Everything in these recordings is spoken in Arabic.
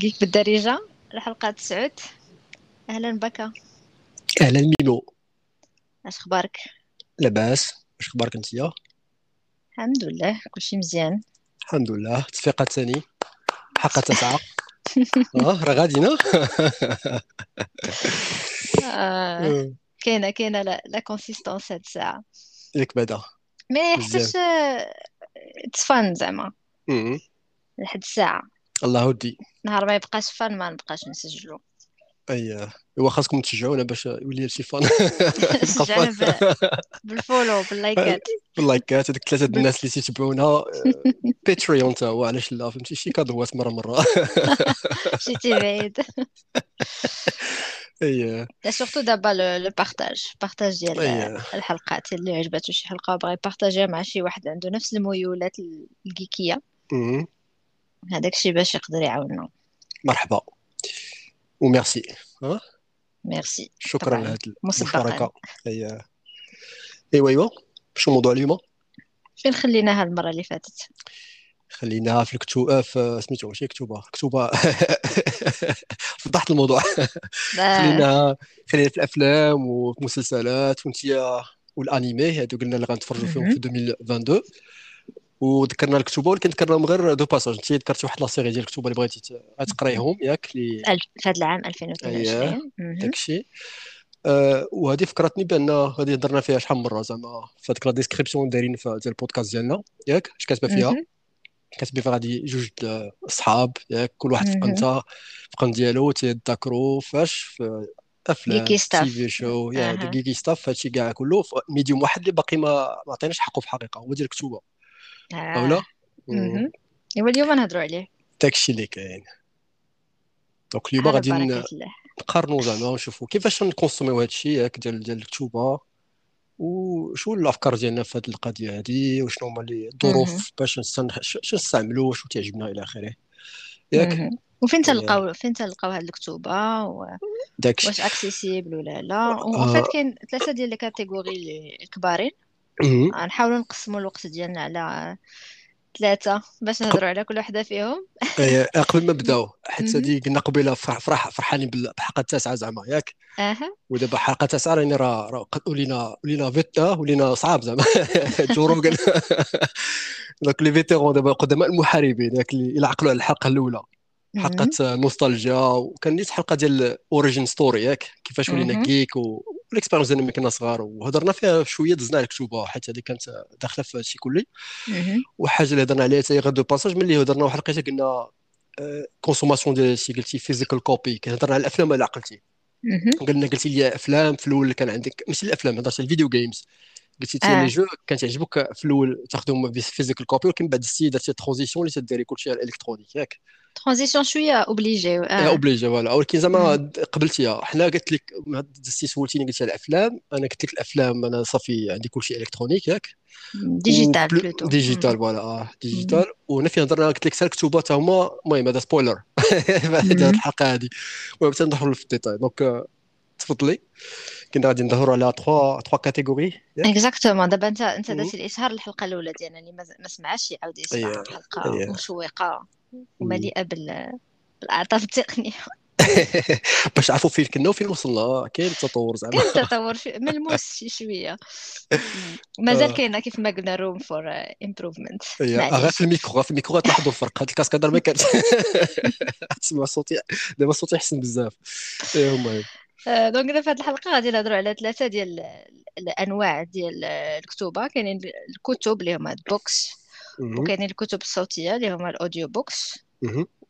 Geek بالدارجة. الحلقة تسعود. أهلا بك أهلا ميمو. أش أخبارك؟ لاباس. واش أخبارك انتيا الحمد لله كلشي مزيان. الحمد لله. تصفيقة ثاني. حلقة تسعة. آه راه غادينا آه كاينة كاينة لا la consistance هاد الساعة. ياك بعدا. mais مزيان. حتىش it's fun زعما. لحد الساعة. الله ودي. نهار ما يبقاش fun ما نبقاش نسجلو. أي هو خاصكم تشجعونا باش يولي هادشي fun. بال follow باللايكات. باللايكات هذوك بال... الناس اللي تيتبعونا Patreon تا هو علاش لا فهمتي؟ شي كادوات مرة مرة. مشيتي بعيد أي. لا surtout دابا le partage partage ديال الحلقات اللي عجباتو شي حلقة وبغى يبارطاجيها مع شي واحد عنده نفس الميولات الجيكيه مم. هذاك الشيء باش يقدر يعاوننا. مرحبا. وميرسي. ها؟ ميرسي. شكرا مسبقا. المشاركة. اي إيوا إيوا. شنو الموضوع اليوم؟ فين خليناها المرة اللي فاتت؟ خليناها في الكتوبة في سميتو ماشي كتوبة؟ كتوبة. فضحت الموضوع. خليناها خلينا في الأفلام وفي المسلسلات. وانتيا والأنيمي هادو قلنا اللي غنتفرجوا فيهم في مهم. 2022 وذكرنا الكتوبه ولكن ذكرناهم غير de passage. انت ذكرتي واحد la série ديال الكتوبه اللي بغيتي تقرايهم ياك اللي في هذا العام اييه 2022 مهم. داكشي أه وهذه فكرتني بأن هذه هضرنا فيها شحال من مرة زعما في هذيك la description دايرين في ديال البودكاست ديالنا. ياك؟ اش كاتبة فيها. كاتبين فيها غادي جوج د الصحاب ياك؟ كل واحد في. قنته في قن ديالو تيذاكروا فاش في أفلام جيكي في تي ستاف في show يا geeky stuff هادشي كاع كله. medium واحد اللي باقي ما عطيناش حقه في الحقيقة هو ديال الكتوبة. آه. مهم. ايوا اليوم نهضروا عليه داكشي اللي كاين donc اليوم غادي نقارنوا زعما ونشوفوا كيفاش نكونسوميو هادشي ياك ديال ديال الكتوبه وشو الأفكار ديالنا في هذه القضية هذه وشنو هما اللي. الظروف باش شنو نستعملوا شو تعجبنا إلى آخره. ياك مهم. وفين إيه، تلقاو فين تلقاو هاد الكتوبة؟ و... واش accessible ولا لا؟ آه. فات كاين ثلاثة ديال ال catégories اللي غنحاولوا نقسموا الوقت ديالنا على ثلاثة باش. نهضروا على كل وحدة فيهم إيه، قبل ما نبداو مهم. هذه قلنا قبيلة فرح فرح فرحانين بال- بالحلقة التاسعة زعما ياك أها ودابا حلقة تاسعه راني راه قد- ولينا ولينا فيتا ولينا صعاب زعما جورو قال donc les vétérans دابا قدماء المحاربين ياك اللي عقلوا على الحلقة الأولى مهم. حلقة نوستالجيا وكان نيت حلقة ديال origin story ياك كيفاش ولينا. geek وال expérience ديالنا ملي كنا صغار وهضرنا فيها شوية دزنا على الكتوبه حيت هذه كانت داخلة في هادشي كلي. وحاجه اللي هضرنا عليها حتى هي غير de passage ملي هضرنا واحد الوقيته قلنا consommation ديال شي قلتي physical copy كنهضر على الأفلام ولا عقلتي. قلنا قلتي لي أفلام في الأول كان عندك ماشي الأفلام هضرت على ال video games قلتي تي لي آه. jeux كان تعجبك في الأول تاخذهم physical copy ولكن بعد السيد درتي transition اللي تديري كلشي على ال électronique ياك. transition شوية obligé obligé voilà ولكن زعما. قبلتيها حنا قلت لك دزتي سولتيني قلت على الأفلام أنا قلت لك الأفلام أنا صافي عندي كلشي électronique ياك. ديجيتال بلوتو ديجيتال فوالا آه ديجيتال وهنا فين هضرنا قلت لك الكتوبه تا هما المهم هذا spoiler هذه الحلقة هذه المهم حتى ندخلوا في ال détails. donc آه، تفضلي. كنا غادي نهضروا على 3 3 catégories exactement. دابا انت أنت. درتي الإشهار الحلقة الأولى ديالنا اللي ما سمعش يعاود يسمع اييه حلقه اييه مشوقة. ومليئة بال بالأعطاب التقنية. باش عرفوا فين كنا وفين وصلنا. كاين تطور زعما. كاين تطور ملموس شي شوية. مازال آه. كاينة كيف ما قلنا room for improvement غير في الميكرو غير في الميكرو. غتلاحظوا الفرق. هاد الكاسكادر ما كانت تسمع صوتي دابا صوتي أحسن بزاف. المهم. donc دابا في هذه الحلقة غادي نهضروا على ثلاثة ديال الأنواع ديال الكتوبة كاينين الكتب اللي هما ال books. وكاينين الكتب الصوتية اللي هما ال audio books.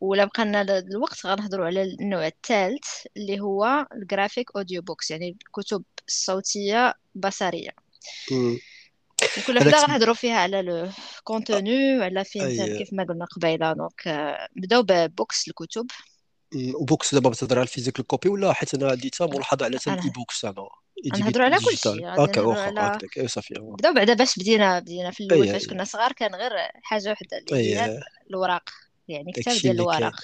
ولا بقى لنا الوقت غنهضروا على النوع الثالث اللي هو ال graphic audio books يعني الكتب الصوتية بصرية هذاك وحدة غنهضروا فيها على le contenu وعلى فين كيف ما قلنا قبيلة donc آه، نبداو ب books الكتب. و books دابا بتهضر على ال physical copy ولا حيت أنا حتى ملاحظه على حتى أنا ال e-books زعما غنهضروا على كل شيء نهضروا واخا على هكذاك اي صافي هو. نبداو بعدا باش بدينا بدينا في الأول فاش اي كنا صغار كان غير حاجة وحدة اللي هي اي الوراق. يعني كتاب ديال اللي الورق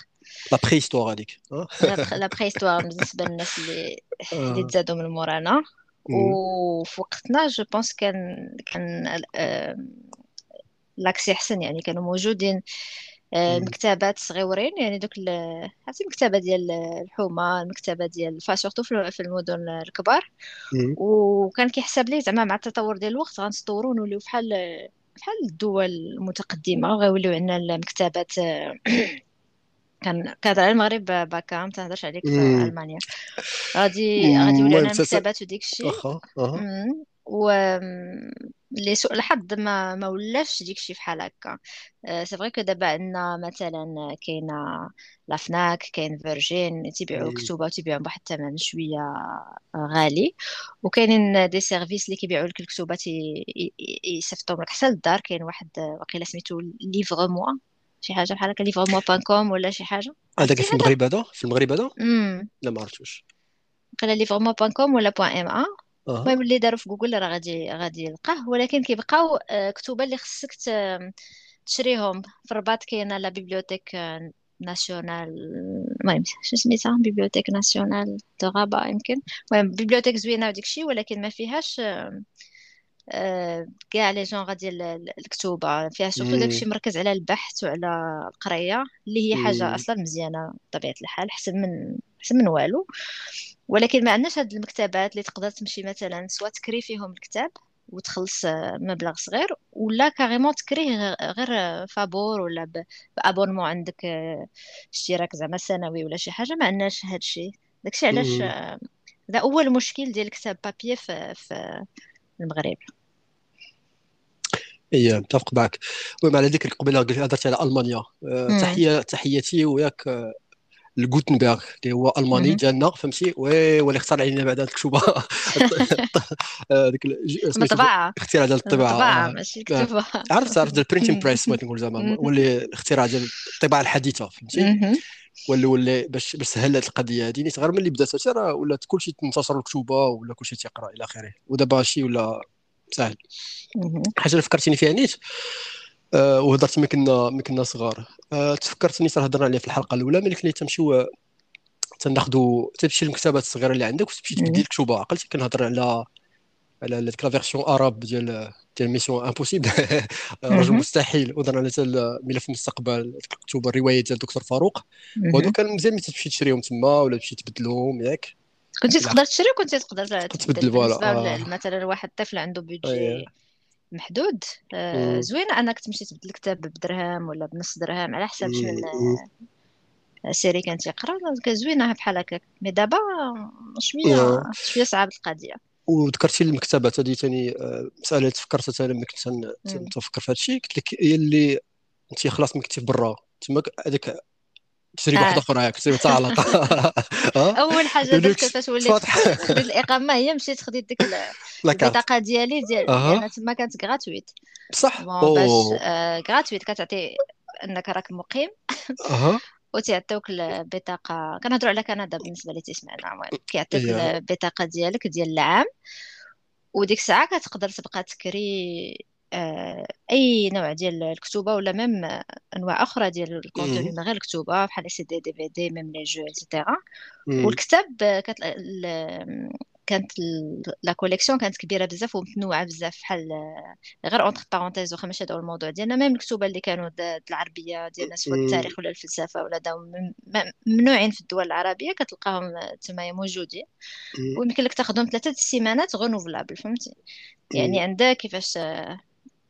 la préhistoire هذيك. لا لا préhistoire بالنسبة للناس اللي اللي آه. تزادوا من مورانا. وفي وقتنا je pense كان كان آه، l'accès أحسن يعني كانوا موجودين. المكتبات صغيورين يعني دوك عرفتي المكتبة ديال الحومة المكتبة ديال surtout في المدن الكبار. وكان كيحسب لي زعما مع التطور ديال الوقت غنتطوروا ونوليو بحال بحال الدول المتقدمة. وغيوليو عندنا المكتبات كان كانت على المغرب باكا ما تهضرش عليك في ألمانيا. غادي غادي يولي عندنا مكتبات وديك الشيء. و لسوء الحظ ما ما ولاش ديك بحال هكا. c'est vrai que دابا عندنا مثلا كاينة la Fnac كاين Virgin تيبيعوا كتوبة وتيبيعوا بواحد الثمن شوية غالي. وكاينين des services اللي كيبيعوا لك الكتوبة يصيفطوهم لك حتى للدار. كاين واحد وقيله سميتو Livre moi شي حاجة بحال هكا Livre moi point com ولا شي حاجة. هذاك في المغرب هذا؟ في المغرب هذا؟ لا ما عرفتوش. قال Livre moi point com ولا point M A المهم اللي داروا في جوجل راه غادي غادي يلقاه. ولكن كيبقاو آه، كتوبة اللي خصك تشريهم. في الرباط كاينة la bibliothèque nationale المهم شو سميتها؟ bibliothèque nationale de Rabat يمكن. المهم bibliothèque زوينة وديك الشيء ولكن ما فيهاش آه، كاع les genres ديال الكتوبة. فيها surtout داكشي مركز على البحث وعلى القراية اللي هي حاجة أصلا مزيانة بطبيعة الحال احسن من احسن من والو. ولكن ما عندناش هاد المكتبات اللي تقدر تمشي مثلا سواء تكري فيهم الكتاب وتخلص مبلغ صغير ولا carrément تكريه غير فابور ولا ب abonnement عندك اشتراك زعما سنوي ولا شي حاجة ما عندناش هاد الشيء. داكشي علاش هذا أول مشكل ديال الكتاب papier في, في المغرب. إي متفق معك. المهم على ذكر قبيلة هضرت على ألمانيا. أه، تحيه تحياتي وياك الجوتنبرغ اللي هو ألماني ديالنا فهمتي؟ واللي اختار علينا بعد هذيك الكتوبه هذيك المطبعه الاختراع ديال الطباعة. المطبعه ماشي الكتوبه عرفت عرفت ال printing press بغيت نقول زعما واللي الاختراع ديال الطباعة الحديثة فهمتي؟ ولا ولا باش باش سهل هذه القضية هذه نيت غير ملي بدات راه ولات كلشي تنتشر الكتوبه ولا كلشي تيقرا إلى آخره. ودابا هادشي ولا سهل حاجة اللي فكرتيني فيها نيت آه وهضرت ملي كنا ملي كنا صغار. آه تفكرتني صراحة هضرنا عليها في الحلقة الأولى ملي كنا تمشيو تناخذوا تمشي للمكتبات الصغيرة اللي عندك وتمشي تبدل الكتوبه عقلتي كنهضر على على ديك la version arabe ديال ديال Mission Impossible. رجل مستحيل. وهضرنا على ملف المستقبل الكتب الرواية ديال الدكتور فاروق. وهذو كان مزيان ملي تمشي تشريهم تما ولا تمشي تبدلهم ياك. كنتي تقدر تشري وكنتي تقدر تبدل voilà. آه. مثلا واحد الطفل عنده budget محدود. آه زوين أنك تمشي تبدل الكتاب بدرهم ولا بنص درهم على حسب شنو série كان تيقرا زوينة بحال هكاك. mais دابا شوية شوية صعاب القضية. وذكرتي المكتبات هذه ثاني آه، مسألة تفكرت أنا ملي كنت تفكر في هذا الشيء قلت لك هي اللي أنت خلاص كنتي برا. تما هذيك تجربه واحدة أخرى ياك تجربه علاقه أول حاجة درت كيفاش وليت الاقامه هي مشيت خديت ديك البطاقة ديالي ديال أنا تما كانت غراتويت صح باش غراتويت آه، كتعطي أنك راك مقيم. وتيعطيوك البطاقة. كنهضروا على كندا بالنسبة اللي تسمعنا كيعطيك البطاقة ديالك ديال العام. وديك الساعة كتقدر تبقى تكري آه، أي نوع ديال الكتوبه ولا même أنواع أخرى ديال ال contenu من غير الكتوبه بحال CD DVD même les jeux et cetera والكتاب كت... كانت la collection كانت كبيرة بزاف ومتنوعة بزاف بحال غير entre parenthèses واخا ماشي هذا الموضوع ديالنا même الكتب اللي كانوا العربية ديالنا سواء التاريخ ولا الفلسفة ولا داو ممنوعين في الدول العربية كتلقاهم تمايا موجودين. ويمكن لك تاخذهم ثلاثة السيمانات renouvelable فهمتي؟ يعني عندك كيفاش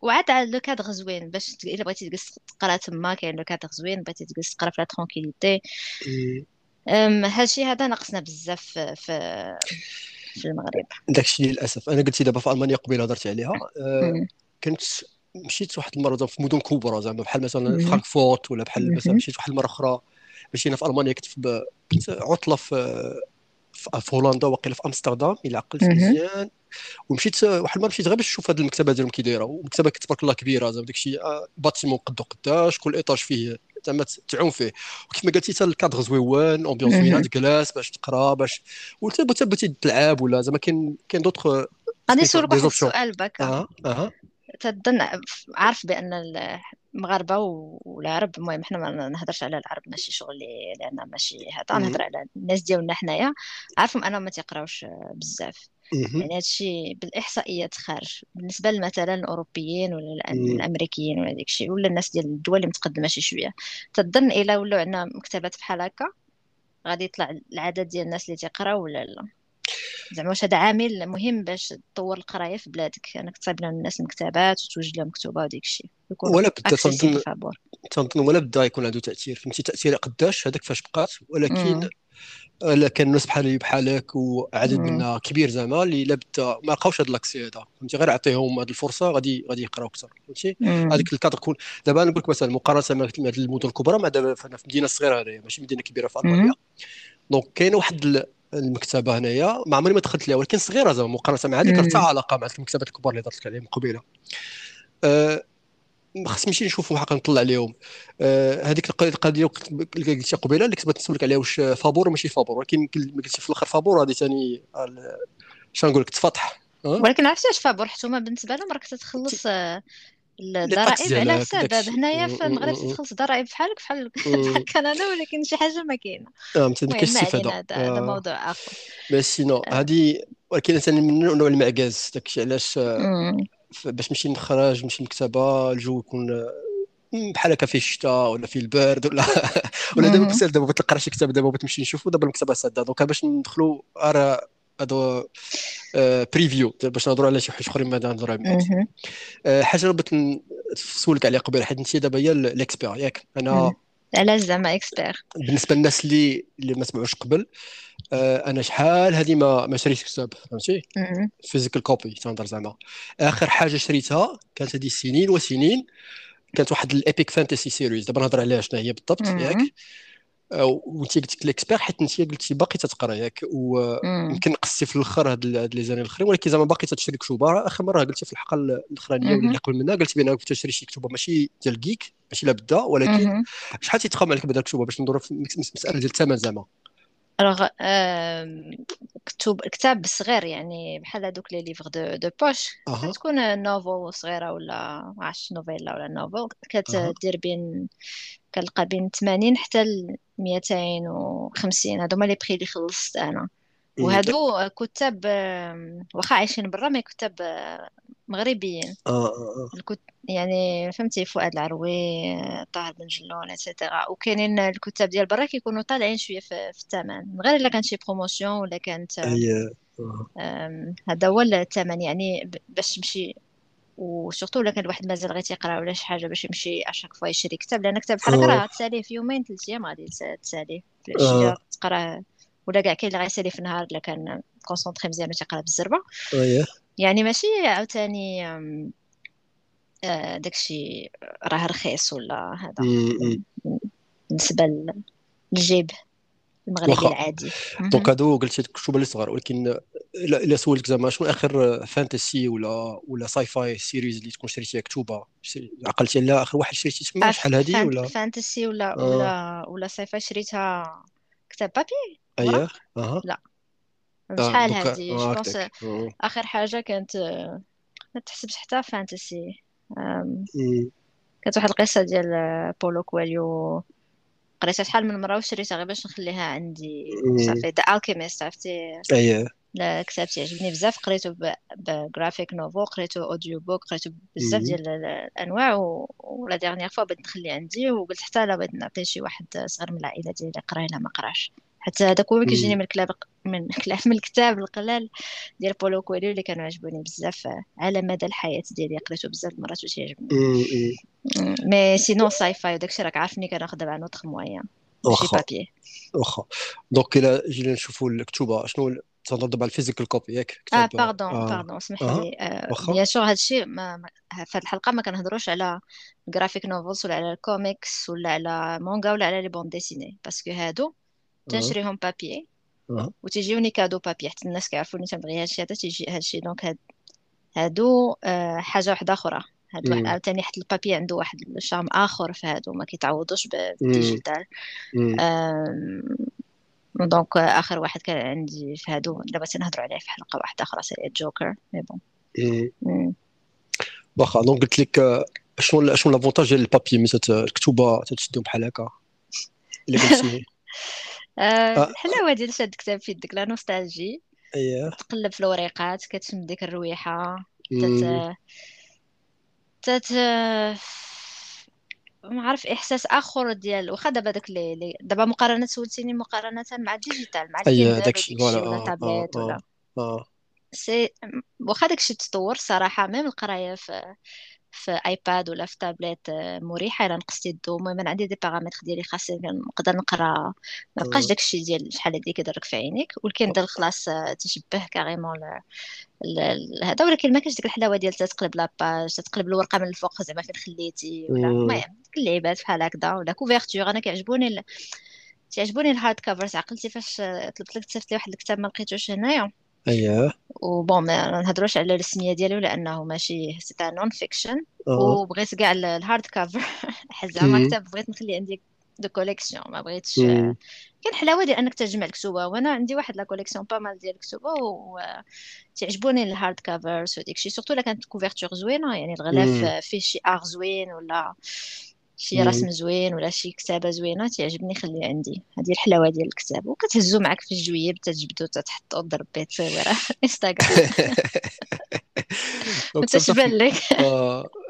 وعاد على le cadre زوين باش إلا بغيتي تجلس تقرا تما كاين le cadre زوين بغيتي تجلس تقرا في la tranquillité. هادشي هذا ناقصنا بزاف في في المغرب. داكشي للأسف. أنا قلتي دابا في ألمانيا قبيلة هضرت عليها. أه كنت مشيت واحد المرة في مدن كبرى زعما بحال مثلا فرانكفورت ولا بحال مثلا مشيت واحد المرة أخرى. مشينا في ألمانيا كنت في كنت عطلة في في هولندا وقيله في أمستردام إلى عقلت مزيان. ومشيت واحد المرة مشيت غير باش نشوف هذه المكتبة ديالهم كي دايرة والمكتبه تبارك الله كبيرة زعما داكشي آه، bâtiment قدو قداش كل étage فيه زعما تعوم فيه. وكيف ما قلتي حتى ال cadre زوين ambiance زوينة تجلس باش تقرا باش وانت بغيتي تلعب ولا زعما كاين كاين دوطخ غادي نسولك واحد السؤال باكا أها أها. تظن عارف بأن مغاربه والعرب المهم حنا ما نهضرش على العرب ماشي شغلي لأن ماشي هذا نهضر على الناس ديالنا حنايا. عارفهم أنهم ما تيقراوش بزاف. يعني هادشي بالإحصائيات خارج. بالنسبة مثلا الأوروبيين ولا الأمريكيين ولا داكشي ولا الناس ديال الدول اللي متقدمة شي شوية. تظن إلا ولاو عندنا مكتبات بحال هكا غادي يطلع العدد ديال الناس اللي تيقراو ولا لا؟ زعما واش هذا عامل مهم باش تطور القراية في بلادك؟ انك تصايب لهم الناس المكتبات وتوجد لهم كتبه وديك الشيء ولا بدا تنظن تنظن ولا بدا يكون عنده تأثير. فهمتي تأثير قداش؟ هذاك فاش بقات. ولكن كان بحالي بحالك وعدد منا كبير زعما اللي لا بدا ما لقاوش هذا l'accès هذا. فهمتي؟ غير عطيهم هذه الفرصة غادي غادي يقراو أكثر. فهمتي؟ هذيك الكادر كون دابا نقول لك مثلا مقارنة مع المدن الكبرى مع دابا في مدينه صغيره هنايا ماشي مدينة كبيرة في ألمانيا. donc كاينة واحد المكتبة هنايا ما عمري ما دخلت لها ولكن صغيرة زعما مقارنة مع هذيك حتى علاقه مع المكتبات الكبار اللي درت عليهم قبيلة. أه خص نمشي نشوفوا حقا نطلع عليهم. آه هذيك القضية اللي قلتي قبيلة اللي كنت نسولك عليها واش فابور ماشي فابور ولكن ما قلتي في الآخر فابور هذه ثاني شنو نقول لك تفتح أه؟ ولكن عرفتي اش فابور؟ حتى هما بالنسبة لهم راك تتخلص آه، الضرائب على حساب هنايا في المغرب تخلص ضرائب بحالك بحال بحال كندا ولكن شي حاجة ما كاينة. آه مثلا كاين هذا. هذا موضوع آخر. بس sinon آه. هذه ولكن ثاني من نوع المعكاز داكشي علاش؟ باش نمشي نخرج نمشي المكتبه الجو يكون بحال هكا فيه الشتاء ولا فيه البرد ولا ولا دابا بزاف دابا تلقى شي كتاب دابا بغيت نمشي نشوفو دابا المكتبه سادة. donc باش ندخلوا أرا هادو preview آه، باش نهضروا على شي حوايج أخرين بعد نهضروا على آه، حاجة بغيت نسولك عليها قبل حيت انت دابا هي l'expert ياك؟ أنا علاش زعما expert بالنسبة للناس اللي اللي ما سمعوش قبل أنا شحال هذه ما ما شريتش كتاب فهمتي؟ physical copy تنهضر زعما. آخر حاجة شريتها كانت هذه سنين وسنين كانت واحد ال epic fantasy series دابا نهضر عليها شنو هي بالضبط ياك؟ وانت قلت لك l'expert حيت انت قلتي باقي تتقرا ياك؟ ويمكن نقصتي في الأخر هاد les années الأخرين ولكن زعما باقي تشري كتب آخر مرة قلتي في الحلقة الأخرانية واللي قبل منها قلتي بان كنت تشري شي كتب ماشي ديال جيك ماشي لابد ولكن شحال تيتخام عليك بهذا الكتب باش ندورو في مسألة ديال الثمن زعما؟ alors كتب كتاب صغير يعني بحال هذوك les livres de de poche تكون nouvelle صغيره ولا ما عرفتش novella ولا nouvelle كتدير بين كنلقى بين 80 حتى ل 250 هادو هما les prix اللي خلصت أنا وهادو كتاب واخا عايشين برا mais كتاب مغربيين. آه آه الكت... يعني فهمتي فؤاد العروي طاهر بن جلون et cetera وكاينين الكتاب ديال برا كيكونوا طالعين شوية في, في الثمن. غير إلا كانت شي promotion ولا كانت هذا هو الثمن. يعني باش تمشي و surtout إلا كان واحد مازال غير تيقرا ولا شي حاجة باش يمشي à chaque fois يشري كتاب. لأن كتاب بحال هكا راه تساليه في يومين ثلاث أيام غادي تساليه. العشيه تقراه ولا كاع كاين اللي غيسالي في النهار إلا كان concentré مزيان وتيقرا بالزربة. يعني ماشي عاوتاني آه، داكشي راه رخيص ولا هذا؟ بالنسبة للجيب المغربي العادي. donc هادو قلتي الكتب اللي صغار ولكن الا سولتك زعما شنو آخر fantasy ولا ولا sci-fi series اللي تكون شريتيها كتوبة؟ عقلتي على آخر واحد شريتي تما شحال هذه ولا؟ fantasy ولا آه. ولا ولا sci-fi شريتها كتاب papier؟ اييه أها. لا. آه، شحال هذه je pense آخر حاجة كانت ما تحسبش حتى fantasy. كانت واحد القصة ديال بولو كويلو. قريتها شحال من مرة وشريتها غير باش نخليها عندي. صافي The Alchemist عرفتي؟ اييه كتاب تيعجبني بزاف. قريته ب graphic novel قريته audio book قريته بزاف ديال الأنواع. و la dernière fois بغيت نخلي عندي وقلت حتى لا بغيت نعطي شي واحد صغير من العائلة ديالي قرا الا ما قراش. حتى هذاك هو كيجيني من الكلاب من كلاب من الكتاب القلال ديال بولو كويلو اللي كانوا عجبوني بزاف على مدى الحياة ديالي قريته بزاف المرات وتيعجبني mais sinon sci-fi وداكشي راك عارفني كناخذ دابا نوتخ ماشي papier واخا. donc إلا جينا نشوفوا الكتوبة شنو تهضر دابا على ال physical copy ياك آه pardon pardon اسمح لي. bien sûr هادشي ما في هاد الحلقة ما كنهضروش على graphic novels ولا على الكوميكس ولا على مونغا ولا على les bandes dessinées parce que هادو تنشريهم papier وتيجيوني cadeau papier حتى الناس كيعرفوني تنبغي هادشي هذا تيجي هادشي donc هاد هادو آه حاجة واحدة أخرى هاد عاوتاني حتى ال papier عنده واحد ال charme اخر في هادو ما كيتعوضوش بال digital donc اخر واحد كان عندي في هادو دابا تنهضروا عليه في حلقه واحدة أخرى c'est joker mais bon واخا donc قلت لك شنو شنو l'avantage ديال ال papier ملي الكتوبه تشدهم بحال هكا الا قلتي الحلاوه ديال شاد كتاب في يدك la nostalgie. اييه تقلب في الوريقات كتشم ديك الرويحة. تت تت ما عارف إحساس آخر ديال واخا دابا داك اللي دابا مقارنة سولتيني مقارنة مع ال digital مع اييه داكشي ولا آه، تابليت ولا. آه. si واخا داكشي تطور صراحة même القراية في في iPad ولا في تابلت آه، مريحة. إلا نقصتي الضوء المهم عندي des paramètres ديالي خاصين نقدر نقرأ. ما بقاش داكشي ديال شحال هادي كيضرك في عينيك. ولكن دال خلاص آه، تشبه carrément هذا. ولكن ما كاينش ديك الحلاوة ديال تتقلب la page تتقلب الورقة من الفوق زعما فين خليتي ولا. المهم اللعيبات بحال هكذا. ولا couverture أنا كيعجبوني. كيعجبوني ال hardcovers عقلتي فاش طلبت لك تصيفط لي واحد الكتاب ما لقيتوش هنايا. اييه و bon ما نهضروش على الرسمية ديالو لأنه ماشي c'est non-fiction وبغيت كاع ال hard حيت زعما كتاب بغيت نخلي عندي de collection ما بغيتش. كاين حلاوة ديال أنك تجمع الكتوبه وأنا عندي واحد la collection pas mal ديال الكتوبه و تعجبوني ال hardcovers وديك الشيء surtout إلا كانت couverture زوينة يعني الغلاف فيه شي art زوين ولا شي رسم زوين ولا شي كتابة زوينة تعجبني خليه عندي. هذه الحلاوة ديال الكتاب. وكتهزو معك في الجويب تجبدو تحطو ضرب petite تصويره انستغرام تبان لك.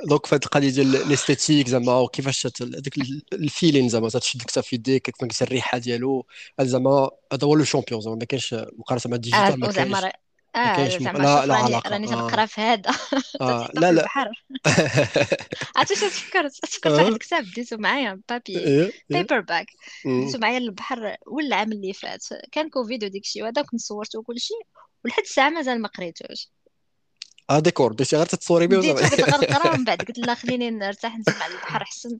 donc فهاد القضية ديال ال esthétique زعما وكيفاش هذاك ال feeling زعما تشد الكتاب في يديك كيف ما الريحة ديالو. زعما هذا هو le champion زعما ما كاينش مقارنة مع ال digital ما كاينش. آه زعما لا لا علاقة. راني تنقرا آه. في هذا. آه. لا لا. البحر عرفتي اش تفكرت تفكرت واحد الكتاب. ديتو معايا papier paperback ديتو معايا للبحر ولا العام اللي فات. كان كوفيد وديك الشيء وهذا كنت صورته وكل شيء ولحد الساعة مازال ما قريتوش. آه ديكور. بديتي غير تتصوري بيه بديت غنقرا ومن بعد قلت لا خليني نرتاح نسمع البحر أحسن.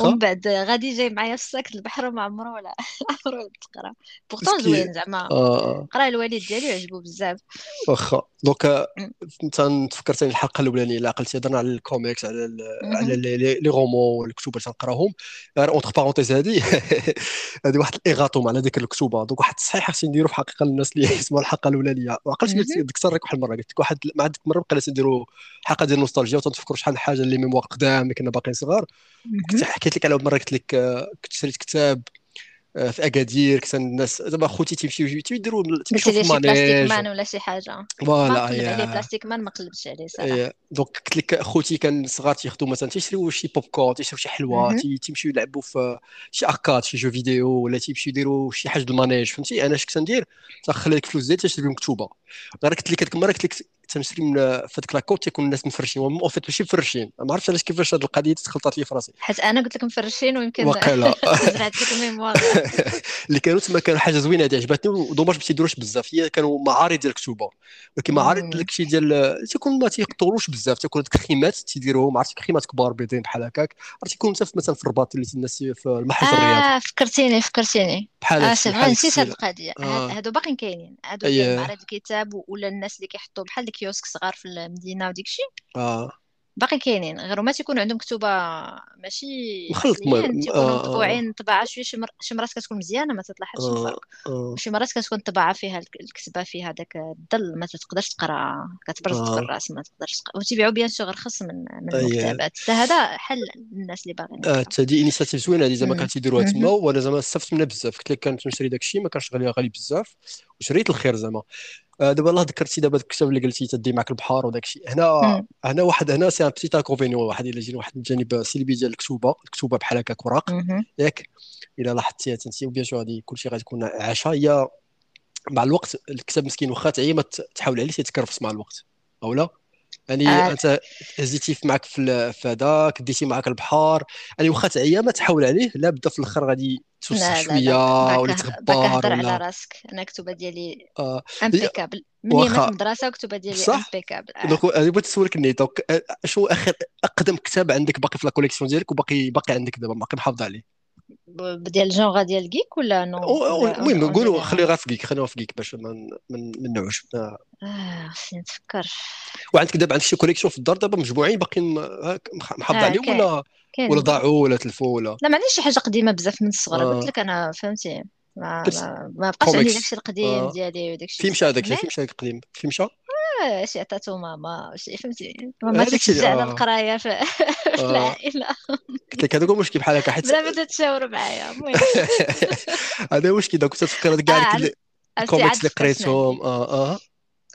ومن بعد غادي جاي معايا في ال sac البحر وما عمره ولا عمره تقرا pourtant زوين زعما. آه. قرأ الوالد ديالي عجبو بزاف. واخا donc أنت تفكرتني الحلقة الاولانيه اللي عقلتي هضرنا على الكوميكس على على les romans والكتب اللي تنقراهم. غير entre parenthèses هذه هذه واحد ال erratum على ديك الكتوبة. donc واحد الصحيح خصني نديرو في حقيقة للناس اللي يسمعوا الحلقة الاولانيه وعقلت قلت ديك السر واحد المرة قلت لك واحد ما عندك مره بقينا نديروا حلقه ديال النوستالجيا وتنفكروا شحال حاجة les mémoires قدام اللي كنا باقيين صغار. كنت حكيت لك على مرة قلت لك آه، كنت شريت كتاب آه، في أكادير كان الناس دابا خوتي تيمشيو تيديروا تيمشيو في ال manège. بلاستيك مان ولا شي حاجة. voilà عليه بلاستيك مان ما قلبتش عليه صراحة. donc قلت لك خوتي كان صغار تياخذوا مثلا تيشريو شي بوب كورن تيشريو شي حلوة تيمشيو يلعبوا في شي arcade شي jeu vidéo ولا تيمشيو يديروا شي حاجة ال manège فهمتي؟ أنا اش كنت ندير تنخلي لك فلوس ديالي تشري مكتوبة. غير قلت لك هذيك المرة قلت لك تنشري من في هذيك la côte تيكون الناس مفرشين en fait ماشي مفرشين. ما عرفتش علاش كيفاش هذه القضية تخلطات لي في راسي حيت أنا قلت لك مفرشين ويمكن واقيلا. زرعت لك la mémoire اللي كانوا تما كانوا حاجة زوينة هذه عجبتني و dommage ما تيديروش بزاف. هي كانوا معارض ديال الكتوبة. ولكن معارض داك الشيء ديال تيكون ما تيقطروش بزاف. تيكون هذوك الخيمات تيديروهم عرفتي خيمات كبار بيضين بحال هكاك. عرفتي تيكون مثلا في الرباط اللي الناس في المحل الرياض آه فكرتيني فكرتيني. بحال آه سي نسيت هذه القضية. آه. هادو باقيين كاينين. هادو معرض الكتاب ولا الناس اللي كيحطوا بحال الكيوسك صغار في المدينة وديك الشيء آه. باقي كاينين غير ما تيكون عندهم كتوبة ماشي مخلط تيكونوا آه مطبوعين طباعة شوية شي, مر... شي مرات كتكون مزيانة ما تطلعش آه الفرق. آه. شي مرات كتكون الطباعه فيها الكتبة فيها داك الظل ما تقدرش تقرأ كتبرز آه. في الراس ما تقدرش تقرأ. وتيبيعوا bien sûr رخص من من المكتبات. حتى هذا حل للناس اللي باغيين آه حتى دي initiative زوينة هذه زعما كانت تيديروها تما وأنا زعما استفدت منها بزاف. قلت لك كانت نشري داك الشيء ما كانش غالي غالي بزاف. وشريت الخير زعما. آه، دابا الله ذكرتي دابا الكتاب اللي قلتي تدي معك البحر وداك الشيء هنا هنا واحد هنا c'est un petit inconvénient واحد إلا جينا واحد الجانب السلبي ديال الكتوبة الكتوبة بحال هكاك وراق ياك؟ إلا لاحظتي أنت و bien sûr هذه كلشي غتكون عاشا هي مع الوقت الكتاب مسكين واخا تعيا ما تحاول عليه تيتكرفس مع الوقت. أو لا؟ يعني آه. أنت هزيتي معك في هذاك ديتي معك البحر. يعني واخا تعيا ما تحاول عليه لا بدا في الأخر غادي توسخ شوية ولا تغبر ولا على راسك. أنا الكتبه ديالي آه. impeccable من يوم في المدرسة الكتبه ديالي impeccable آه. دونك أنا بغيت نسولك ني donc آه، شنو أخر أقدم كتاب عندك باقي في la collection ديالك وباقي باقي عندك دابا؟ باقي محافظ عليه. ديال الجونغ ديال الكيك ولا non المهم نقولوا خلي غير في كيك خلينا في كيك باش ما نوعوش آه. خصني نتفكر. وعندك دابا عندك شي collection في الدار دابا مجموعين باقيين محافظ آه عليهم ولا ولا ضاعوا ولا تلفوا ولا؟ لا ما عنديش شي حاجة قديمة بزاف من الصغر آه. قلت لك أنا فهمتي. ما ما, بقاش عندي داكشي القديم آه. ديالي وداكشي. فين مشى هذاك فين مشى القديم فين مشى شي عطاتو ماما شي فهمتي؟ ماما تشجع على القراية في, في العائله قلت لك هذا هو المشكل بحال هكا حيت بلا ما تتشاور معايا المهم. هذا هو المشكل كنت تفكر كاع الكوميكس اللي قريتهم. آه آه.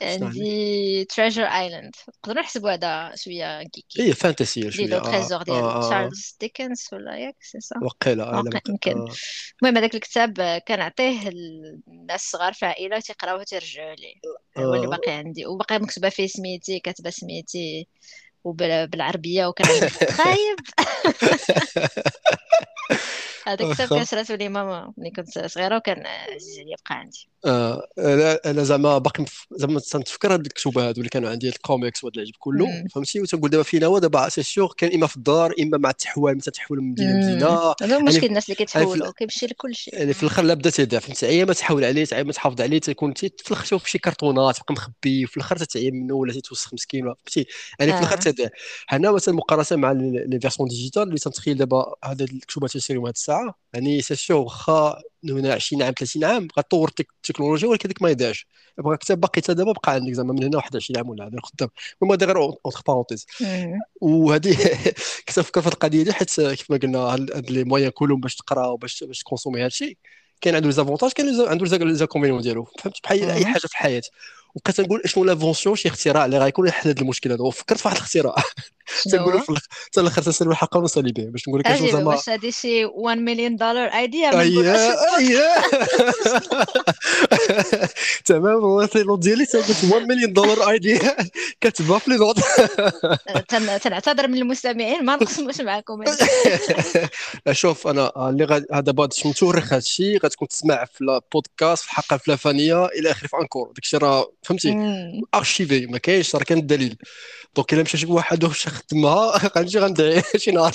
عندي Treasure Island نقدروا نحسبوا هذا شوية كيكي اي فانتسي شوية. لو تريزور ديال تشارلز ديكنز ولا ياك سي سا وقيله يمكن. المهم هذاك الكتاب كنعطيه الناس الصغار في العائله تيقراوه تيرجعوا ليه. هو اللي باقي عندي وباقي مكتوبة فيه سميتي كاتبة سميتي وبالعربيه وكان خايب هذاك الكتاب كان شراتو لي ماما ملي كنت صغيرة وكان عزيز عليا بقى عندي. آه أنا زعما باقي زعما تنتفكر هاد الكتب هادو اللي كانوا عندي الكوميكس وهاد العجب كله فهمتي؟ وتنقول دابا فينا هو دابا سي سيغ كان إما في الدار إما مع التحوال متى تحول من مدينة لمدينة. هذا هو يعني مشكل الناس اللي كيتحولوا كيمشي لكل شيء. يعني في الآخر لا بدا تيضيع فهمتي؟ عيا ما تحول عليه عيا ما تحافظ عليه تيكون في الآخر تشوف شي cartonات تبقى مخبي وفي الآخر تتعيا منه ولا تيتوسخ مسكين فهمتي؟ يعني في الآخر آه. تيضيع هنا مثلا مقارنة مع les versions digitales اللي تنتخيل دابا هذا الكتب تيسيروا هذه الساعة. يعني سي سيغ واخا هنا 20 عام 30 عام غتطور التكنولوجيا ولكن ما يضيعش بغا كتاب باقي حتى دابا بقى عندك زعما من هنا 21 عام ولا هذا الخدام المهم هذا غير اونتر بارونتيز وهذه كنت نفكر في القضية دي حيت كيف ما قلنا هاد لي مويان كلهم باش تقرا وباش باش تكونسومي هذا الشيء كاين عنده ليزافونتاج كاين عنده ليزاكونفينيون ديالو. فهمت؟ بحال أي حاجة في الحياة. وبقيت نقول شنو لافونسيون شي اختراع اللي غيكون يحل هذا المشكل هذا وفكرت في واحد الاختراع. تنقول في حتى الآخر تنسالو الحق ونصلي به باش نقول لك شنو زعما واش هذه شي 1 مليون دولار ايديا اييه اييه تمام هو لو ديالي قلت 1 مليون دولار ايديا كتبها في لي نوت تنعتذر من المستمعين ما نقسموش معكم. شوف أنا اللي هذا بعد متورخ هذا الشيء غتكون تسمع في البودكاست في الحلقة الفلانيه إلى اخره في أنكور. داك الشيء راه فهمتي؟ أرشيفي ما كاينش راه كان الدليل. دونك إلا مشى شي واحد واش خدمها غنجي غندعي شي نهار.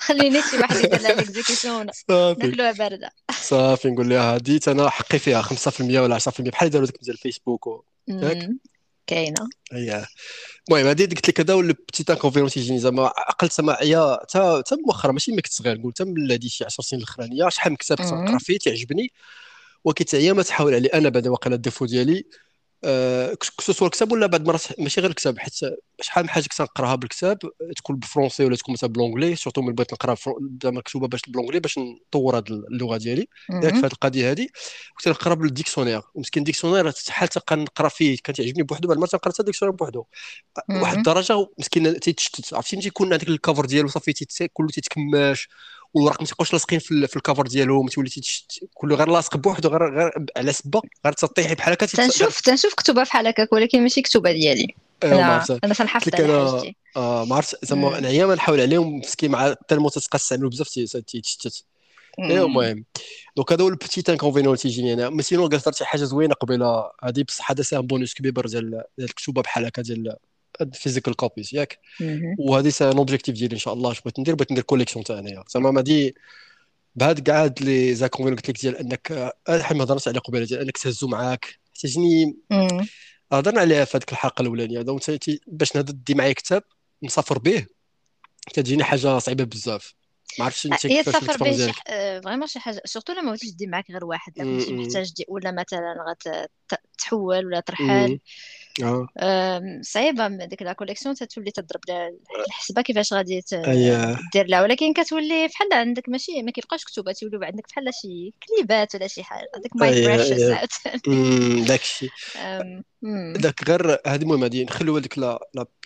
خليني شي واحد يدير لها ليكزيكسيون ناكلوها باردة. صافي نقول لها هادي أنا حقي فيها 5% ولا 10% بحال داروا ديك ديال الفيسبوك. ياك؟ كاينة. اييه المهم هادي قلت لك هذا هو بتيت انكونفيرونس تيجيني زعما عقل سماعيه حتى حتى مؤخرا ماشي ملي كنت صغير نقول حتى من هذه شي 10 سنين الأخرانية شحال من كتاب كنت نقرا فيه تيعجبني ولكن حتى ما تحاول عليه أنا بعدا واقيلا الديفو ديالي. كسوسوا الكتاب ولا بعد مرات؟ ماشي غير الكتاب حيت شحال من حاجة كنت نقراها بالكتاب تكون بالفرونسي ولا تكون مثلا ب l'anglais surtout ملي بغيت نقرا زعما مكتوبة باش ب l'anglais باش نطور هذه اللغة ديالي. ياك في هذه القضية هذه كنت نقرا بال dictionnaire ومسكين ال dictionnaire شحال تلقى نقرا فيه كان تعجبني بوحدو بعد ما تنقرا حتى ال dictionnaire بوحدو. واحد الدرجة مسكين تيتشتت عرفتي؟ تيكون هذاك ال cover ديالو صافي كله تيتكماش. والورق ما تيبقاوش لاصقين في, في ال cover ديالهم تولي كله غير لاصق بوحدو غير غير على سبه غير تطيحي بحال هكا تنشوف تنشوف كتبة بحال هكاك ولكن ماشي كتبة ديالي. أنا أنا تنحفظ على حاجتي آه ما عرفت زعما ما نحاول عليهم مسكين مع التلمو تتقاس عملو بزاف تيتشتت المهم. donc هذا هو ال petit inconvénient تيجيني أنا. mais sinon قلت حاجة زوينة قبيلة. هذه بصح هذا un bonus كبير ديال الكتوبة بحال هكا ديال physical copies ياك. وهذه c'est un objectif ديالي إن شاء الله اش بغيت ندير بغيت ندير collection تاع أنايا. زعما ما دي بهاد كاع هاد les inconvénients قلت لك ديال إنك الحين ما هضرناش على قبيلة ديال إنك تهزو معاك. تجيني هضرنا عليها في هذيك الحلقة الأولانية. دونك باش ندي معايا كتاب نسافر به كتجيني حاجة صعيبة بزاف. ما عرفتش أنت هي السفر به vraiment شي حاجة surtout لما بغيتيش دي معاك غير واحد لا كنتي محتاج دي ولا مثلا غتحول ولا ترحل آه. صعيبه ديك la collection تتولي تضرب الحسبه كيفاش غادي دير لها. ولكن كتولي بحال عندك ماشي ما كيبقاش كتوبه تيوليو عندك بحال شي كليبات ولا شي حاجة. هذاك my precious عاوتاني داكشي داك غير هذه المهم هذه نخلو هذيك لا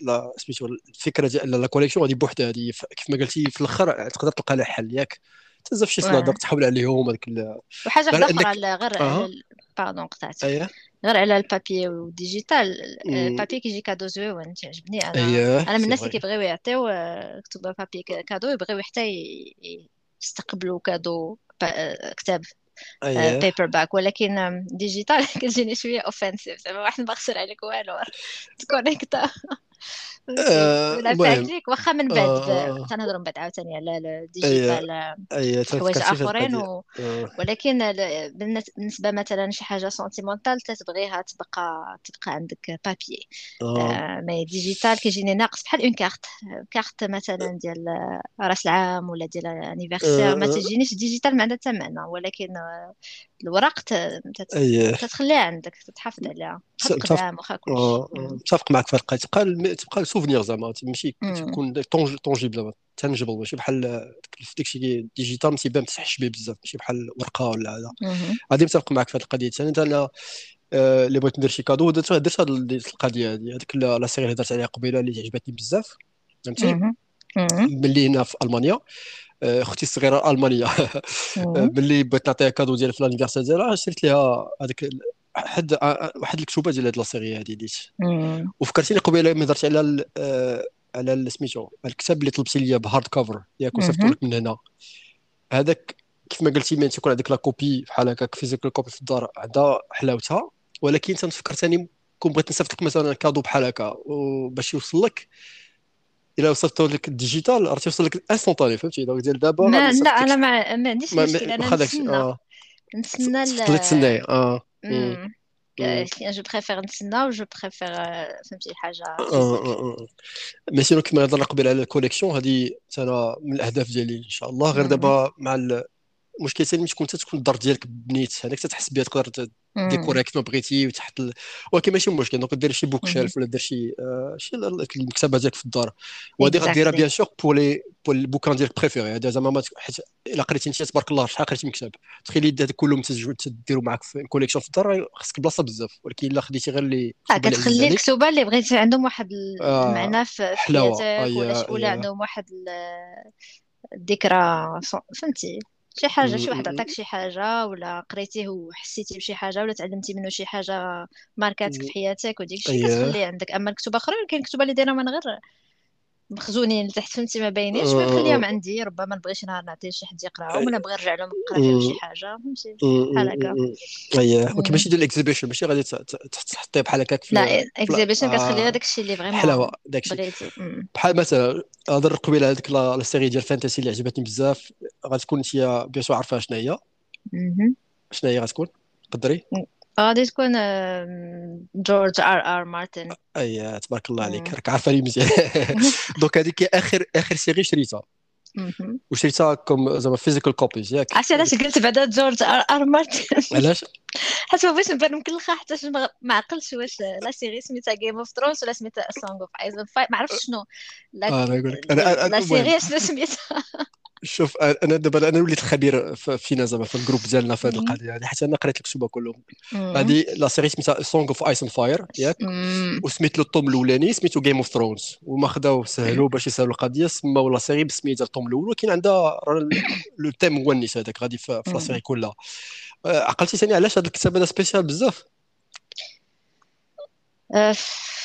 لا سميتو الفكرة ديال la collection هذه بوحدها هذه كيف ما قلتي في الأخر تقدر تلقى لها حل ياك. بزاف شي صناديق تحول عليهم هذيك وحاجة أخرى غير pardon قطعت غير على ال papier وال digital ال papier كيجي cadeau زوين تعجبني أنا أيه. أنا من الناس اللي كيبغيو يعطيو كتب papier cadeau يبغيو حتى يستقبلوا cadeau كتاب أيه. paperback ولكن digital كتجيني شوية offensive زعما واحد ما خسر عليك والو تكونيكتا المهم. واخا من بعد تنهضروا من بعد عاوتاني على ال digital حوايج أخرين و... ولكن بالنسبة مثلا شي حاجة sentimentale تتبغيها تبقى تبقى عندك papier mais digital كيجيني ناقص بحال une carte كارت مثلا ديال رأس العام ولا ديال anniversaire ما تجينيش digital ما عندها حتى معنى ولكن الوراق تتخليها عندك تتحافظ عليها. تحط واخا كلشي. متفق معك في القضية تبقى souvenir زعما ماشي تكون tangible tangible ماشي بحال داكشي digital تيبان ما تسحش به بزاف ماشي بحال ورقة ولا هذا. غادي متفق معك في هذه القضية. ثاني أنا اللي بغيت ندير شي cadeau درت درت هذه القضية هذه. هذيك la série اللي درت عليها قبيلة اللي عجبتني بزاف. فهمتي؟ ملي هنا في ألمانيا. أختي الصغيرة ألمانية. ملي بغيت نعطيها cadeau ديال في l'anniversaire ديالها شريت لها هذيك واحد واحد الكتوبة ديال هاد la série هادي ديت. وفكرتيني قبيلة ملي هضرتي على على سميتو الكتاب اللي طلبتي ليا ب hardcover ياك وصيفطو لك من هنا. هذاك كيف ما قلتي مين تيكون عندك la copie بحال هكاك physical copy في الدار عندها حلاوتها. ولكن تنفكر ثاني كون بغيت نصيفط لك مثلا cadeau بحال هكا باش يوصل لك إلا وصلت لك ال digital راه تيوصل لك instantané فهمتي؟ donc ديال دابا لا أنا ما, ما عنديش مشكل أنا نتسنى. نتسنى تقدري تسناي آه. je préfère نتسنى je préfère فهمتي حاجة mais sinon كما هضرنا قبل على ال collection هذه أنا من الاهداف ديالي ان شاء الله غير دابا مع المشكل ثاني تكون تكون الدار ديالك بنيت هذاك تحس بها تقدر décorer كيف ما بغيتي وتحط ال... ولكن ماشي مشكل donc دير شي bookshelf ولا دير شي آه شي المكتبة ديالك في الدار. وهذه غديرها bien sûr pour les pour ال bouquins ديالك préférés هذا زعما حيت إلا قريتي انت تبارك الله شحال قريتي مكتب؟ تخيلي هذا كلهم تديروا معاك في collection في الدار خاصك بلاصة بزاف. ولكن إلا خديتي غير اللي آه كتخلي الكتبه اللي بغيتي عندهم واحد المعنى آه في حياتك ولا ولا عندهم واحد الذكرى فهمتي؟ شي حاجة شي واحد عطاك شي حاجة ولا قريتيه وحسيتي بشي حاجة ولا تعلمتي منه شي حاجة ماركاتك في حياتك وديك الشيء كتخليه عندك اما الكتب أخرى كاين كتب اللي دايرة من غير مخزونين لتحت فهمتي؟ ما باينينش نخليهم عندي ربما نبغيش نهار نعطي شي حد يقرأهم ولا نبغي نرجع لهم نقرأ فيهم شي حاجة فهمتي؟ بحال هكا. اييه ولكن ماشي ديال ال exhibition ماشي غادي تحطيه بحال هكاك la exhibition كتخليها داك الشيء اللي vraiment حلاوة داك الشيء بحال مثلا هضر قبيله هذيك la série ديال fantasy اللي عجبتني بزاف غتكون انت bien sûr عارفة شنو هي. شنو هي غتكون؟ قدري غادي تكون جورج آر آر مارتن. أي تبارك الله عليك. راك عارفة لي مزيان. donc هذيك آخر آخر série شريتها. وشريتها comme زعما physical copies ياك. عرفتي علاش قلت بعدا جورج آر آر مارتن؟ علاش؟ حيت ما بغيتش نبان مكلخه حتى ما عقلتش واش la série سميتها Game of Thrones ولا سميتها Song of فايت ما عرفتش شنو. لا, la série شنو سميتها. شوف أنا دابا أنا وليت خبير فينا زعما في ال groupe ديالنا في هذه القضية هذه حتى أنا قريت الكتب كلهم. هذه la série سميتها Song of Ice and Fire ياك؟ وسميت له ال tome الأولاني سميتو Game of Thrones وما خداو سهلوا باش يسهلوا القضية سماو la série بسميتها ال tome الأول ولكن عندها le thème هو النساء هذاك غادي في la série كلها. عقلتي ثاني علاش هذا الكتاب هذا سبيسيال بزاف؟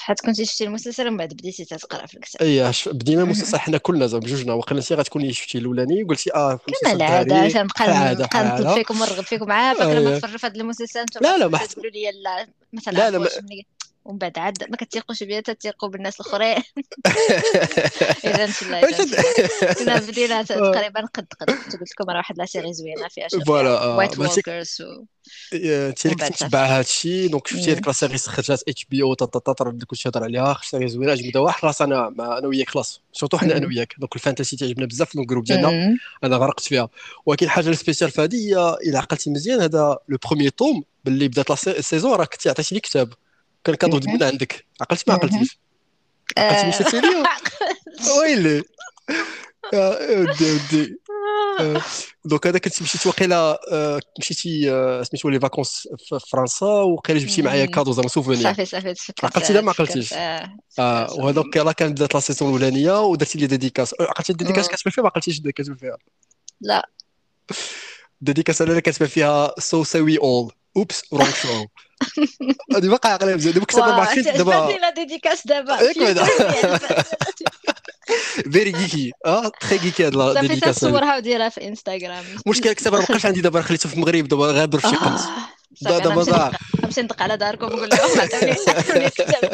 حيت كنتي شفتي المسلسل ومن بعد بديتي تقرأ في الكتاب. اي بدينا المسلسل حنا كلنا زعما بجوجنا وقيلا انت غتكوني شفتي الأولاني قلتي آه كما العاده تنبقى نطلب فيكم ونرغب فيكم عا باقي ما تفرج في هذا المسلسل لا لا ما تقولوا لي لا مثلا لا لا ومن بعد عاد ما كتيقوش بيا تتيقوا بالناس الأخرين. إذا ان شاء الله كنا بدينا تقريبا قد قد قلت لكم راه واحد la série زوينة فيها voilà White Walkers انت اللي كنت هذا الشيء. donc شفتي هذيك la série خرجات HBO اللي كلشي هضر عليها. série زوينة جبدها واحد خلاص أنا أنا وياك خلاص. surtout حنا أنا وياك. donc ال fantasy تعجبنا بزاف في ال groupe ديالنا. أنا غرقت فيها. ولكن الحاجة ال spéciale في هذه هي إلا عقلتي مزيان هذا le premier tome باللي بدات la saison راك كنتي عطيتيني كتاب. كان cadeau من عندك. عقلتي ما عقلتيش عقلتي مشيتي ليا ويلي. ودي ودي donc هذا كنت مشيت وقيلا مشيتي سميتو les vacances في فرنسا وقيلا جبتي معايا cadeau زعما souvenir. صافي صافي عقلتي لا ما عقلتيش. آه وهذاك يلاه كانت بدات la saison الأولانية ودرتي لي dédicace. عقلتي ال dédicace كتبان فيها ما عقلتيش كتبان فيها. لا. dédicace أنا كتبان فيها. so sorry اول oops wrong show هذه باقا عقلها مزيان دابا كتبها مع دابا لا ديديكاس دابا فيري جيكي آه تخي جيكي هاد لا صافي تصورها وديرها في انستغرام المشكل كتبها ما بقاش عندي دابا خليته في المغرب دابا غادر في شي قنت دابا ضاع نمشي ندق على داركم ونقول لهم الكتاب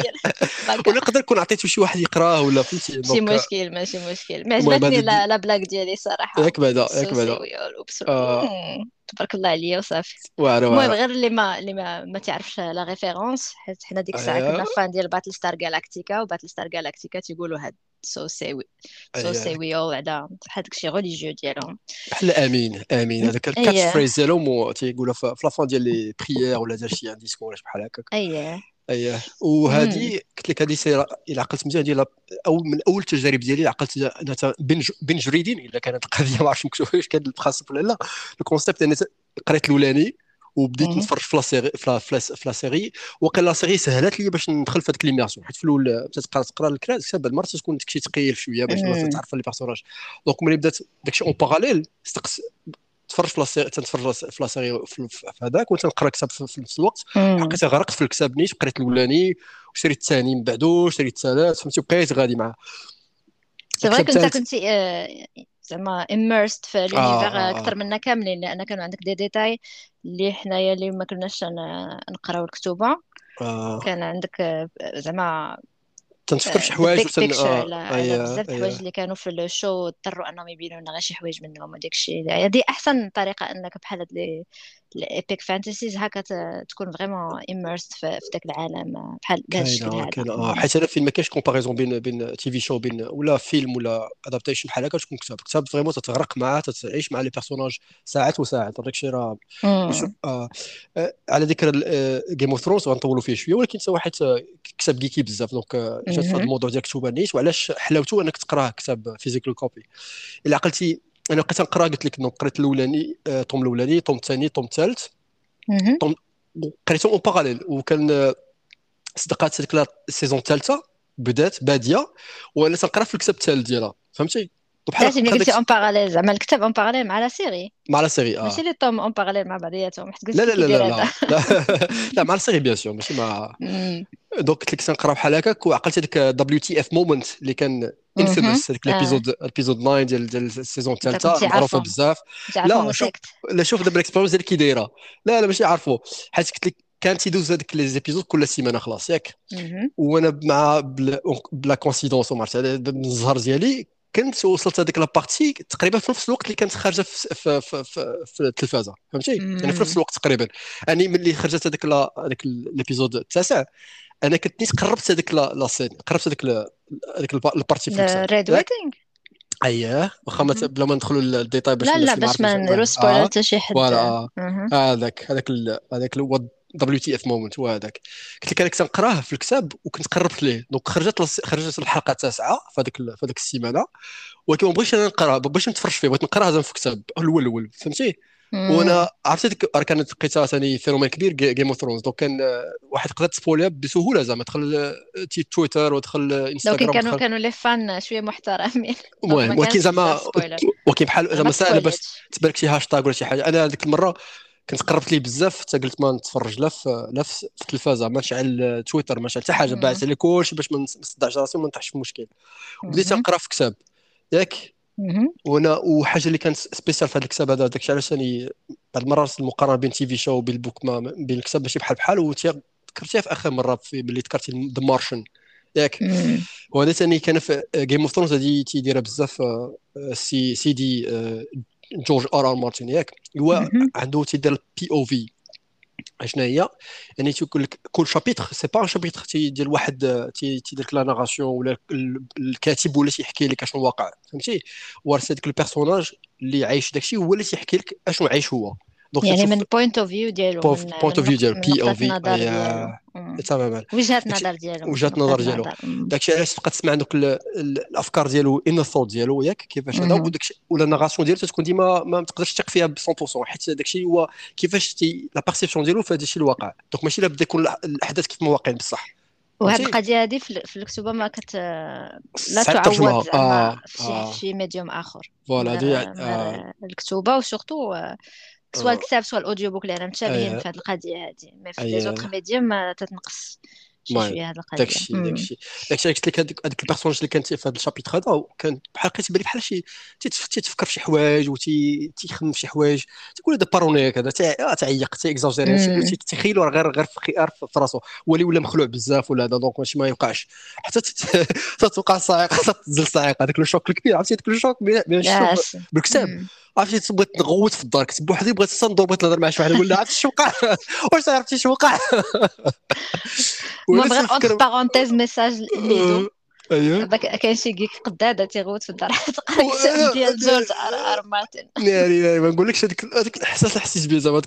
ولا نقدر نكون عطيته شي واحد يقراه ولا فهمتي ماشي مشكل ماشي مشكل ما عجبتني لا بلاك ديالي صراحة ياك بعدا ياك بعدا تبارك الله عليا وصافي المهم غير اللي ما اللي ما, ما تعرفش la référence حيت حنا ديك الساعة كنا fans ديال Battlestar Galactica و Battlestar Galactica تيقولوا هاد so say we so say we أو بعدا بحال داكشي religieux ديالهم بحال امين امين هذاك ال catchphrase ديالهم تيقولوا في la fin ديال les prières ولا دار شي discours ولا بحال هكاك اييه اييه وهذه قلت لك هذه سير إلى عقلت مزيان ديال أو من اول التجارب ديالي عقلت انها binge binge reading الا كانت القضية ما عرفتش مكتوب واش كان ال principe ولا لا ال concept أنا قريت الاولاني وبديت نتفرج في la série في la série وقيلا la série. سهلت لي باش ندخل في هذيك l'immersion حيت في الأول تقرأ تقرأ الكراز حتى المرة تكون داكشي ثقيل شوية باش تعرف les personnages donc ملي بدأت داكشي en parallèle تفرج في la série تنتفرج في la série في هذاك وتنقرا كتاب في نفس الوقت. حقيقة غرقت في الكتاب نيت قريت الأولاني وشريت الثاني من بعدو شريت الثالث فهمتي؟ وبقيت غادي معاه. c'est vrai كنت كنت زعما immersed في l'univers آه, آه، أكثر منا كاملين لأن كانوا عندك دي ديتاي اللي حنايا اللي ما كناش نقراو الكتوبة. آه. كان عندك آه، زعما تنفكر شي حوايج وتن... آه بزاف الحوايج اللي كانوا في ال show اضطروا أنهم يبينوا لنا غير شي حوايج منهم وداك الشيء هذه أحسن طريقة أنك بحال هاد les epic fantasies هكا تكون vraiment immersed في ذاك العالم بحال بهذا الشكل هذا حيت أنا فين ما كاينش comparaison بين بين TV show بين ولا فيلم ولا adaptation بحال هكا تكون كتاب. كتاب vraiment تتغرق معاه تتعيش مع les personnages ساعات وساعات. داك الشيء راه آه. آه. على ذكر Game of Thrones غنطولوا فيه شوية ولكن تا واحد كتاب geeky بزاف. donc جات في هذا الموضوع ديال كتوبه نيت وعلاش حلاوته أنك تقراه كتاب physical copy إلا عقلتي أنا بقيت نقرا قلت لك قريت الأولاني tome الأولاني tome الثاني tome الثالث. قريتهم en parallèle وكان صدقات هذيك ال saison الثالثه بدات بادية وأنا تنقرا في الكتاب الثالث ديالها. فهمتي؟ بحال لازم قلتي اون باراليل زعما الكتاب en parallèle مع la série. مع la série آه. ماشي لي tome en parallèle مع بعضياتهم. حيت قلت لا لا لا لا لا, لا مع la série bien sûr ماشي مع donc قلت لك تنقرا بحال هكاك وعقلت هذيك WTF moment اللي كان infamous هذيك ال épisode ال épisode 9 ديال ديال ال saison الثالثه معروفة بزاف. لا شوف لا شوف دابا ال expérience اللي كي دايرة. لا لا ماشي عارفو حيت قلت لك كان تيدوز هذيك les épisodes كل سيمانة خلاص ياك. وأنا مع par la coïncidence وما عرفت الزهر ديالي كنت وصلت هذيك la partie تقريبا في نفس الوقت اللي كانت خارجة في في في, في, في التلفازة فهمتي؟ يعني في نفس الوقت تقريبا. يعني ملي خرجت هذيك هذاك ال épisode التاسع أنا كنت نيت قربت هذيك la scène قربت هذيك هذيك ال partie في Red Wedding أييه واخا بلا ما ندخلوا للديتاي باش لا لا باش ما نديرو spoiler حتى شي حد. voilà هذاك هذاك هذاك WTF moment هو هذاك. قلت لك أنا كنت نقراه في الكتاب وكنت قربت ليه. donc خرجت خرجت الحلقة التاسعة في هذيك في هذيك السيمانة. ولكن ما بغيتش أنا نقرأ ما بغيتش نتفرج فيه بغيت نقراه في الكتاب. الأول الأول فهمتي؟ وأنا عرفتي ديك راه كانت لقيتها ثاني phénomène كبير Game of Thrones donc كان واحد يقدر ت spoila بسهولة زعما. دخل تويتر ودخل انستغرام كانوا كانوا les fans شوية محترمين. المهم ولكن زعما ولكن بحال زعما ساهل باش تبارك شي هاشتاج ولا شي حاجة. أنا هذيك المرة كنت قربت لي بزاف حتى قلت ما نتفرج لا في لا في التلفازه ما نشعل تويتر ما نشعل حتى حاجة بعث لي كلشي باش ما نصدعش راسي وما نطيحش في مشكل. بديت نقرا في كتاب. ياك؟ وأنا وحاجة اللي كانت spéciale في هذا الكتاب هذا داكشي علاش ثاني بعض المرات المقارنه بين TV show وبين ال book ما بين الكتاب ماشي بحال بحال وذكرتيها في آخر مرة في ملي ذكرتي The Martian ياك؟ وهذا ثاني كان في Game of Thrones هذه تيديرها بزاف آه، c'est c'est de آه، George R. R. Martin ياك هو عنده تيدير POV شنو هي؟ يعني تيقول لك كل chapitre c'est pas chapitre ديال واحد تيدير لك la narration ولا الكاتب ولا تيحكي لك أشنو واقع فهمتي؟ ورث هذاك ال personnage اللي عايش داكشي هو اللي تيحكي لك أشنو عايش هو. donc يعني من point of view ديالو point of view ديالو POV تماما وجهه النظر ديالو وجهه النظر ديالو داكشي علاش تبقى تسمع دوك الافكار ديالو en thought ديالو ياك كيفاش هذا وداكشي ولا ال narration ديالو تكون ديما ما تقدرش تثق فيها ب 100% حيت داكشي هو كيفاش la perception ديالو في هذا الشيء الواقع donc ماشي لابد يكون الاحداث كيف ما واقعين بصح وهذه القضية هذه في الكتوبه ما كت لا تعوض آه. في آه. شي medium اخر voilà آه. الكتوبه و surtout سواء الكتاب سواء ال audiobook اللي أنا متشابهين في هذه القضية هذه mais في les autres médiums تتنقص شوية هذه القضية. داكشي داكشي. داكشي قلت لك هذيك هذيك ال personnage اللي كانت في هذا ال chapitre هذا كان بحال لقيت بحال شي تيتفكر في شي حوايج وتيخمم في شي حوايج. تيقول هذا paranoïaque هذا تعيق تيكزاجيري تيخيلو غير غير في راسو. ولي ولا مخلوع بزاف ولا هذا donc ماشي ما يوقعش. حتى توقع صاعقه حتى تنزل الصاعقه هذاك le choc الكبير عرفتي؟ هذاك le choc بالكتاب. عرفتي بغيت نغوت في الدار كنت بوحدي بغيت ندور بغيت نهضر مع شي واحد نقول له عرفتي شنو وقع؟ واش عرفتي شنو وقع؟ المهم غير entre parenthèses message ليدو أيوه. كاين شي كيك قدادة تيغوت في الدار. تقرا كتاب ديال جورج آر آر مارتن. ناري ناري. ما نقولكش هذيك هذيك الإحساس اللي حسيت به زعما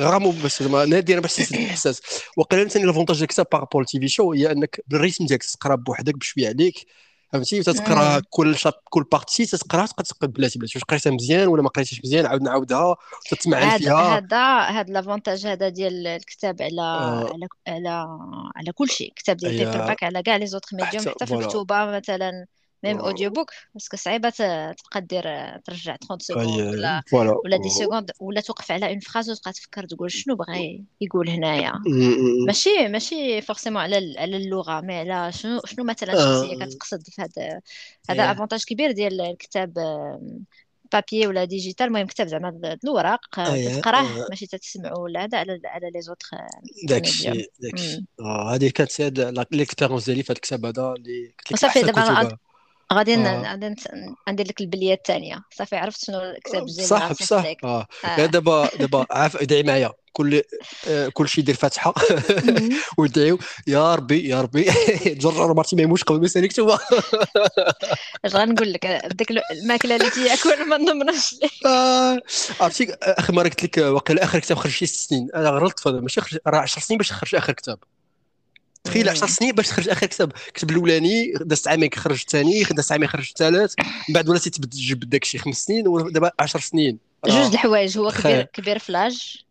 غامو باش زعما نادي أنا باش حسيت الإحساس. وقيلا ثاني l'avantage ديال الكتاب par rapport ل TV show هي أنك بال rythme ديالك تقرا بوحدك بشوية عليك. فهمتي؟ تتقرا كل chap كل partie تتقرا تبقى تقد بلاتي بلاتي. واش قريتها مزيان ولا ما قريتهاش مزيان عاود نعاودها تتمعن فيها. هذا هذا l'avantage هذا ديال الكتاب على آه. على على على كل شيء. كتاب ديال paperback على كاع les autres médiums حتى في الكتوبة مثلا. même audiobook parce que صعيبه تبقى دير ترجع 30 secondes ولا ولا dix secondes ولا توقف على une phrase وتبقى تفكر تقول شنو بغى يقول هنايا ماشي ماشي forcément على على اللغة mais على شنو شنو مثلا الشخصيه كتقصد في هذا هذا avantage كبير ديال الكتاب papier ولا digital المهم كتاب زعما الوراق تقراه ماشي تتسمعوا ولا هذا على على les autres داكشي داكشي هذه كانت l'expérience ديالي في هذا الكتاب هذا اللي صافي دابا غادي غادي ندير لك البلية الثانية. صافي عرفت شنو الكتاب الجاي صح بصح آه, آه. دابا دابا عارف ادعي معايا. كل آه كل شيء يدير فاتحة. ويدعيو يا ربي يا ربي. جرجر مارتي ما يموتش قبل ما يسالي كتوبه اش غنقول لك ديك الماكلة اللي تياكل ما نضمنش آه، عرفتي اخر مره قلت لك واقيلا اخر كتاب خرج شي ست سنين. أنا غلطت ماشي راه 10 سنين باش خرج آخر كتاب. تخيل 10 سنين باش تخرج آخر كتاب. كتب الأولاني دازت عامين خرج الثاني دازت عامين خرج الثالث. من بعد ولا تجبد داك الشيء خمس سنين ودابا 10 سنين. جوج الحوايج. هو كبير كبير في l'âge.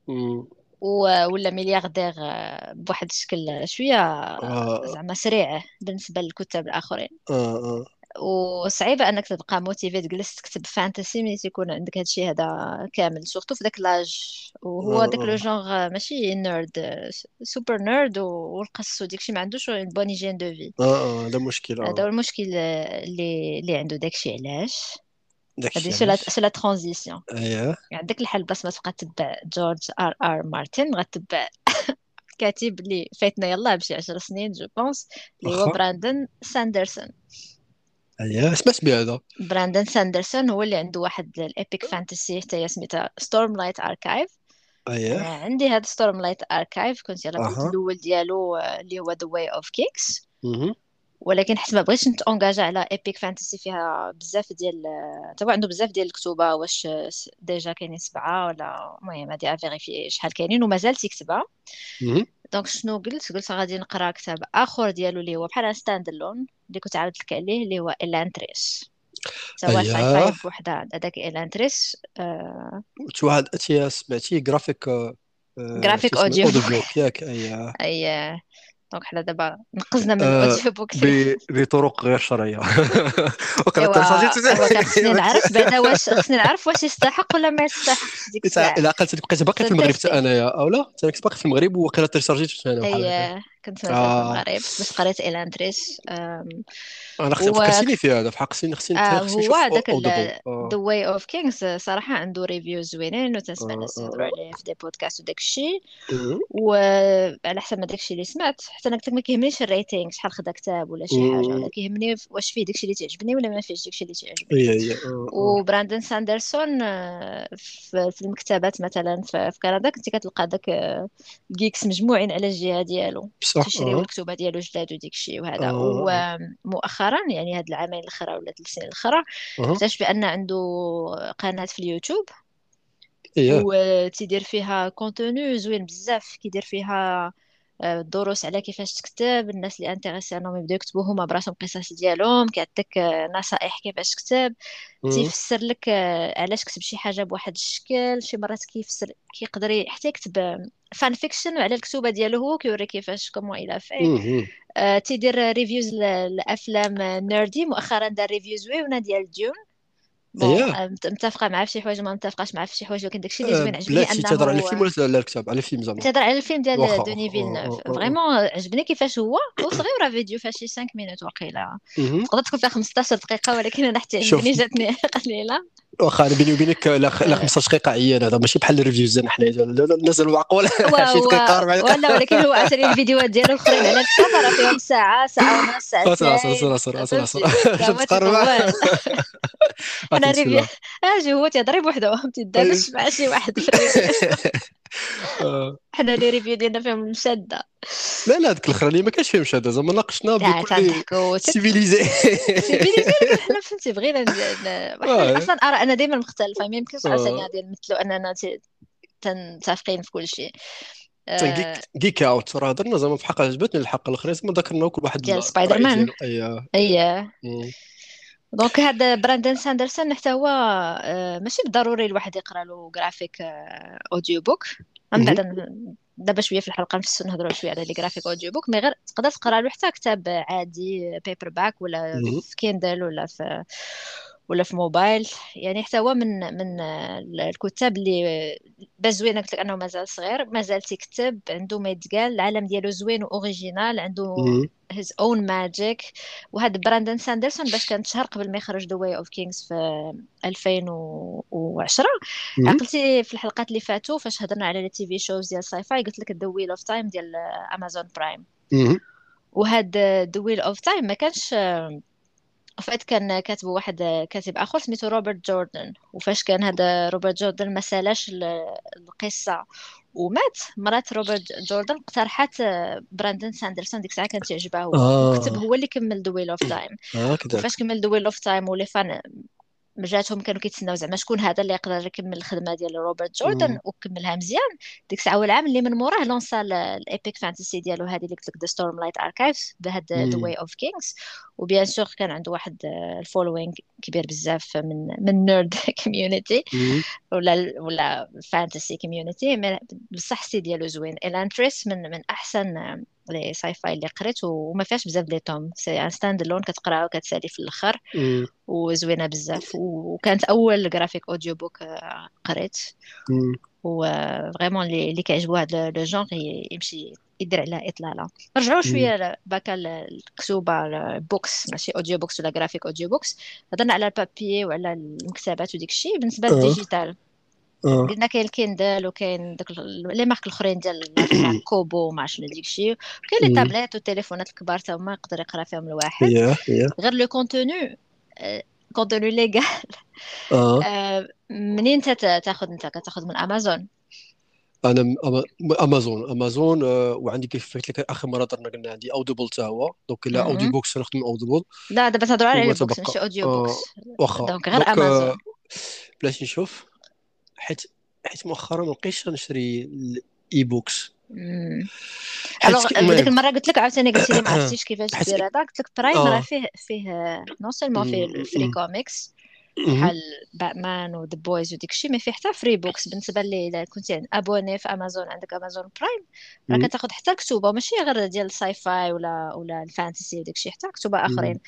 ولا ملياردير آه، بواحد الشكل شوية آه. زعما سريع بالنسبة للكتاب الآخرين. آه. وصعيبة أنك تبقى motivé تجلس تكتب fantasy ملي تيكون عندك هادشي هذا كامل surtout في داك l'âge وهو داك le genre ماشي nerd super nerd والقص وداكشي ما عندوش bonne hygiène de vie آه آه هذا مشكل هذا هو المشكل اللي اللي عنده داكشي علاش؟ هذه c'est la transition اييه عندك الحل بس ما تبقى تتبع جورج ار ار مارتن غتبع كاتب اللي فايتنا يلاه بشي 10 سنين je pense اللي هو براندن ساندرسون اييه سمعت بهذا. براندن ساندرسون هو اللي عنده واحد ال epic fantasy حتى هي سميتها Stormlight Archive اييه عندي هذا Stormlight Archive كنت يلاه أه. الأول ديالو آه، اللي هو The Way of Kings ولكن حيت ما بغيتش نت engagé على epic fantasy فيها بزاف ديال تا عنده بزاف ديال الكتوبة واش déjà كاينين سبعة ولا المهم هادي à vérifier شحال كاينين ومازال تيكتبها donc شنو قلت قلت غادي نقرا كتاب اخر ديالو اللي هو بحال standalone اللي كنت عاودت لك عليه اللي هو Elantris سواء sci-fi بوحدها هذاك Elantris آه واحد سمعتي Graphic Graphic Audio ياك اي اي donc حنا دابا نقزنا من آه، ال audiobook بطرق غير شرعية. وقرات خصني نعرف بعدا واش خصني نعرف واش يستحق ولا ما يستحقش ديك الساعة. الا عقلت بقيت باقي في المغرب حتى أنايا أو لا؟ كنت باقي في المغرب وقيلا télécharg يت أنا اييه كنت في آه. المغرب بس قريت Elantris أنا خصني فكرتيني في هذا في حق خصني خصني آه هو هذاك The Way of Kings صراحة عنده reviews زوينين وتسمع الناس يهضروا عليه في des podcasts وداك الشيء. وعلى حسب ما داك الشيء اللي سمعت حتى أنا قلت لك ما كيهمنيش ال rating شحال خدا كتاب ولا شي حاجة ولا كيهمني واش فيه داك الشيء اللي تعجبني ولا ما فيهش داك الشيء اللي تعجبني. وبراندن ساندرسون آه، في المكتبات مثلا في كندا كنتي كتلقى داك geeks مجموعين على الجهة ديالو. تشريو الكتب ديالو جداد وديك الشيء وهذا. ومؤخرا مؤخرا يعني هاد العامين الأخرى ولا ثلاث سنين الأخرى اكتشف بأن عنده قناة في اليوتيوب إيه. وتيدير فيها contenu زوين بزاف كيدير فيها آه، دروس على كيفاش تكتب الناس اللي intéressés انهم يبداو يكتبوا هما براسهم قصص ديالهم كيعطيك آه، نصائح كيفاش تكتب. تيفسر لك آه، علاش كتب شي حاجة بواحد الشكل. شي مرات كيفسر كيقدر حتى يكتب fan fiction على الكتوبة ديالو هو كيوري كيفاش comment il fait تيدير reviews لأفلام nerdy مؤخرا دار review زوينه ديال Dune bon متفقه معاه في شي حوايج ما متفقاش معاه في شي حوايج ولكن داكشي اللي زوين عجبني انه تهضر على الفيلم ولا على الكتاب على الفيلم زعما تهضر على الفيلم ديال Denis Villeneuve vraiment عجبني كيفاش هو هو صغير فيديو فيها شي 5 minutes وقيله تقدر تكون فيها 15 دقيقه ولكن أنا حتى عجبني جاتني قليله واخا أنا بيني وبينك لا 15 دقيقة عيان هذا ماشي بحال ال reviews ديالنا حنا الناس المعقول شي دقيقه أربع دقائق ولا ولكن هو عشان الفيديوهات ديالو الأخرين على الكتاب فيهم ساعة ساعة ونص اصبر اصبر اصبر باش تقرب أنا review أجي هو تيضرب وحده ما تيدارش مع شي واحد حنا les reviews ديالنا فيهم مشاده لا لا هذيك الاخرانيه ما كانش فيها مشاده زعما ناقشنا بكل civilisé civilisé حنا فهمتي بغينا أصلا أنا دائما مختلفة. ما يمكنش عاوتاني غادي نمثلوا أننا متفقين في كل شيء. Geek Out راه هضرنا زعما في حق عجبتني الحلقة الأخرى زعما ذكرنا كل واحد ديال سبايدر مان اييه donc هذا براندن ساندرسون حتى هو آه، ماشي بالضروري الواحد يقرأ له graphic audiobook من بعد دابا شوية في الحلقة نفسو نهضروا شوية على les graphic audiobooks mais غير تقدر تقرأ له حتى كتاب عادي paperback ولا في Kindle ولا في ولا في موبايل. يعني حتى هو من من الكتاب اللي باش زوين قلت لك أنه مازال صغير مازال تيكتب عنده ما يتقال العالم ديالو زوين و original عنده his own magic وهذا براندن ساندرسون باش كان شهر قبل ما يخرج The Way of Kings في 2010 عقلتي في الحلقات اللي فاتوا فاش هضرنا على ال TV shows ديال sci-fi قلت لك The Wheel of Time ديال امازون برايم وهذا The Wheel of Time ما كانش فات كان كاتبه واحد كاتب آخر سميتو روبرت جوردن وفاش كان هذا روبرت جوردن ما سالاش القصة ومات. مرات روبرت جوردن اقترحت براندن ساندرسون ديك الساعة كانت تعجبها. آه. وكتب هو اللي كمل The Wheel of Time وفاش كمل The Wheel of Time و les fans جاتهم كانوا كيتسناو زعما شكون هذا اللي يقدر يكمل الخدمة ديال روبرت جوردن وكملها مزيان. ديك الساعة هو العام اللي من موراه لونسا ال epic fantasy ديالو هذه اللي قلت لك The Stormlight Archives بهاد The Way of Kings و bien sûr كان عنده واحد ال following كبير بزاف من من nerd community ولا ولا fantasy community بصح السي ديالو زوين. Elantris من من أحسن les sci-fi اللي قريت وما فيهاش بزاف les tomes. c'est un standalone كتقرأها وكتسالي في الأخر. وزوينة بزاف. وكانت أول graphic audiobook قريت. و vraiment اللي كيعجبو هذا le genre يمشي يدير على اطلاله رجعوا شوية back الكتوبه books ماشي audiobooks ولا graphic audiobooks هضرنا على ال papier وعلى المكتبات وديك الشيء بالنسبة لل digital. قلنا كاين الكيندل وكاين داك les marques الاخرين ديال كوبو ما عرفتش ديك الشيء وكاين les tablettes والتليفونات الكبار تا هما يقدر يقرا فيهم الواحد غير le contenu contenu légal منين تاخذ أنت كتاخذ من أمازون؟ أنا أمازون. أمازون آه، وعندي كيف قلت لك آخر مرة درنا قلنا عندي اوديبل حتى هو. donc لا audiobooks نخدم اوديبل لا دابا تهضروا على ماشي audiobooks واخا donc غير أمازون. بلاش نشوف. حيت حيت مؤخرا ما بقيتش نشري ال e-books alors ديك المرة قلت لك عاوتاني قلت لي ما عرفتيش كيفاش دير هذا قلت لك برايم راه فيه فيه non seulement فيه ال free comics بحال باتمان و The Boys وديك الشيء ما فيه حتى free books بالنسبة لي إلا كنتي abonné في امازون عندك امازون برايم راه كتاخذ حتى كتوبه ماشي غير ديال ال sci-fi ولا ولا ال fantasy وداك الشيء حتى كتوبة آخرين.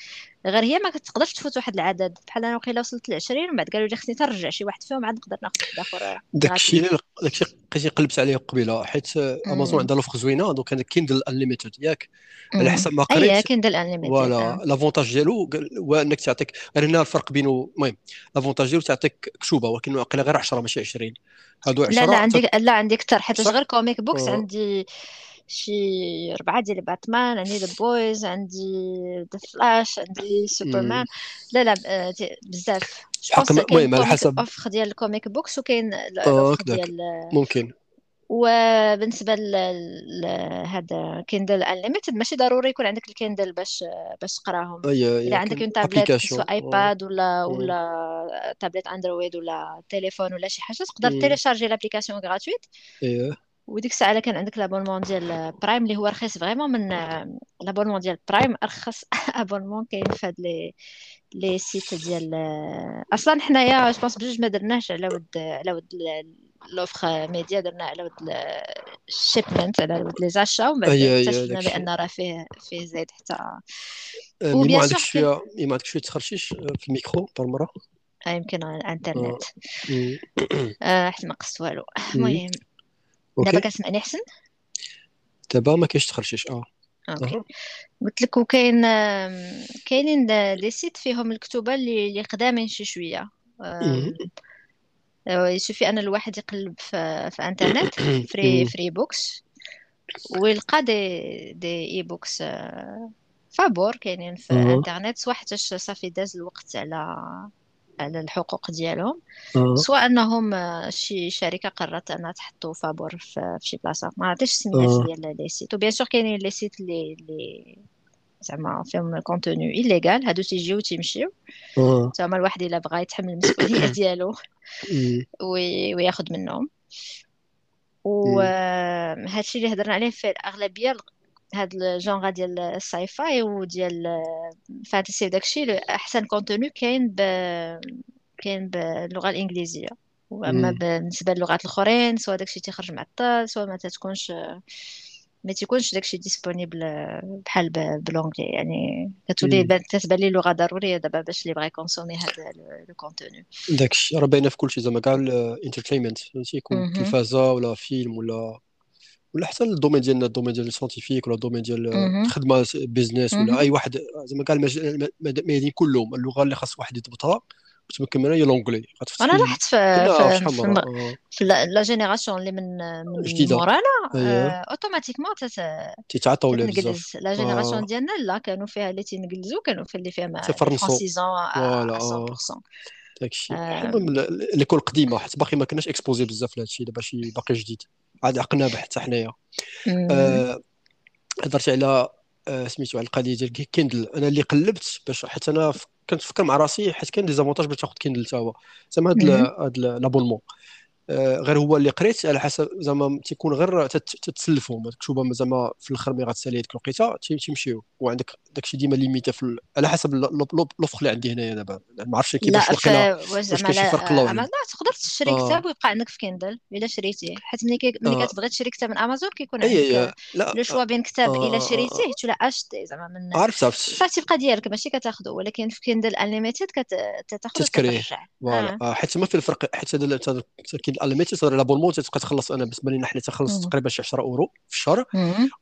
غير هي ما كتقدرش تفوت واحد العدد. بحال أنا وقيله وصلت ل 20 ومن بعد قالوا لي خصني ترجع شي واحد فيهم عاد نقدر ناخذ واحد آخر. داكشي داكشي لقيتي قلبت عليه قبيلة حيت امازون عندها l'offre زوينة donc هذا كيندل انليميتد ياك؟ على حسب ما قريت. اي كيندل انليميتد voilà l'avantage ديالو هو إنك تعطيك هنا الفرق بينه المهم l'avantage ديالو تعطيك كتوبة ولكن واقيلا غير 10 ماشي 20 هادو 10 لا لا عندي لا عندي أكثر حيت غير comic books عندي شي ربعة ديال باتمان عندي The Boys عندي The Flash عندي سوبرمان لا لا آه، بزاف. المهم على حسب offre ديال ال comic books وكاين ال offre ديال ممكن. وبالنسبة لهذا كيندل انليميتد ماشي ضروري يكون عندك الكيندل باش باش تقراهم. اذا عندك une tablette سواء ايباد ولا ولا تابلت اندرويد ولا تليفون ولا شي حاجة تقدر تيليشارجي l'application gratuite وديك الساعة كان عندك l'abonnement ديال برايم اللي هو رخيص vraiment من l'abonnement ديال برايم أرخص abonnement كاين في هاد les les sites ديال أصلا حنايا je pense بجوج ما درناش على ود على ود l'offre média درنا على ود ال shipment على ود les achats ومن بعد اكتشفنا بأن راه فيه فيه زايد حتى. و bien sûr شوية ما عندك شوية تخرشيش في الميكرو بالمرة يمكن على الإنترنت. حيت ما قصت والو. المهم. دابا كتسمعني احسن دابا ما كاينش تخرجيش آه. أوكي. قلت لك وكاين كاينين des sites فيهم الكتوبه اللي اللي قدامين شي شوية. يشوفي ان الواحد يقلب في, في إنترنت free free books ويلقى des des e-books فابور كاينين في إنترنت سواء حتىش صافي داز الوقت على على الحقوق ديالهم. سواء أنهم شي شركة قررت أنها تحطو فابور في شي بلاصة. ما عرفتش السميات ديال les sites. و bien sûr كاينين les sites اللي اللي زعما فيهم contenu illégal هادو تيجيو تيمشيو زعما الواحد إلا بغى يتحمل المسؤولية ديالو وياخذ منهم. وهادشي اللي هضرنا عليه في الأغلبية هاد الجونغ ديال ال sci-fi وديال fantasy وداكشي أحسن contenu كاين ب كاين باللغة الإنجليزية. واما بالنسبة للغات الأخرين سواء داكشي تيخرج معطل سواء ما تتكونش ما تيكونش داكشي disponible بحال ب l'anglais يعني كتولي تتبان لي لغة ضرورية دابا باش اللي بغى يكونسومي هذا le contenu داكشي. راه باينة في كلشي. زعما كاع ال entertainment فهمتي؟ يكون تلفازة ولا فيلم ولا ولا حتى ال domaine ديالنا ال domaine ديال ال scientifique ولا ال domaine ديال الخدمة business ولا أي واحد زعما كاع الميادين كلهم اللغة اللي خاص واحد يضبطها وتمكن منها هي l'anglais أنا لاحظت في في, la génération اللي من من مورانا automatiquement تيتعاطاو بزاف. la génération ديالنا لا كانوا فيها اللي تينجلزوا كانوا في اللي فيها francisants 100% داكشي. المهم l'école القديمه حيت باقي ما كناش exposé بزاف لهذا الشيء دابا شي باقي جديد. عاد عقلنا حتى حنايا. آه، هضرت على آه، سميتو على القضية ديال Kindle. أنا اللي قلبت باش حتى أنا كنتفكر مع راسي حيت كاين des avantages باش تاخذ Kindle حتى هو. زعما هذا هذا l'abonnement غير هو اللي قريت على حسب زعما تيكون غير تتسلفوا مكتوبه زعما في الآخر mais غتسالي هذيك الوقيته تيمشيو. وعندك داكشي ديما limitatif على حسب l'offre اللي عندي هنايا دابا. ما عرفتش كيفاش واقيلا واش زعما لا تقدر تشري آه. كتاب ويبقى عندك في Kindle إلا شريتيه. حيت ملي ملي آه. كتبغي تشري كتاب من أمازون كيكون عندك le choix بين كتاب إلا شريتيه tu l'as acheté زعما من عرفت عرفت. صافي تبقى ديالك ماشي كتاخذه ولكن في Kindle Unlimited كتاخذ تتكريه voilà. حيت ما في الفرق حيت هذا Kindle Unlimited صار l'abonnement تبقى تخلص أنا بالنسبة لنا حنا تخلص تقريبا شي 10 أورو في الشهر.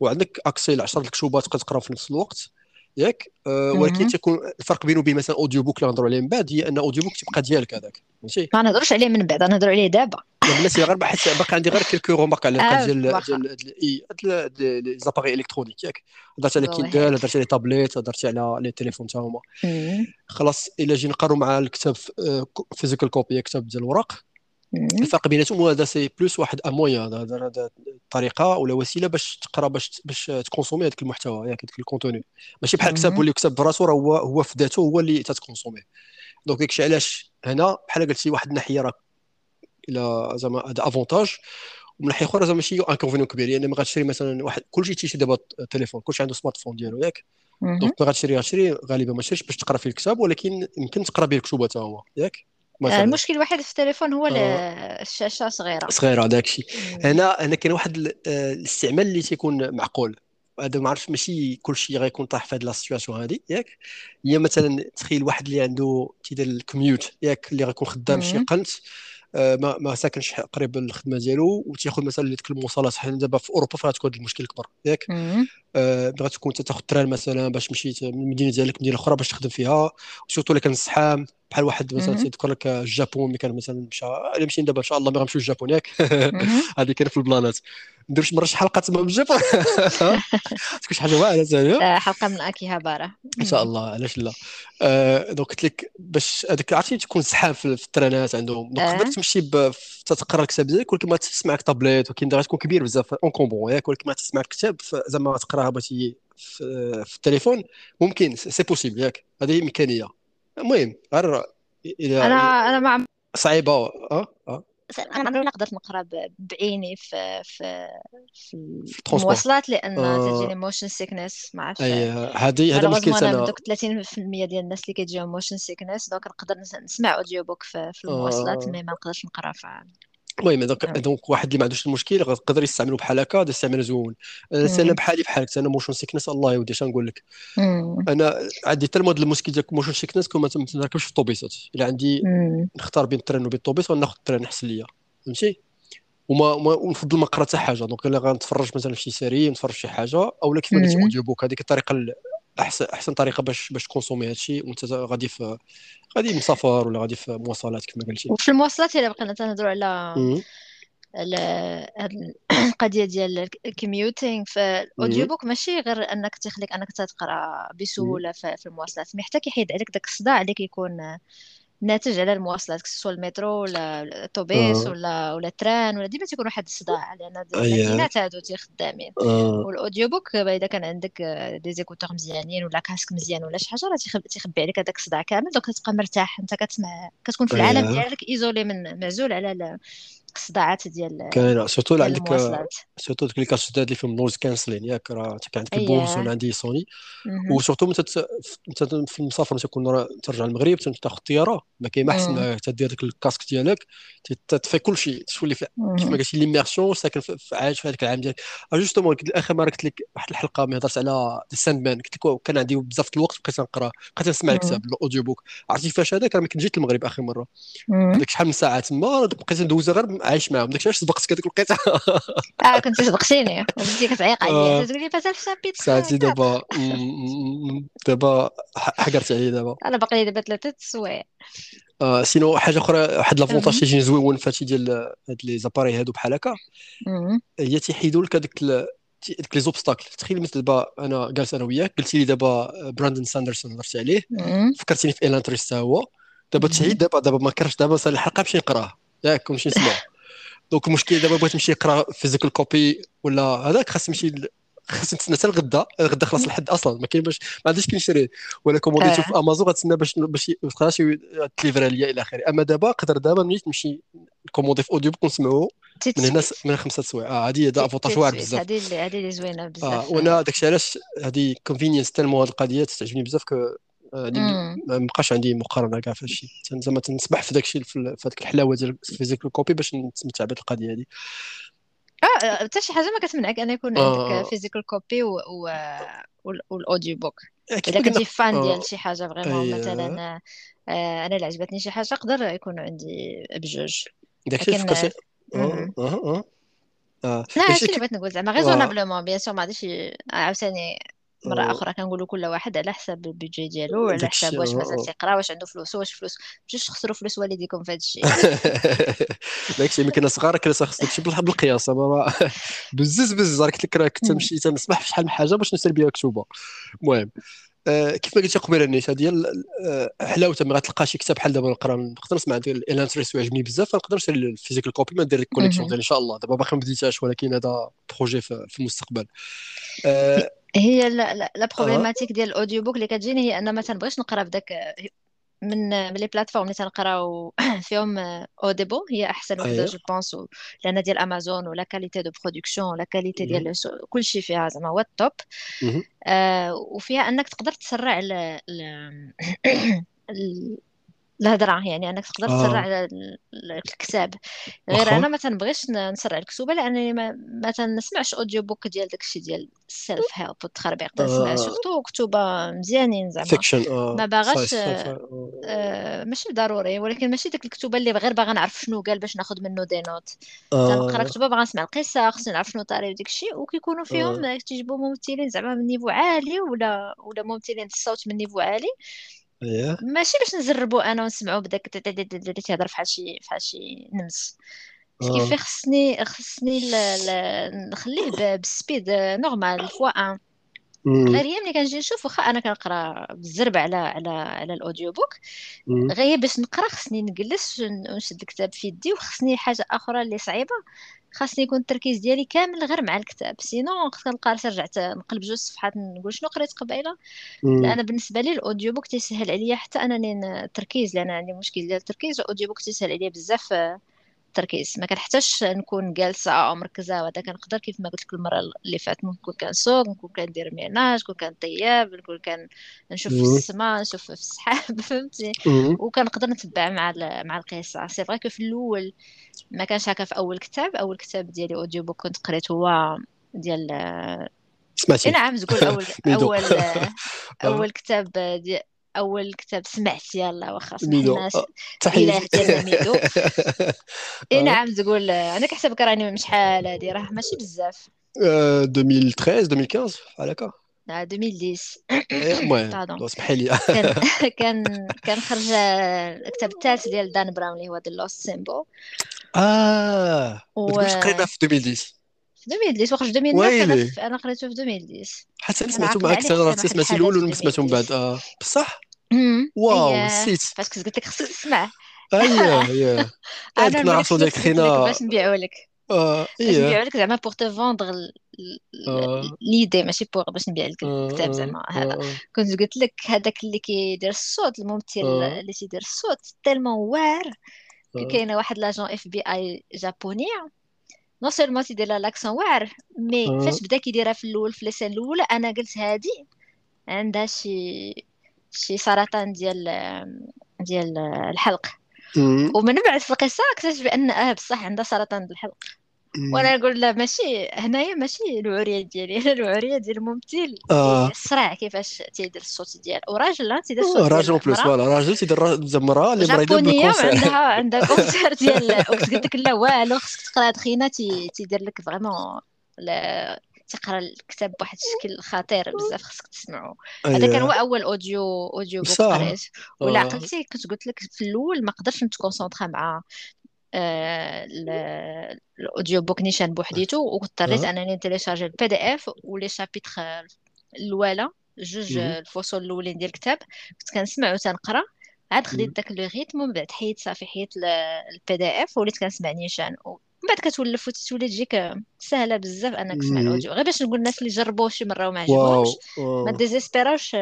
وعندك accès ل 10 الكتوبات تقدر تقرا في نفس الوقت. ياك؟ أه ولكن تكون الفرق بينه وبين مثلا en audiobook اللي نهضروا عليه من بعد هي أن audiobook تبقى ديالك هذاك. ماشي ما نهضروش عليه من بعد نهضروا عليه دابا. بلاتي غير حيت باقي عندي غير quelques remarques على القضية ديال ديال les appareils électroniques ياك؟ هضرت على Kindle هضرت على تابليت هضرت على les téléphones حتى هما. خلاص إلا جينا نقارنوا مع الكتاب physical copy كتاب ديال الورق. الفرق بيناتهم هذا c'est plus واحد un moyen. هذا طريقه ولا وسيلة باش تقرا باش باش ت consommer هذاك المحتوى ياك هذاك ال contenu. ماشي بحال كتاب واللي كتاب براسو راه هو هو في ذاته هو اللي تت consommer. donc داكشي علاش هنا؟ بحال قلتي واحد الناحية راه إلى زعما هذا avantage ومن ناحية أخرى زعما ماشي inconvénient كبير. يعني ما غاتشري مثلا واحد كلشي تيشري دابا التليفون كلشي عنده smartphone ديالو ياك؟ donc ما غاتشري غاتشري غالبا ما تشريش باش تقرا فيه الكتاب ولكن يمكن تقرا به الكتب حتى هو ياك؟ مثلا. المشكل الوحيد في التليفون هو آه. الشاشة صغيرة. صغيرة داك الشيء. هنا هنا كاين واحد آه، الاستعمال اللي تيكون معقول. هذا ما عرفتش ماشي كل شيء غيكون طاح في هذه la situation هذه ياك؟ هي مثلا تخيل واحد اللي عنده تيدير ال commute ياك؟ اللي غيكون خدام شي قنت. ما ما ساكنش قريب الخدمة ديالو وتياخذ مثلا ديك المواصلات حنا دابا في أوروبا فغتكون تكون المشكل كبر ياك؟ آه تكون تاخذ train مثلا باش مشيت من المدينة ديالك لمدينه أخرى باش تخدم فيها و surtout إلا كان الزحام بحال واحد مثلا تذكر لك الجابون ملي كان مثلا مشى إلا مشينا دابا إن شاء الله ما غنمشيو الجابون ياك؟ هذه كاينة في البلانات. ندير شي مرة شي حلقة تما بالجابون تكون شي حاجة واعرة ثاني آه، حلقة من اكيهاباره إن شاء الله علاش لا. آه donc قلت لك باش هذاك عرفتي تكون زحام في الترانات عندهم. donc تقدر تمشي تتقرا الكتاب ديالك ولكن ما تسمع طابليت ولكن تكون كبير بزاف encombrant ياك ولكن ما تسمع الكتاب زعما تقراها بغيتي في التليفون ممكن c'est possible ياك. هذه إمكانية. المهم غير أنا أنا مع صعيبة آه. أنا عمري ما قدرت نقرأ بعيني في في في المواصلات لأن آه. تجيني motion sickness ما عرفتش هذه هذا مشكل أنا دوك 30% ديال الناس اللي كيجيهم motion sickness donc نقدر نسمع audiobook في, في المواصلات آه. mais ما نقدرش نقرأ في المهم donc donc واحد اللي ما عندوش المشكل يقدر يستعملو بحال هكا هذا استعمال زوين. أنا بحالي بحالك أنا motion sickness الله يودي اش نقول لك؟ أنا عندي حتى الموديل المشكل ديال motion sickness كون ما تنركبش في الطوبيسات إلا عندي نختار بين ال train وبين الطوبيس وناخذ ال train احسن ليا فهمتي؟ وما ونفضل ما نقرا حتى حاجة donc إلا غنتفرج مثلا في شي série نتفرج في شي حاجة اولا كيف ما قلتي audiobook هذيك الطريقة احسن أحسن طريقة باش باش ت consommer هذا الشيء وانت غادي في غادي مسافر ولا غادي في مواصلات كما قلتي. وفي المواصلات إلا بقينا تنهضروا على هاد القضية ديال ال commuting فال audiobook ماشي غير أنك تخليك أنك تقرأ بسهولة في المواصلات mais حتى كيحيد عليك داك الصداع اللي كيكون ناتج على المواصلات سواء المترو ولا الأتوبيس آه. ولا ولا ال train ولا ديما تيكون واحد الصداع لأن الماكينات هادو تيخدامين آه. وال audiobook اذا كان عندك des écouteurs مزيانين ولا casque مزيان ولا شي حاجة راه تيخبي عليك هذاك الصداع كامل donc تبقى مرتاح أنت كتسمع كتكون في العالم ديالك isolé من معزول على الصداعات ديال كاينة surtout عندك surtout ديك الكاسكات اللي فيهم noise cancelling ياك راه كان عندك ال Bose وأنا عندي سوني. و surtout انت في المسافر تكون ترجع للمغرب تاخذ الطياره ما كاين ما أحسن تدير ديك ال casque ديالك. تفي كل شيء. تولي كيف ما قلتي l'immersion ساكن عايش في هذاك العالم ديالك. justement اخر مرة قلت لك واحد الحلقة ملي هضرت على ال Sandman قلت لك كان عندي بزاف الوقت بقيت نقرأ بقيت نسمع الكتاب ال audiobook. عرفتي فاش هذاك؟ راه كنت جيت المغرب آخر مرة. هذاك شحال من ساعة تما؟ بقيت ندوز غير عايش معاهم. داك علاش سبقت كذاك الوقيته آه كنت سبقتيني. وبديتي كتعيق عليا. آه. تقول لي مازال في chapitre ساعتي دابا دابا حقرت عليا دابا. أنا باقي لي دابا ثلاثة السوايع آه sinon حاجة أخرى واحد l'avantage تيجي زوين فهادشي ديال هاد les appareils هادو بحال هكا. هي تيحيدوا لك هذاك ديك les obstacles. تخيل مثل دابا أنا جالس أنا وياك قلتي لي دابا Brandon Sanderson هضرتي عليه. فكرتيني في Elantris هو. دابا تحيد دابا دابا ما كرهتش دابا صار الحلقة نمشي نقراه ياك ونمشي نسمع donc المشكل دابا بغيت نمشي نقرا physical copy ولا هذاك خاص نمشي خاص نتسنى حتى الغدا. الغدا خلاص الحد أصلا ما كاين باش ما عنديش كنشري ولا كومونديتو في أمازون غتسنى باش باش شي تليفرا ليا إلى آخره. أما دابا نقدر دابا ملي نمشي commander في audio book نسمعو من هنا من خمسة سوايع. آه هذه هذا avantage واعر بزاف. هذه هذه اللي زوينة بزاف. آه وأنا داكشي علاش هذه convenience tellement هذه القضية تعجبني بزاف ما بقاش عندي مقارنة كاع في الشيء زعما تنسبح في داك الشيء في هذيك الحلاوة ديال ال physical copy باش نتمتع بهذه القضية هذه آه حتى شي حاجة ما كتمنعك أن يكون آه. عندك physical copy و... و... وال audio book الا كنتي fan آه. ديال شي حاجة vraiment مثلا آه أنا اللي عجبتني شي حاجة يقدر يكون عندي بجوج. داكشي لكن آه آه آه. لا هادشي اللي بغيت نقول زعما raisonnablement bien sûr ما غاديش عاوتاني مرة آه. أخرى كنقولوا كل واحد على حسب البيجي ديالو وعلى حسب واش مثلا تيقرا واش عنده فلوس واش فلوس باش تخسروا فلوس والديكم في هذا الشيء داكشي ملي كنا صغار كنا خصك تمشي بالقياس بزز بزز قلت لك راه كنت نمشي تنسمح في شحال من حاجة باش نشري بها كتوبة. المهم آه كيف ما قلت قبيله النيت هذه آه حلاوتها ما غتلقى شي كتاب بحال دابا نقرا نقدر نسمع ديال الانتريس ويعجبني بزاف نقدر نشري ال physical copy ما ندير ال collection ديالي إن شاء الله. دابا باقي ما بديتهاش ولكن هذا projet في المستقبل. آه هي la problématique ديال ال audio book اللي كتجيني هي أن ما تنبغيش نقرأ بداك من من لي plateforme اللي تنقراو فيهم Audible هي أحسن وحدة je pense لأن ديال امازون و la qualité de production و la qualité ديال كلشي فيها زعما هو ال top آه وفيها أنك تقدر تسرع الهضره يعني أنك تقدر تسرع آه. الكتاب غير أنا ما تنبغيش نسرع الكتوبه لأنني ما, ما تنسمعش audio book ديال داكشي ديال ال self help والتخربيق تنسمع آه. surtout كتوبة مزيانين زعما fiction آه. ما باغاش. ماشي ضروري ولكن ماشي ديك الكتوبة اللي غير باغا نعرف شنو قال باش ناخذ منه des notes. تنقرا كتوبة باغا نسمع القصة خصني نعرف شنو طاري وديك الشيء وكيكونوا فيهم. تيجيبوا ممثلين زعما من niveau عالي ولا ولا ممثلين الصوت من niveau عالي yeah. ماشي باش نجربوا أنا ونسمعوا بداك تهضر فحال شي فحال شي نمس. كيف خصني خصني نخليه بال speed normal fois un. غير هي ملي كنجي نشوف واخا أنا كنقرأ بالزرب على على على ال audio book. غير باش نقرأ خصني نجلس ونشد الكتاب في يدي وخصني حاجة أخرى اللي صعيبة. خاصني يكون التركيز ديالي كامل غير مع الكتاب. sinon كنلقى راسي رجعت نقلب جوج صفحات نقول شنو قريت قبيلة؟ أنا بالنسبة لي ال audio book تيسهل عليا حتى انني التركيز لأن عندي مشكل ديال التركيز ال audio book تيسهل عليا بزاف التركيز. ما كنحتاجش نكون جالسة أو مركزة وهذا كنقدر كيف ما قلت لك المرة اللي فاتت نكون كنسوق نكون كندير ménage نكون كنطيب نكون كان نشوف في السماء نشوف في السحاب فهمتي؟ وكنقدر نتبع مع مع القصة. c'est vrai في الأول ما كانش هكا في أول كتاب. أول كتاب ديالي audio book كنت قريت هو ديال سمعتي؟ نعم تقول أول أول أول كتاب ديال أول كتاب سمعت يلا واخا سمحنا تحية. ديالنا ميدو. إي نعم تقول أنا كحسبك راني شحال هادي راه ماشي بزاف. 2013 2015 على هكا 2010 المهم اسمحي لي. كان كان خرج الكتاب الثالث ديال دان براون اللي هو The Lost Symbol آه. واش قرينا في 2010 في 2010 وخرج 2009 أنا قريته في 2010 حتى أنا سمعته معك أنا سمعتي الأول ولا سمعته من بعد. آه. wow نسيت فاش قلت لك خصك تسمع اييه اييه أنا نعرفو ديك خينا باش نبيعو لك آه باش نبيعو لك زعما pour te vendre l'idée ماشي pour باش نبيع لك الكتاب زعما هذا كنت قلت لك هذاك اللي كيدير الصوت الممثل اللي تيدير الصوت tellement واعر كاينة واحد l'agent FBI japonaise non seulement تيدير l'accent واعر mais فاش بدا كيديرها في الأول في les scènes الاولى أنا قلت هادي عندها شي شي سرطان ديال ديال الحلق. ومن بعد في القصة اكتشف بأن آه بصح عندها سرطان الحلق. وأنا نقول لا ماشي هنايا ماشي الوعوريه ديالي أنا الوعوريه ديال الممثل. آه. الصراع كيفاش تيدير الصوت ديال وراجل تيدير الصوت راجل plus voilà راجل تيدير زعما اللي مريضة بال cancer عندها عندها cancer ديال قلت لك لا والو خصك تقرأ هاد خينا تيدير لك vraiment تقرأ الكتاب بواحد الشكل خطير بزاف خصك تسمعو. هذا كان هو أول audio audio book قريت ولا عقلتي كنت قلت لك في الأول ما قدرتش نتكونسونطرا مع آه ال audio book نيشان بوحديتو واضطريت أنني نتيليشارجي ال PDF و les chapitres الأولى جوج الفصول الأولين ديال الكتاب. كنت كنسمع وتنقرا عاد خديت داك le rythme ومن بعد حيت صافي حيدت ال PDF وليت كنسمع نيشان. من بعد كتولف وتولي تجيك سهلة بزاف أنك تسمع ال audio غير باش نقول الناس اللي جربوه شي مرة وما عجبهمش. ما ديزيسبيراوش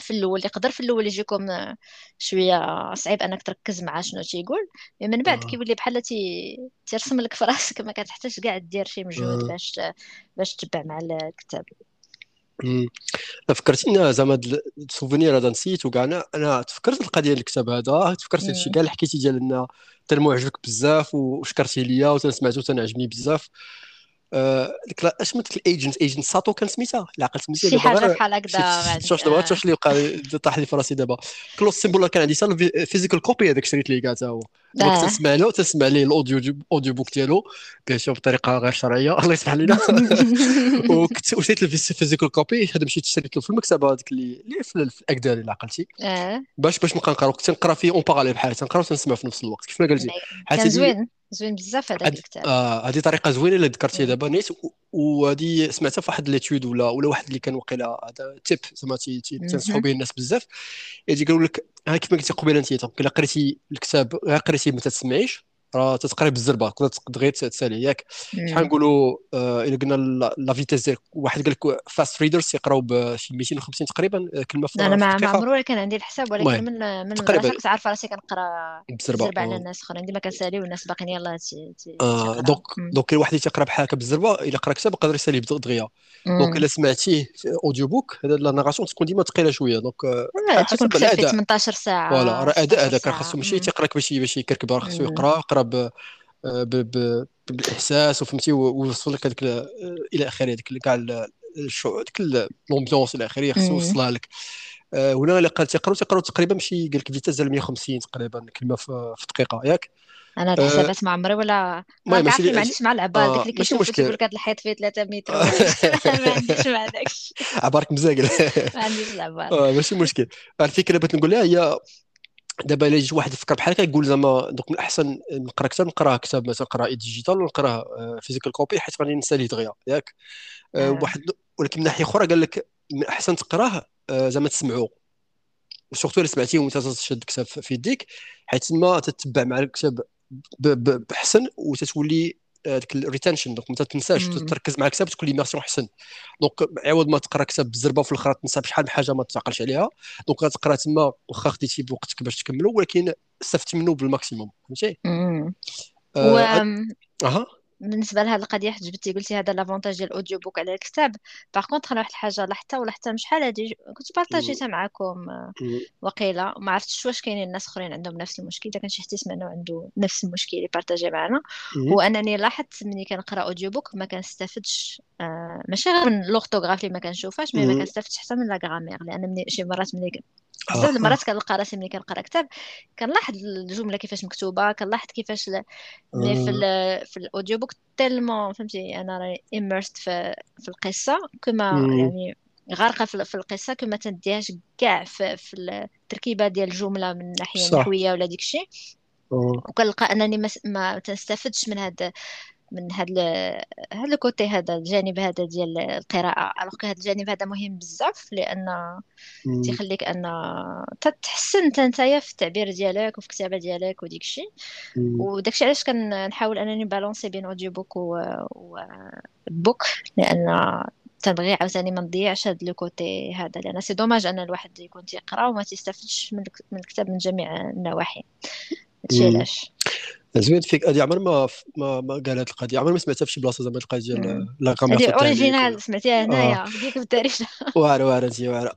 في الأول يقدر في الأول يجيكم شوية صعيب أنك تركز مع شنو تيقول من بعد كيولي بحال تي ترسم لك في راسك ما كتحتاج كاع دير شي مجهود باش باش تتبع مع الكتاب. فكرتيني زعما ال souvenir هذا نسيت وكاع أنا أنا تفكرت القضية ديال الكتاب هذا. تفكرت هادشي. كاع اللي حكيتي ديال ان tellement عجبك بزاف وشكرتي ليا وتنسمعتو تنعجبني بزاف. ديك أش من ال agent agent ساتو كان سميتها لا عقلت مزيان شي حاجة بحال هكذا شوف دابا؟ شوف اللي وقع طاح لي في راسي دابا Lost Symbol كان عندي حتى physical copy هذاك شريت ليه كاع تا هو. donc تسمع له تسمع ليه ال audio audio book ديالو. sûr بطريقة غير شرعية. الله يسمح لنا وكنت وشريت ال physical copy هذا مشيت شريت له في المكتبة هذيك اللي في الاكداري اللي عقلتي باش باش نبقى نقرأ. كنت نقرأ فيه en parallèle بحال تنقرا وتنسمع في نفس الوقت. كيف ما قلتي. كان زوين. زوين بزاف هذاك الكتاب. آه هذه طريقة زوينة اللي ذكرتيها دابا نيت وهذه سمعتها في واحد l'étude ولا ولا واحد اللي كان وقيلا هذا تيب زعما تنصحوا به الناس بزاف. يجي يقول لك ها كيف ما قلتي قبيلة انت الا قريتي الكتاب غير قريتي ما تسمعيش. راه تتقري بالزربه تقدر تغير تسألي ياك. شحال نقولوا آه إلا قلنا la vitesse ديال واحد قال لك fast readers يقراو بشي 250 تقريبا آه، كلمة في أنا ما عمرو كان عندي الحساب ولكن من من تقريبا كنت عارفة راسي كنقرأ بالزربه على الناس أخرين. ديما كنسالي والناس باقيين يلاه آه donc donc الواحد اللي تيقرا بحال هكا بالزربة إلا قرأ كتاب يقدر يسالي دغيا. donc إلا سمعتيه في audio book هذا la narration تكون ديما ثقيلة شوية. donc آه، تكون كتاب 18 ساعة voilà راه أداء هذاك خاصو ماشي تيقرا باش باش يكركب خاصو يقرأ يقرا بالإحساس وفهمتي ويوصل لك هذيك إلى اخره هذيك كاع ديك l'ambiance إلى آخره خصو يوصلها لك. آه، ولا إلا قال تيقراو تيقراو تقريبا ماشي قال لك ديال 150 تقريبا كلمة في دقيقه ياك؟ أنا الحسابات ما عمري ولا ما عرفتي ما عنديش مع العباد آه، ديك اللي كيشوف تيقول لك هذا الحيط فيه 3 متر. ما عنديش مع داكشي عبارك مزاقل. ما عنديش العباد ماشي مشكل. الفكرة بغيت نقول لها هي دابا الا جيت واحد يفكر بحال هكا يقول زعما donc من الاحسن نقرا كتاب نقراه كتاب مثلا قراءة digital ونقراه physical copy حيت غادي نسالي دغيا ياك؟ آه. واحد ولكن من ناحية أخرى قال لك من الاحسن تقراه آه، زعما تسمعو. surtout إلا سمعتيه وإنت تشد كتاب في يديك حيت تما تتبع مع الكتاب بحسن وتتولي ديك ال retention donc ما تنساش تركز مع الكتاب تكون l'immersion أحسن. donc عوض ما تقرا كتاب بالزربه وفي الآخر تنسى بشحال من حاجة ما تعقلش عليها. donc غتقرا تما واخا خديتي بوقتك باش تكملو ولكن استفدتي منه بال maximum. فهمتي؟ و... أها. بالنسبة لهذه القضية حيت جبتي قلتي هذا l'avantage ديال ال audio book على الكتاب. par contre أنا واحد الحاجة لاحظتها ولاحظتها شحال هادي كنت بارطاجيتها معكم وقيلة. ما عرفتش واش كاينين الناس آخرين عندهم نفس المشكل إذا كان شي حد يسمعنا عنده نفس المشكل اللي بارطاجي معنا. هو انني لاحظت ملي كنقرأ audio book ما كنستافدش آه ماشي غير من l'orthographe اللي ما كنشوفهاش mais ما كنستافدش حتى من la grammaire لأن من شي مرات ملي بزاف المرات كنلقى راسي ملي كنقرا كتاب كنلاحظ الجملة كيفاش مكتوبة كنلاحظ كيفاش ملي في في ال audio book tellement فهمتي أنا راني immersed في في القصة كما يعني غارقة في القصة كما تنديهاش كاع في, في التركيبة ديال الجملة من الناحيه النحويه ولا ديك الشيء وكنلقى أنني ما, ما تنستافدش من هذا من هاد هاد ال côté هذا الجانب هذا ديال القراءة. alors هذا الجانب هذا مهم بزاف لأن تيخليك أن تتحسن انت نتايا في التعبير ديالك وفي الكتابة ديالك وديك الشيء وداك الشيء علاش كنحاول أنني بالونسي بين audio book و, و... book لأن تنبغي عاوتاني ما نضيعش هاد le côté هذا لأن c'est dommage أن الواحد يكون تيقرأ وما تيستافدش من الكتاب من جميع النواحي. هادشي علاش. زوين فيك هذه عمر ما ما, ما قال هذه القضية عمر ما سمعتها في شي بلاصة زعما القضية ديال la grammaire هذه original سمعتيها هنايا ديك في التاريخ واعرة واعرة انت واعرة.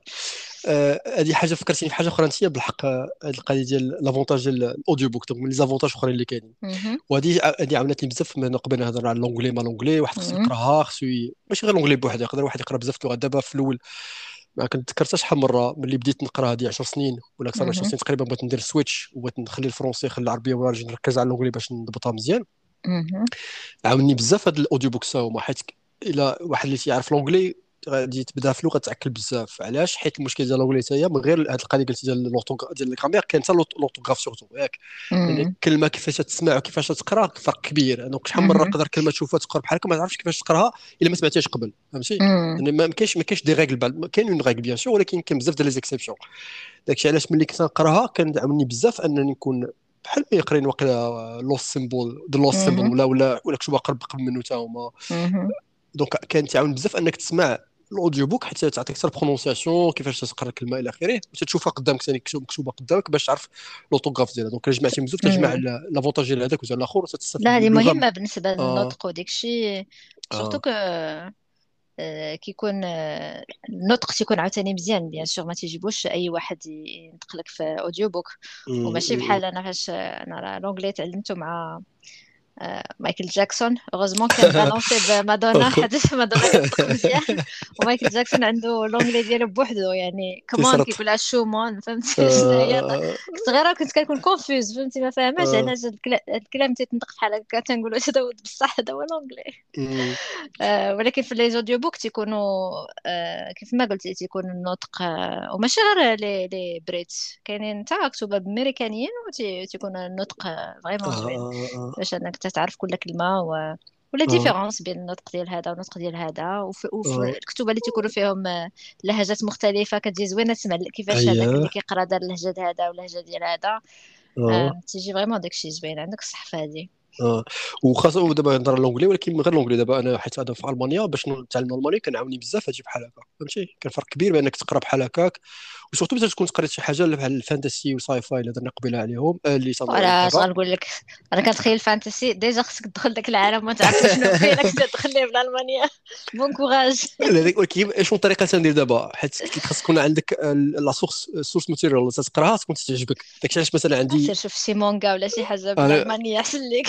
هذه حاجة فكرتيني في حاجة أخرى أنت بالحق هذه القضية ديال l'avantage ديال ال audio book من les avantages أخرين اللي كاينين. وهذه هذه عاونتني بزاف من قبل نهضر على l'anglais ما l'anglais واحد خصو يقراها خصو ماشي غير l'anglais بوحده يقدر واحد يقرا بزاف اللغات دابا في الأول ما كنت ذكرت شحال مره ملي بديت نقرا هذه 10 سنين ولا أكثر من 10 سنين تقريبا بغيت ندير switch وبغيت نخلي ال français نخلي العربية ونرجع نركز على ل l'anglais باش نضبطها مزيان. عاوني بزاف هذا ال audio books هما حيت إلى واحد اللي تيعرف l'anglais غادي تبدا في لغه تعكل بزاف. علاش؟ حيت المشكل ديال l'anglais هي من غير هذه القضية قلتي ديال ديال la grammaire كاين حتى l'orthographe surtout. ياك. يعني الكلمة كيفاش تسمع وكيفاش تقرا فرق كبير. donc شحال من مره تقدر كلمه تشوفها تقرأ بحال هكا ما تعرفش كيفاش تقراها إلا ما سمعتيهاش قبل. فهمتي؟ يعني ما كاينش ما كاينش des règles كاين une règle bien sûr ولكن كاين بزاف ديال les exceptions. داكشي علاش ملي كنت نقراها كان دعمني بزاف أنني نكون بحال ما يقرين واقيلا Lost Symbol The Lost Symbol ولا ولا ولا كتب قرب قبل منه حتى هما. donc كان تعاون بزاف أنك تسمع ال audio book حتى تعطيك حتى ال prononciation كيفاش تقرا الكلمة إلى اخره وتشوفها قدامك ثاني مكتوبة قدامك باش تعرف l'orthographe ديالها. donc جمعتي بزاف تجمع l'avantage ديال هذاك وزال الآخر لا هذه مهمة بالنسبة آه. للنطق وديك الشيء surtout آه. كيكون آه، النطق تيكون عاوتاني مزيان bien sûr ما تيجيبوش أي واحد ينطق لك في audio book وماشي بحال أنا فاش أنا l'anglais تعلمته مع مايكل جاكسون heureusement كان بالونسي بمادونا حدث مادونا مزيان ومايكل جاكسون عنده l'anglais ديالو بوحدو يعني كمان كيقولها shamone فهمتي كنت غير كنت كنكون confuse فهمتي ما فاهماش علاش الكلام تيتنطق بحال هكا تنقولوا هذا هو بصح هذا هو l'anglais ولكن في les audio books تيكونوا كيف ما قلتي تيكون النطق وماشي غير لي لي بريتيش كاينين حتى مكتوبه بامريكانيين وتيكون النطق vraiment زوين باش انك تعرف كل كلمة و ولا différence بين النطق ديال هذا والنطق ديال هذا. وفي, وفي الكتب اللي تيكونوا فيهم لهجات مختلفة كتجي زوينة. تسمع كيفاش هذاك اللي كيقرأ دار اللهجة هذا واللهجة ديال هذا. آه. تيجي vraiment داكشي زوين. عندك الصح في هذه آه. وخاصة دابا نهضر l'anglais ولكن غير l'anglais دابا. أنا حيت أنا في ألمانيا باش نتعلم الالماني كنعاوني بزاف هادشي بحال هكا. فهمتي؟ كان فرق كبير بأنك تقرأ بحال هكاك. و surtout باش تكون تقرا شي حاجة بحال ال fantasy وال sci-fi اللي هضرنا قبيلة عليهم آه، اللي ولا اش غنقول لك أنا كنتخيل ال fantasy déjà خصك تدخل داك العالم وما تعرف شنو فيه راك تدخل ليه بالالمانيا bon courage ولكن شنو الطريقة تندير دابا؟ حيت خاص تكون عندك la source source material تقراها تكون تعجبك داكشي علاش مثلا عندي شوف شي مونغا ولا شي حاجة بالالمانيه احسن لك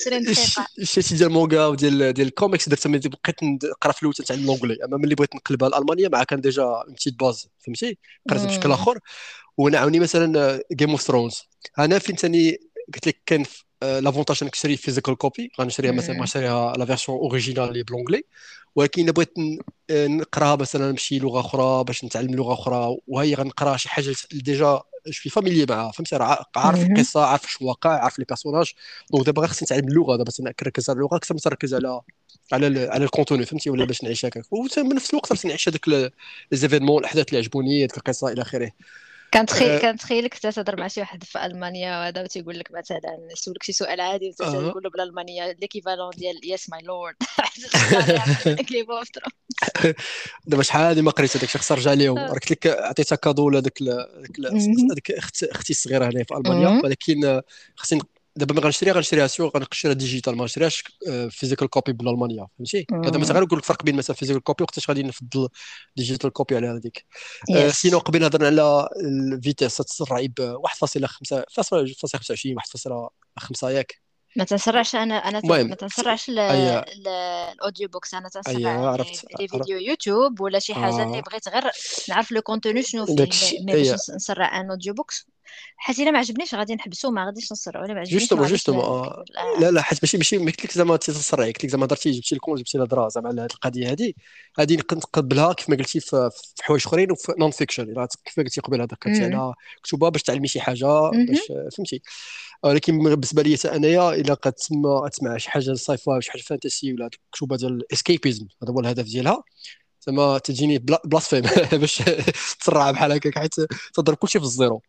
20 دقيقه شي ديال المونغا وديال ديال الكوميكس درت بقيت نقرا في الأول تنتعلم l'anglais أما ملي بغيت نقلبها الالمانيه مع كان déjà une base فهمتي؟ قريت بشكل آخر. وأنا عاوني مثلا Game of Thrones أنا فين ثاني قلت لك كان l'avantage أنك تشري physical copy غنشريها مثلا غنشريها la version originale اللي ب l'anglais ولكن إلا بغيت نقراها مثلا بشي لغة أخرى باش نتعلم لغة أخرى. وهي غنقرا شي حاجة déjà شوي familier معاها فهمتي؟ راه عارف القصة عارف اش واقع عارف les personnages donc دابا خصني نتعلم اللغة دابا نركز على اللغة أكثر من نركز على على على ال contenu فهمتي؟ ولا باش نعيش هكاك. وبنفس الوقت خصني نعيش هذاك les événements الأحداث اللي عجبوني هذيك القصة إلى آخره. كنتخيل أه. كنتخيلك تهضر مع شي واحد في ألمانيا وهذا وتيقول لك مثلا يسولك شي سؤال عادي وتقول له بالألمانية l'équivalent ديال yes my lord دابا شحال هادي ما قريت هذاك الشيء خص نرجع ليهم قلت لك عطيتها cadeau لهذاك هذيك أختي الصغيرة هنا في ألمانيا. ولكن خصني دابا ما غنشريها غنشريها sûr غنشريها digital ما غنشريهاش physical copy بالالمانيا فهمتي؟ هذا مثلا غير نقول لك الفرق بين مثلا physical copy وقتاش غادي نفضل digital copy على هذيك. آه، sinon قبل هضرنا على ال vitesse تسرعي ب 1.5 1.25 1.5 ياك. ما تنسرعش أنا أنا ما تنسرعش ال audio books أنا تنسرع عرفت les vidéos يوتيوب ولا شي حاجة اللي بغيت غير نعرف le contenu شنو فيه. باش نسرع un audio books حيت إلا ما عجبنيش غادي نحبسو ما غاديش نسرعو إلا ما عجبنيش justement justement لا لا حيت ماشي ماشي ما قلت لك زعما تسرع قلت لك زعما درتي جبتي ال con جبتي الهضره زعما على هذه القضية هذه غادي نقبلها كيف ما قلتي في حوايج أخرين وفي non-fiction كيف ما قلتي قبل هذاك كنتي على كتبه باش تعلمي شي حاجة باش فهمتي. ولكن بالنسبة لي أنايا إلا قد تسمى تسمع شي حاجة sci-fi شي حاجة fantasy ولا الكتوبة ديال ال escapism هذا هو الهدف ديالها زعما تجيني blasphème باش تسرع بحال هكاك حيت تضرب كلشي في ال zéro.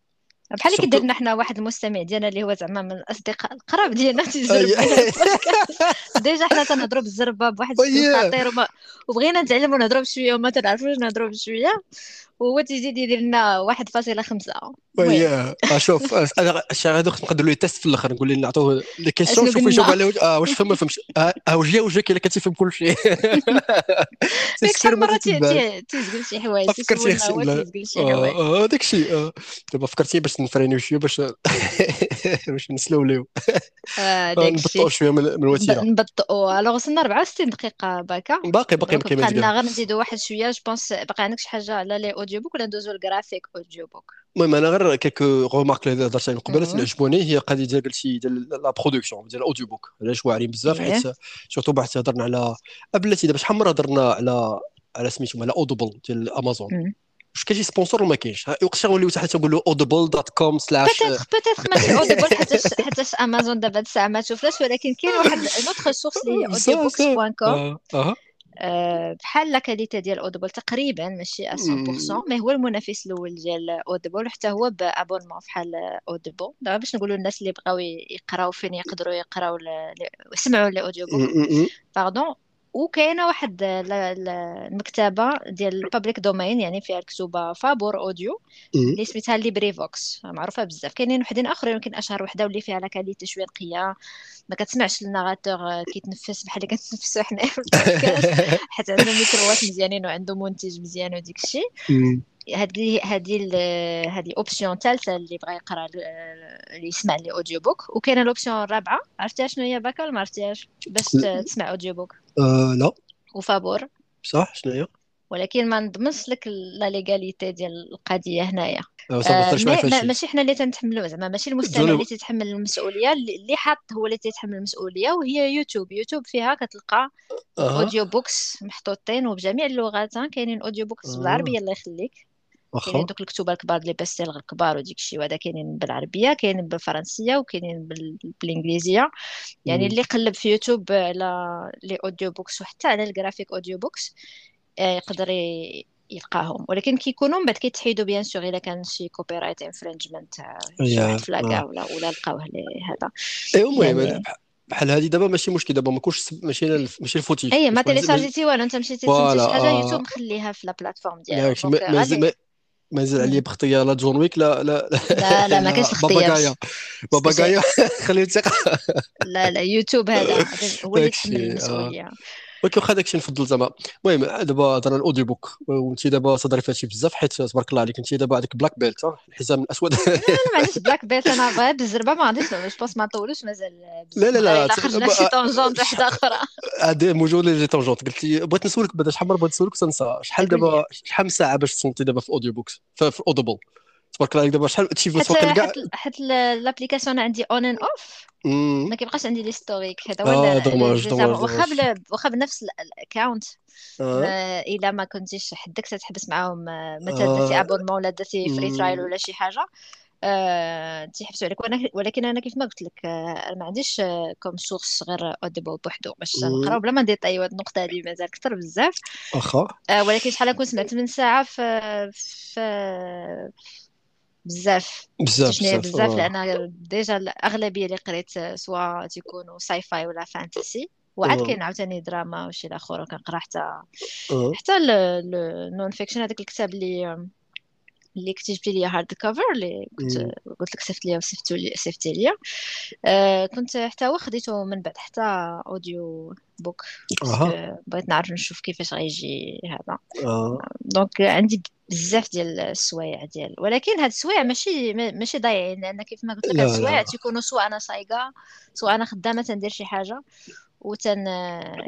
بحال اللي كدرنا حنا واحد المستمع ديالنا اللي هو زعما من الأصدقاء القراب ديالنا تيجرب ديجا حنا تنهضروا بالزربه بواحد الخطير وبغينا نتعلموا نهضروا بشوية وما تنعرفوش نهضروا بشوية. وهو تيزيد يدير لنا واحد فاصلة خمسة. oui. شوف أنا هذوك نقدر له test في الآخر نقول لي نعطوه les questions شوف يجاوب على آه واش فهم ما فهمش آه وجهه وجهك الا كتفهم كل شيء. شحال مرة تيزقل شي حوايج فكرت شي حوايج. آه داك الشيء دابا فكرتي باش نفرينيو شوية باش باش نسلوليو نبطئوا شوية من الوتيرة. نبطئوا l'heure وصلنا 64 دقيقة باكا باقي باقي باقي غير نزيدوا واحد شوية je pense باقي عندك شي حاجة على les audiobooks ولا ندوزو ال graphic audiobook المهم أنا غير quelques remarques اللي هضرت عليهم قبل اللي عجبوني هي قضية ديال قلتي ديال la production ديال ال audiobook علاش واعرين بزاف حيت surtout بعد هضرنا على بلاتي دابا شحال مرة هضرنا على على سميتو على Audible ديال امازون واش كاين شي sponsor ولا ما كاينش؟ وقت نوليو حتى تنقولوا Audible dot com slash بيتيتر بيتيتر ماشي Audible حتى حتى امازون دابا الساعة ما تشوفلاش ولكن كاين واحد une autre source اللي هي audiobooks point com بحال la qualité ديال Audible تقريبا ماشي 100% ما هو المنافس الأول ديال Audible حتى هو ب abonnement بحال Audible دابا باش نقولوا الناس اللي بغاو يقراو فين يقدروا يقراو يسمعوا les audiobooks pardon وكاينة واحد المكتبة ديال ال public domain يعني فيها الكتوبة فابور audio اللي سميتها LibriVox معروفة بزاف. كاينين وحدين آخرين يمكن أشهر وحدة واللي فيها la qualité شوية نقية. ما كتسمعش ال narrator كيتنفس بحال اللي كنتنفسوا حنا في البودكاست حيت عنده ميكروات مزيانين وعنده منتج مزيان وديك الشيء. هذه هذه هذه option ثالثه اللي بغى يقرا اللي يسمع les audiobooks وكاينة ال option الرابعة. عرفتيها شنو هي باكا ولا ما عرفتيهاش. باش تسمع audiobook آه لا وفابور صح شنو هي ولكن ما نضمنش لك la légalité ديال القضية هنايا آه ماشي حنا اللي تنتحملوا زعما ماشي المستمع اللي تيتحمل المسؤوليه اللي حاط هو اللي تيتحمل المسؤوليه وهي يوتيوب يوتيوب فيها كتلقى أه. audiobooks محطوطين وبجميع اللغات كاينين audiobooks أه. بالعربيه الله يخليك كاينين دوك الكتب الكبار les best-sellers الكبار وديك الشيء وهذا كاينين بالعربية كاينين بالفرنسية وكاينين بالإنجليزية. يعني اللي قلب في يوتيوب على les audiobooks وحتى على ال graphic audiobooks يقدر يلقاهم. ولكن كيكونوا من بعد كيتحيدوا bien sûr إلا كان شي copyright infringement شي flaguer ولا ولا لقاوه هذا. ايوا المهم يعني بحال هذه دابا ماشي مشكل دابا ما كوش ماشي ماشي ال fautif إي ما téléchargيتي والو أنت مشيتي تسمع شي حاجة يوتيوب مخليها في لا بلاتفورم ديالك. ما نزل عليا بختي لا جون ويك لا لا لا لا ما كاينش بابا باباغايا. خليه ثقه لا لا يوتيوب هذا. هو اللي يتحمل المسؤوليه ولكن واخا داكشي نفضل زعما. المهم دابا هضرنا الاوديو بوك وانت دابا صدري فيها بزاف حيت تبارك الله عليك انت دابا عندك بلاك بيلت الحزام الأسود. لا أنا ما عنديش بلاك بيلت أنا غير بالزربه ما عنديش جو بونس ما طولوش مازال لا لا لا خرجنا شي tangente وحده أخرى. هادي موجود les tangentes قلت لي بغيت نسولك بعدا شحال مرة بغيت نسولك تنسى شحال دابا شحال من ساعة باش تصنتي دابا في audiobooks في Audible تبارك الله عليك دابا شحال تشيفوس واقع كاع حيت l'application عندي on and off ما كيبقاش عندي l'historique هذا هو آه dommage dommage واخا واخا بنفس ال account آه. إلا ما كنتيش حدك تحبس معاهم مثلا درتي abonnement ولا درتي free trial ولا شي حاجة. أه تيحبسوا عليك. ولكن أنا كيف ما قلت لك أه ما عنديش comme source غير Audible بوحدو. باش نقراو بلا ما نديطايو هاد النقطة هادي مازال كثر بزاف. واخا ولكن شحال كنت سمعت من ساعة في في بزاف. بزاف بزاف, بزاف لأن déjà الأغلبية اللي قريت سواء تيكونوا sci-fi ولا fantasy وعاد كاين عاوتاني دراما وشي الآخر كنقرا حتى حتى ال non-fiction هذاك الكتاب اللي اللي كتجبتي لي hardcover اللي كنت قلت لك صيفط لي وصيفطو لي صيفطي لي آه كنت حتى هو خديته من بعد حتى audiobook. بغيت نعرف نشوف كيفاش غيجي هذا. أه. donc عندي بزاف ديال السوايع ديال ولكن هاد السوايع ماشي ماشي ضايعين لأن كيف ما قلت لك هاد السوايع تيكونوا سواء أنا صايقة سواء أنا خدامة تندير شي حاجة وتن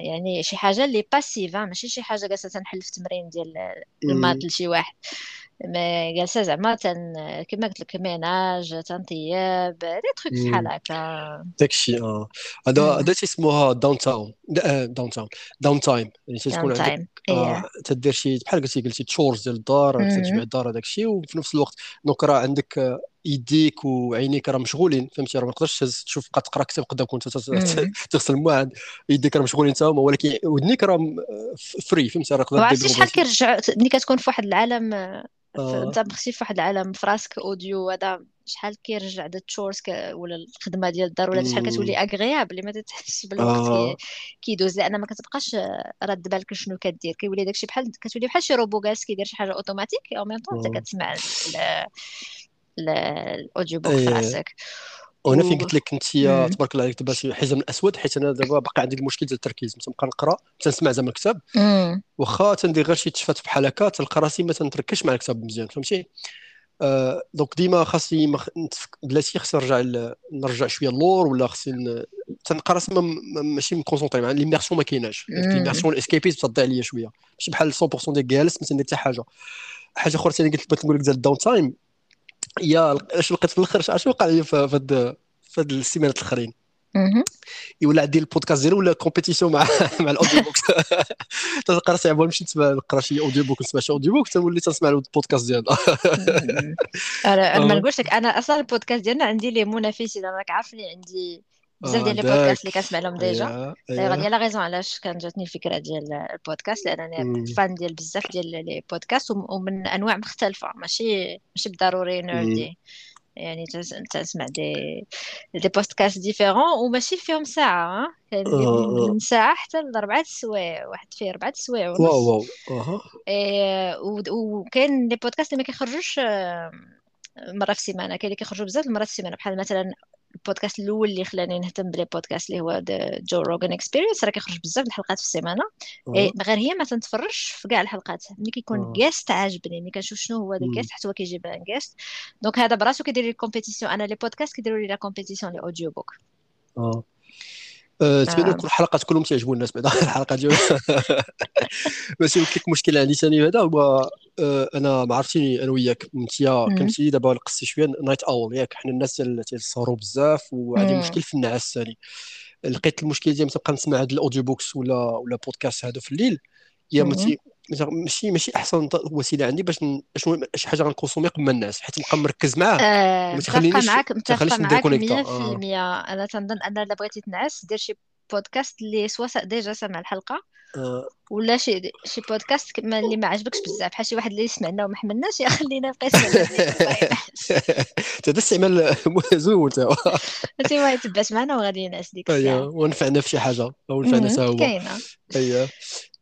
يعني شي حاجة اللي passive ماشي شي حاجة جالسه تنحل في تمرين ديال ال maths لشي واحد. ما جالسه زعما تن كما قلت لك ménage تنطيب des trucs بحال هكا داكشي آه هذا هذا تيسموها داون تاون داون تاون داون تايم يعني تكون عندك تدير شي بحال قلتي قلتي chores ديال الدار تجمع الدار هذاك الشيء وفي نفس الوقت donc راه عندك يديك وعينيك راه مشغولين فهمتي؟ راه ما تقدرش تشوف بقى تقرا كتاب قدامك وانت تغسل المواعن يديك راه مشغولين حتى هما ولكن ودنيك راه free فهمتي؟ راه تقدر دير شحال كيرجع ملي كتكون في واحد العالم آه. انت مخشي في واحد العالم في راسك audio هذا شحال كيرجع د ال chores ولا الخدمة ديال الدار ولا شحال كتولي agréable ما تحسش بالوقت آه. كيدوز لأن ما كتبقاش راد بالك شنو كدير. كيولي داكشي بحال كتولي بحال شي روبو جالس كيدير شي حاجة automatique au même temps أنت كتسمع ال audiobook في إيه. راسك. وهنا فين قلت لك انت تبارك الله عليك دابا شي حزم الاسود حيت أنا دابا باقي عندي المشكل ديال التركيز. تنبقى نقرأ تنسمع زعما الكتاب واخا تندير غير شي تشفات بحال هكا تلقى راسي ما تنتركزش مع الكتاب مزيان فهمتي؟ آه donc ديما خاصني مخ... بلاتي خاصني نرجع نرجع شوية اللور ولا خاصني تنلقى راسي ماشي مconcentré مع l'immersion ما كايناش. l'immersion ال escapism تضيع عليا شوية. ماشي بحال 100% ديال جالس ما تندير حتى حاجة. حاجة أخرى ثاني قلت بغيت نقول لك ديال ال downtime يا اش لقيت في الآخر؟ اش وقع لي في هاد في هاد السيمانات الأخرين؟ يولى عندي البودكاست ديالو و la compétition مع مع ال audiobook تلقى راسي عبال نمشي نسمع نقرا شي audiobook نسمع شي audiobook تنولي تنسمع البودكاست ديالنا. أنا ما نقولش لك أنا أصلا البودكاست ديالنا عندي les منافسين راك عارفني عندي بزاف ديال les podcasts اللي كنسمع لهم déjà. هي la raison علاش كان جاتني الفكرة ديال البودكاست لانني fan ديال بزاف ديال les podcasts ومن أنواع مختلفة. ماشي ماشي بالضروري نوردي يعني تسمع des des podcasts différents وماشي فيهم ساعة كاين من ساعة حتى لأربعة سوايع واحد فيه أربعة سوايع ونص. واو waw. أها. إيه وكاين les podcasts اللي ما كيخرجوش مرة في السيمانة. كاين اللي كيخرجوا بزاف المرات في السيمانة. بحال مثلا البودكاست الأول اللي خلاني نهتم ب les podcasts اللي هو Joe Rogan Experience راه كيخرج بزاف الحلقات في السيمانة. إيه غير هي ما تنتفرجش في كاع الحلقات. ملي كيكون guest عاجبني. ملي كنشوف شنو هو ال guest حتى هو كيجيب جيست دونك هذا براسو كيدير لي كومبيتيسيون أنا لي بودكاست كيديروا لي لا كومبيتيسيون لي اوديو بوك تبان كل حلقات كلهم تيعجبوا الناس بعدا الحلقة ديال بس لك مشكل عندي ثاني هذا هو آه، أنا ما عرفتيني أنا وياك. انت كنتي دابا قصتي شوية نايت اول ياك. حنا الناس اللي تيسهروا بزاف وعندي مشكل في النعاس ثاني. لقيت المشكل ديال تبقى نسمع هاد الأوديو بوكس ولا ولا بودكاست هادو في الليل يا ماشي ماشي أحسن وسيلة عندي باش باش شي حاجة غنكونسومي قبل الناس حيت نبقى مركز معاه. آه ما تخلينيش معاك متفقة معاك 100% آه. أنا تنظن أن إلا بغيتي تنعس دير شي بودكاست اللي soit déjà سمع الحلقة. آه. ولا شي شي بودكاست اللي ما عجبكش بزاف بحال شي واحد اللي سمعنا وما حملناش يا خلينا بقى هذا استعمال زوين تا انت ما يتبعش معنا وغادي ينعس ديك الساعة. ايوا ونفعنا في شي حاجة أو نفعنا سوا كاينة. ايوا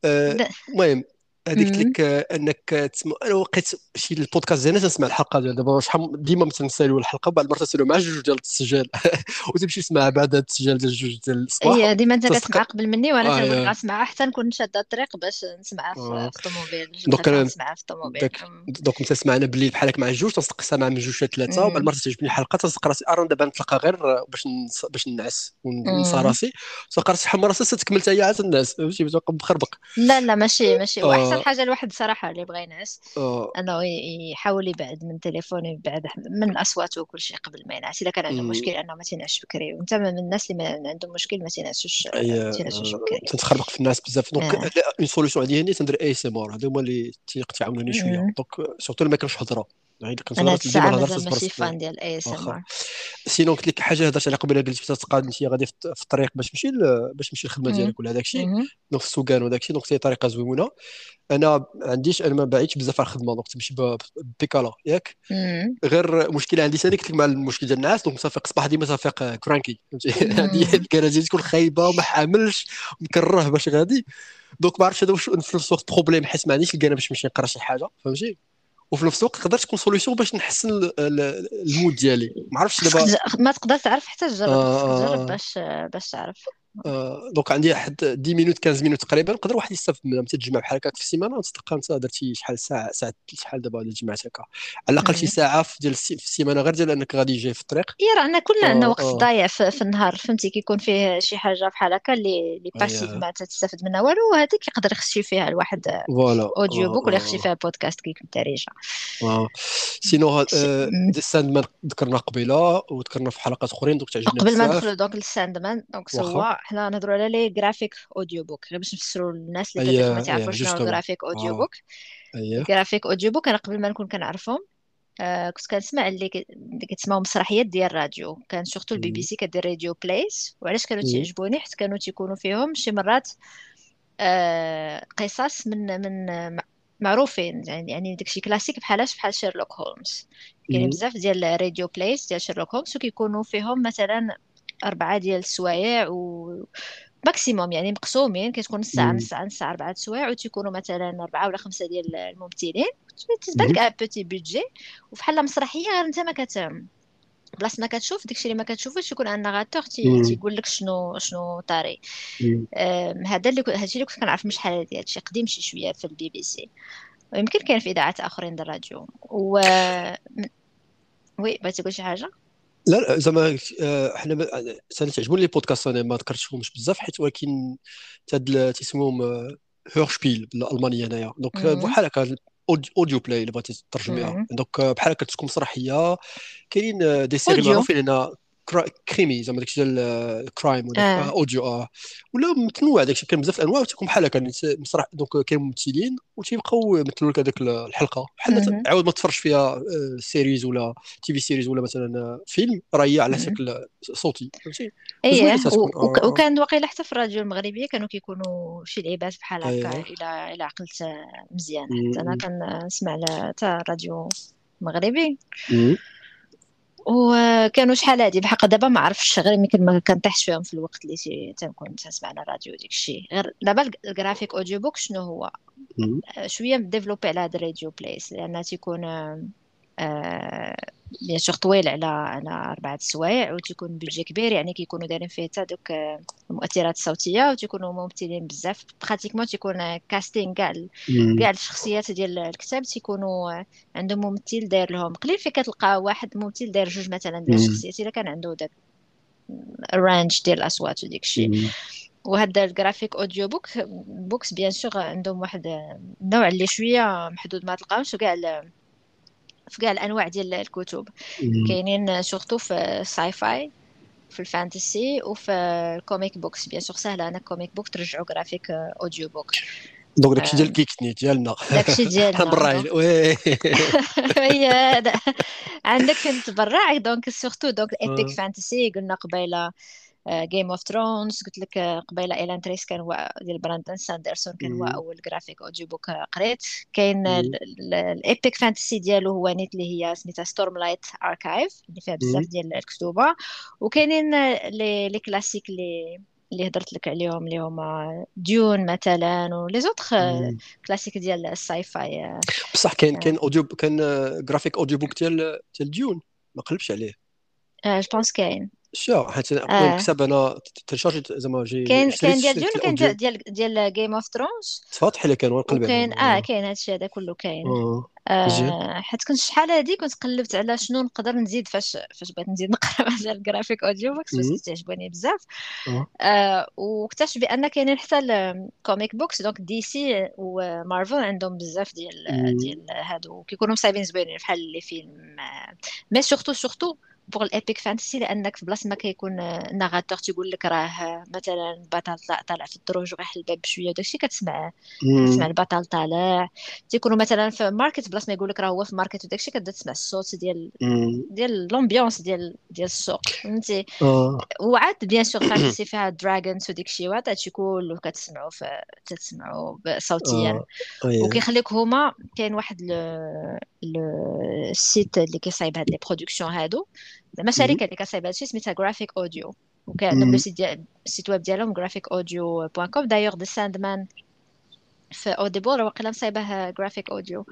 آه، المهم هذيك قلت لك أنك تسمع أنا وقيت شي البودكاست ديالنا تنسمع الحلقة ديال دابا شحال ديما تنساليو الحلقة بعد المره تنساليو مع جوج ديال التسجيل. وتمشي تسمع بعد التسجيل ديال جوج ديال الصباح اي ديما انت كتسمع قبل مني وأنا آه كنبغي نسمعها حتى نكون شادة الطريق باش نسمعها في الطوموبيل دونك نسمعها في الطوموبيل دونك أنت تسمعنا بالليل بحالك مع جوج تنسق سامع من جوج ثلاثة. وبعد المره تعجبني الحلقة تنسق راسي. ارا دابا نتلاقى غير باش باش ننعس وننسى راسي. تلقى راسي شحال مره تكمل حتى هي عاد الناس. فهمتي؟ مخربق لا لا ماشي ماشي. وأحسن آه. حاجة الواحد صراحة اللي بغى ينعس أنه يحاول يبعد من تليفونه يبعد من أصواته وكل شيء قبل ما ينعس. إذا كان عنده مشكل أنه ما تينعش بكري. وأنت من الناس اللي ما عندهم مشكل ما تينعسوش ما تينعسوش بكري. تتخربق في الناس بزاف. donc une solution عندي هنا تندير ASMR هذو هما اللي تيعاونوني شوية. donc surtout ما كانش هضرة. أنا الساعة مازال ماشي فان ديال اي اس ام ار سينو قلت لك حاجة هضرت على قبيلة قلت تتقاد انت غادي في الطريق باش تمشي باش تمشي الخدمه ديالك ولا دونك في السوقان وداك الشيء دونك هي طريقة زوينة. أنا ما عنديش أنا ما بعيدش بزاف على الخدمة دونك تمشي بيكالا ياك؟ غير مشكلة عندي ثاني قلت لك مع المشكل ديال الناس دونك صافي صباح ديما صافي كرانكي فهمتي؟ هذه الكراجي تكون خايبة وما حاملش مكره باش غادي. دونك ما عرفتش هذا واش في نفس الوقت بروبليم حيت ما عنديش الكانا باش نمشي نقرا شي حاجة فهمتي؟ وفي نفس الوقت تقدر تكون solution باش نحسن ال mood ديالي. ما عرفتش دابا ما تقدر تعرف حتى تجرب آه تجرب باش باش تعرف. آه donc عندي واحد 10 minutes 15 minutes تقريبا. نقدر واحد يستافد منها تجمع بحال هكاك في السيمانة. تلقى أنت درتي شحال ساعه ساعه شحال دابا جمعت هكا؟ على الأقل شي ساعة في ديال في السيمانة. غير ديال أنك غادي جاي في الطريق. يا رانا كلنا عندنا وقت ضايع في, النهار. فهمتي؟ كيكون فيه شي حاجة بحال هكا اللي اللي باسيف ما تستافد منها والو. وهذيك يقدر يخشي فيها الواحد voilà. audiobook ولا يخشي فيها بودكاست كي كنت ريجا sinon ال Sandman ذكرنا قبيلة وذكرنا في حلقات أخرين donc تعجبني قبل ما ندخلوا donc ال Sandman donc soit حنا نهضروا على les graphic audiobooks غير باش نفسروا للناس اللي أيه ما تعرفوش شنو graphic audiobook graphic audiobook أنا قبل ما نكون كنعرفهم آه كنت كنسمع اللي كتسمعوا مسرحيات ديال الراديو. كان surtout ال BBC كدير radio plays وعلاش كانوا تيعجبوني؟ حيت كانوا تيكونوا فيهم شي مرات آه قصص من من معروفين. يعني يعني داكشي كلاسيك بحالاش بحال Sherlock Holmes كاين بزاف ديال radio plays ديال Sherlock Holmes وكيكونوا فيهم مثلا أربعة ديال السوايع و maximum يعني مقسومين كتكون نص ساعه نص ساعه نص ساعه أربعة سوايع وتيكونوا مثلا أربعة ولا خمسة ديال الممثلين. تتبان لك petit budget وفحال مسرحيه غير أنت ما كت بلاص ما كتشوف داكشي اللي ما كتشوفوش يكون un narrateur تيقول لك شنو شنو طاري هذا اللي هادشي اللي كنت كنعرف من شحال هادي. هادشي قديم شي شوية في البي بي سي ويمكن كاين في إذاعات آخرين ديال الراديو. و oui بغيتي تقول شي حاجة؟ لا زعما آه، حنا أنا تعجبوني les podcasts أنا ما ذكرتهمش بزاف حيت ولكن تيسموهم Hörspiel بالالمانيه هنايا donc بحال هكا audio play اللي بغيتي ترجميها donc بحال هكا تكون مسرحية كاينين des séries معروفين هنا. Krimi زعما داكشي ديال ال crime ولا آه. audio آه. ولا متنوع داكشي كاين بزاف الأنواع وتكون بحال هكا مسرح donc كاين ممثلين وتيبقاو يمثلوا لك هذاك الحلقة. بحال عاود ما تفرج فيها series ولا TV series ولا مثلا فيلم راه هي على شكل صوتي فهمتي؟ إيه وكان واقيلا حتى في الراديو المغربية كانوا كيكونوا شي لعيبات بحال هكا إلى إلى عقلت مزيان. أنا كنسمع حتى راديو مغربي. وكانوا شحال هادي. بحق دابا ما عرفتش غير يمكن ما كنطيحش فيهم في الوقت اللي تنكون تسمع على الراديو ديك الشيء غير دابا ال graphic audiobook شنو هو؟ شوية développé على هاد ال radio plays لأن تيكون bien sûr طويل على على أربعة سوايع وتيكون budget كبير يعني كيكونوا دايرين فيه حتى دوك المؤثرات الصوتية وتيكونوا ممثلين بزاف. pratiquement تيكون casting كاع كاع الشخصيات ديال الكتاب تيكونوا عندهم ممثل داير لهم. قليل فين كتلقى واحد ممثل داير جوج مثلا ديال الشخصيات إلا كان عنده داك ال range ديال الأصوات وديك الشيء. وهذا ال graphic audiobook books bien sûr عندهم واحد النوع اللي شوية محدود ما تلقاوش وكاع في كاع الأنواع ديال الكتب. كاينين surtout في ال sci-fi في ال fantasy وفي ال comic books bien sûr سهلة أنا comic book ترجعو جرافيك اوديو بوك دونك داكشي ديال كيكتني ديالنا. داكشي ديالنا. بالراجل وي. عندك تبرع دونك سورتو دونك ايبيك فانتسي قلنا قبيلة. جيم اوف ثرونز قلت لك آه، قبيلة ايلان تريس كان هو ديال براندون ساندرسون كان هو أول جرافيك اوديو بوك قريت. كاين الايبيك فانتسي ديالو هو نيت اللي هي سميتها ستورم لايت اركايف اللي فيها بزاف ديال الكتوبه وكاينين لي كلاسيك اللي اللي هضرت لك عليهم اللي هما ديون مثلا ولي زوتخ كلاسيك ديال الساي فاي بصح كاين آه. كاين اوديو كان جرافيك اوديو بوك ديال ديال ديون ما قلبش عليه. جو بونس كاين. شو حيت آه. الكتاب أنا تشارجيت زعما جي كاين كاين ديال ديون كاين ديال ديال جيم اوف ثرونز تفاضح اللي كان ونقلب كاين آه كاين هادشي هذا كله كاين. آه. آه حيت كنت شحال هادي كنت قلبت على شنو نقدر نزيد فاش فاش بغيت نزيد نقرا مثلا الجرافيك اوديو بوكس باش تعجبني بزاف. آه. آه واكتشف بأن كاينين حتى ال comic books donc DC و Marvel عندهم بزاف ديال ديال هادو. كيكونوا صايبين زوينين بحال les films mais surtout surtout pour ال epic fantasy لأنك في بلاصة ما كيكون ال narrateur تيقول لك راه مثلا البطل طالع في الدروج وغيحل الباب بشوية وداكشي كتسمع كتسمع البطل طالع. تيكونوا مثلا في market بلاصة ما يقول لك راه هو في market وداكشي كتبدا تسمع الصوت ديال ديال l'ambiance ديال ديال السوق. فهمتي؟ آه. وعاد bien sûr fantasy فيها dragons وداكشي وهذا هادشي كله كتسمعوا في تسمعوا صوتيا. آه. أيوة. وكيخليك هما كاين واحد ال site اللي كيصايب هاد les productions هادو. زعما شركه اللي كتصايب هادشي سميتها Graphic Audio وكان le site web ديالهم Graphic Audio point com ديال The Sandman في Audible واقيلا مصايبه Graphic Audio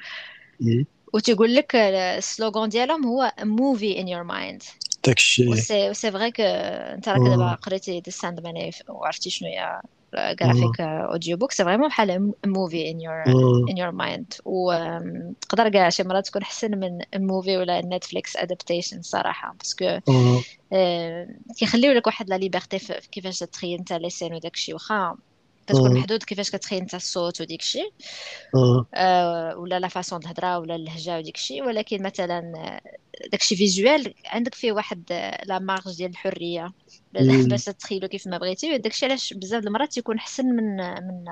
وتيقول لك ال slogan ديالهم هو movie in your mind داكشي c'est vrai que انت راك دابا قريتي The Sandman وعرفتي شنو هي graphic audiobook c'est vraiment بحال movie in your in your mind وتقدر كاع شي مرات تكون أحسن من movie ولا Netflix adaptation صراحة. parce que كيخليو لك واحد la liberté كيفاش تخيل أنت les scènes وداكشي واخا كتكون محدود كيفاش كتخيل انت الصوت وديك الشيء آه ولا la façon الهضره ولا اللهجة وديك الشيء ولكن مثلا داك الشيء visuel عندك فيه واحد la marge ديال الحرية. باش تخيلو كيف ما بغيتي. داك الشيء علاش بزاف المرات تيكون أحسن من من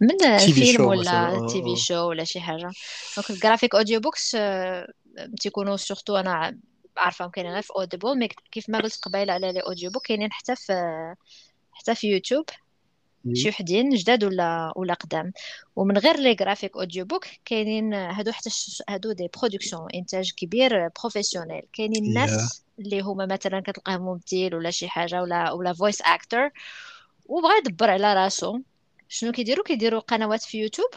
من فيلم ولا TV show ولا شي حاجة. donc ال graphic audiobooks تيكونوا surtout أنا عارفة كاينين غير في Audible mais كيف ما قلت قبيلة على les audiobooks كاينين حتى في حتى في يوتيوب. شي وحدين جداد ولا ولا قدام. ومن غير les graphic audiobooks كاينين هادو حتى هادو des productions إنتاج كبير professionnel كاينين الناس اللي هما مثلا كتلقاه ممثل ولا شي حاجة ولا ولا voice actor وبغى يدبر على راسو شنو كيديروا؟ كيديروا قنوات في يوتيوب.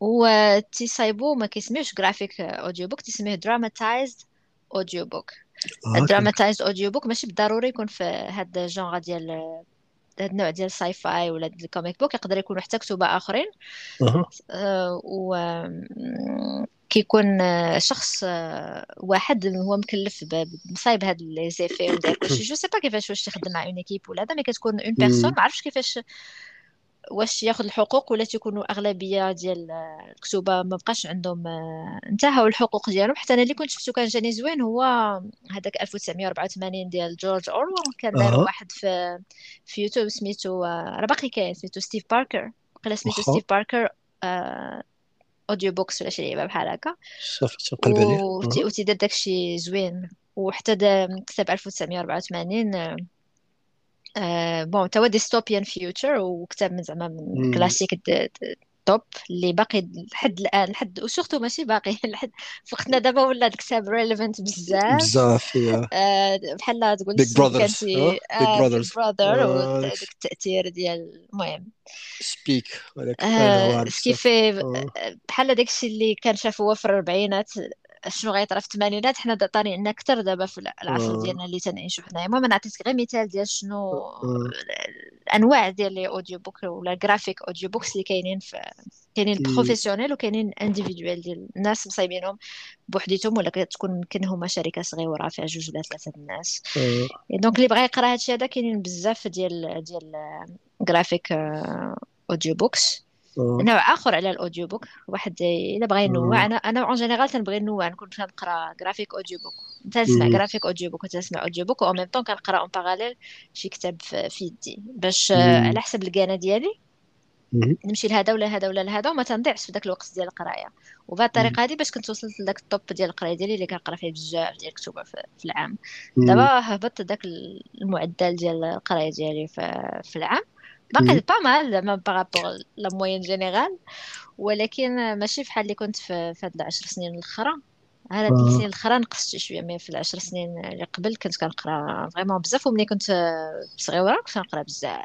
و تيصايبو ما كيسميوش graphic audiobook تيسميه dramatized audiobook ال dramatized audiobook ماشي بالضروري يكون في هاد الجونغ ديال هاد النوع ديال ال sci-fi ولا ال comic book يقدر يكونوا حتى كتب آخرين. أه و كيكون شخص واحد هو مكلف بمصايب هاد les effets وداك كلشي. je sais pas كيفاش واش تخدم مع une équipe ولا هذا mais كتكون une personne ما عرفتش كيفاش واش ياخذ الحقوق ولا تيكونوا أغلبية ديال الكتبه ما بقاش عندهم آه، انتهوا الحقوق ديالهم. حتى أنا اللي كنت شفتو كان جاني زوين هو هذاك 1984 ديال George Orwell كان دار واحد في في يوتيوب سميتو آه، راه باقي كاين سميتو Steve Parker. قال سميتو Steve Parker audiobooks ولا شي لعبة بحال هكا. صافي تنقلب عليه. وتيدير داكشي زوين. وحتى كتب 1984 bon toi dystopian future وكتاب من زعما من كلاسيك top اللي باقي لحد الآن لحد و surtout ماشي باقي لحد في وقتنا دابا ولا الكتاب relevant بزاف. بزاف آه بحال تقول Big Brothers Big Brothers Brother وداك التأثير ديال المهم. c'est que آه كيف بحال داك الشيء اللي كان شافه هو في الاربعينات شنو غيطرا في الثمانينات حنا طارينا أكثر دابا في العصر آه. ديالنا اللي تنعيشو حنايا. المهم أنا عطيتك غير مثال ديال شنو آه. الأنواع ديال les audiobooks ولا graphic audiobooks اللي كاينين في كاينين professionnel وكاينين individuel ديال الناس مصايبينهم بوحديتهم ولا كتكون يمكن هما شركة صغيره فيها جوج ولا ثلاثة الناس. donc اللي بغى يقرا هادشي هذا كاينين بزاف ديال ديال graphic audiobooks نوع آخر على ال audiobook واحد إلا بغى ينوع. أنا أنا en général تنبغي نوع نكون كنقرا graphic audiobook تنسمع graphic audiobook وتنسمع audiobook au même temps كنقرأ en parallèle شي كتاب في يدي. باش على حسب الكانه ديالي نمشي لهذا ولا هذا ولا لهذا وما تنضيعش في ذاك الوقت ديال القراية. وبهذه الطريقة هذه باش كنت وصلت لذاك ال top ديال القراية ديالي اللي كنقرأ فيه بزاف ديال الكتب في العام. دابا هبطت ذاك المعدل ديال القراية ديالي في العام. باقي pas mal زعما par rapport la moyenne générale ولكن ماشي بحال اللي كنت في, في هاد العشر سنين الأخرى. هاد الثلاث سنين الأخرى نقصت شوية mais في العشر سنين اللي قبل كنت كنقرأ vraiment بزاف وملي كنت صغيرة كنت كنقرأ بزاف.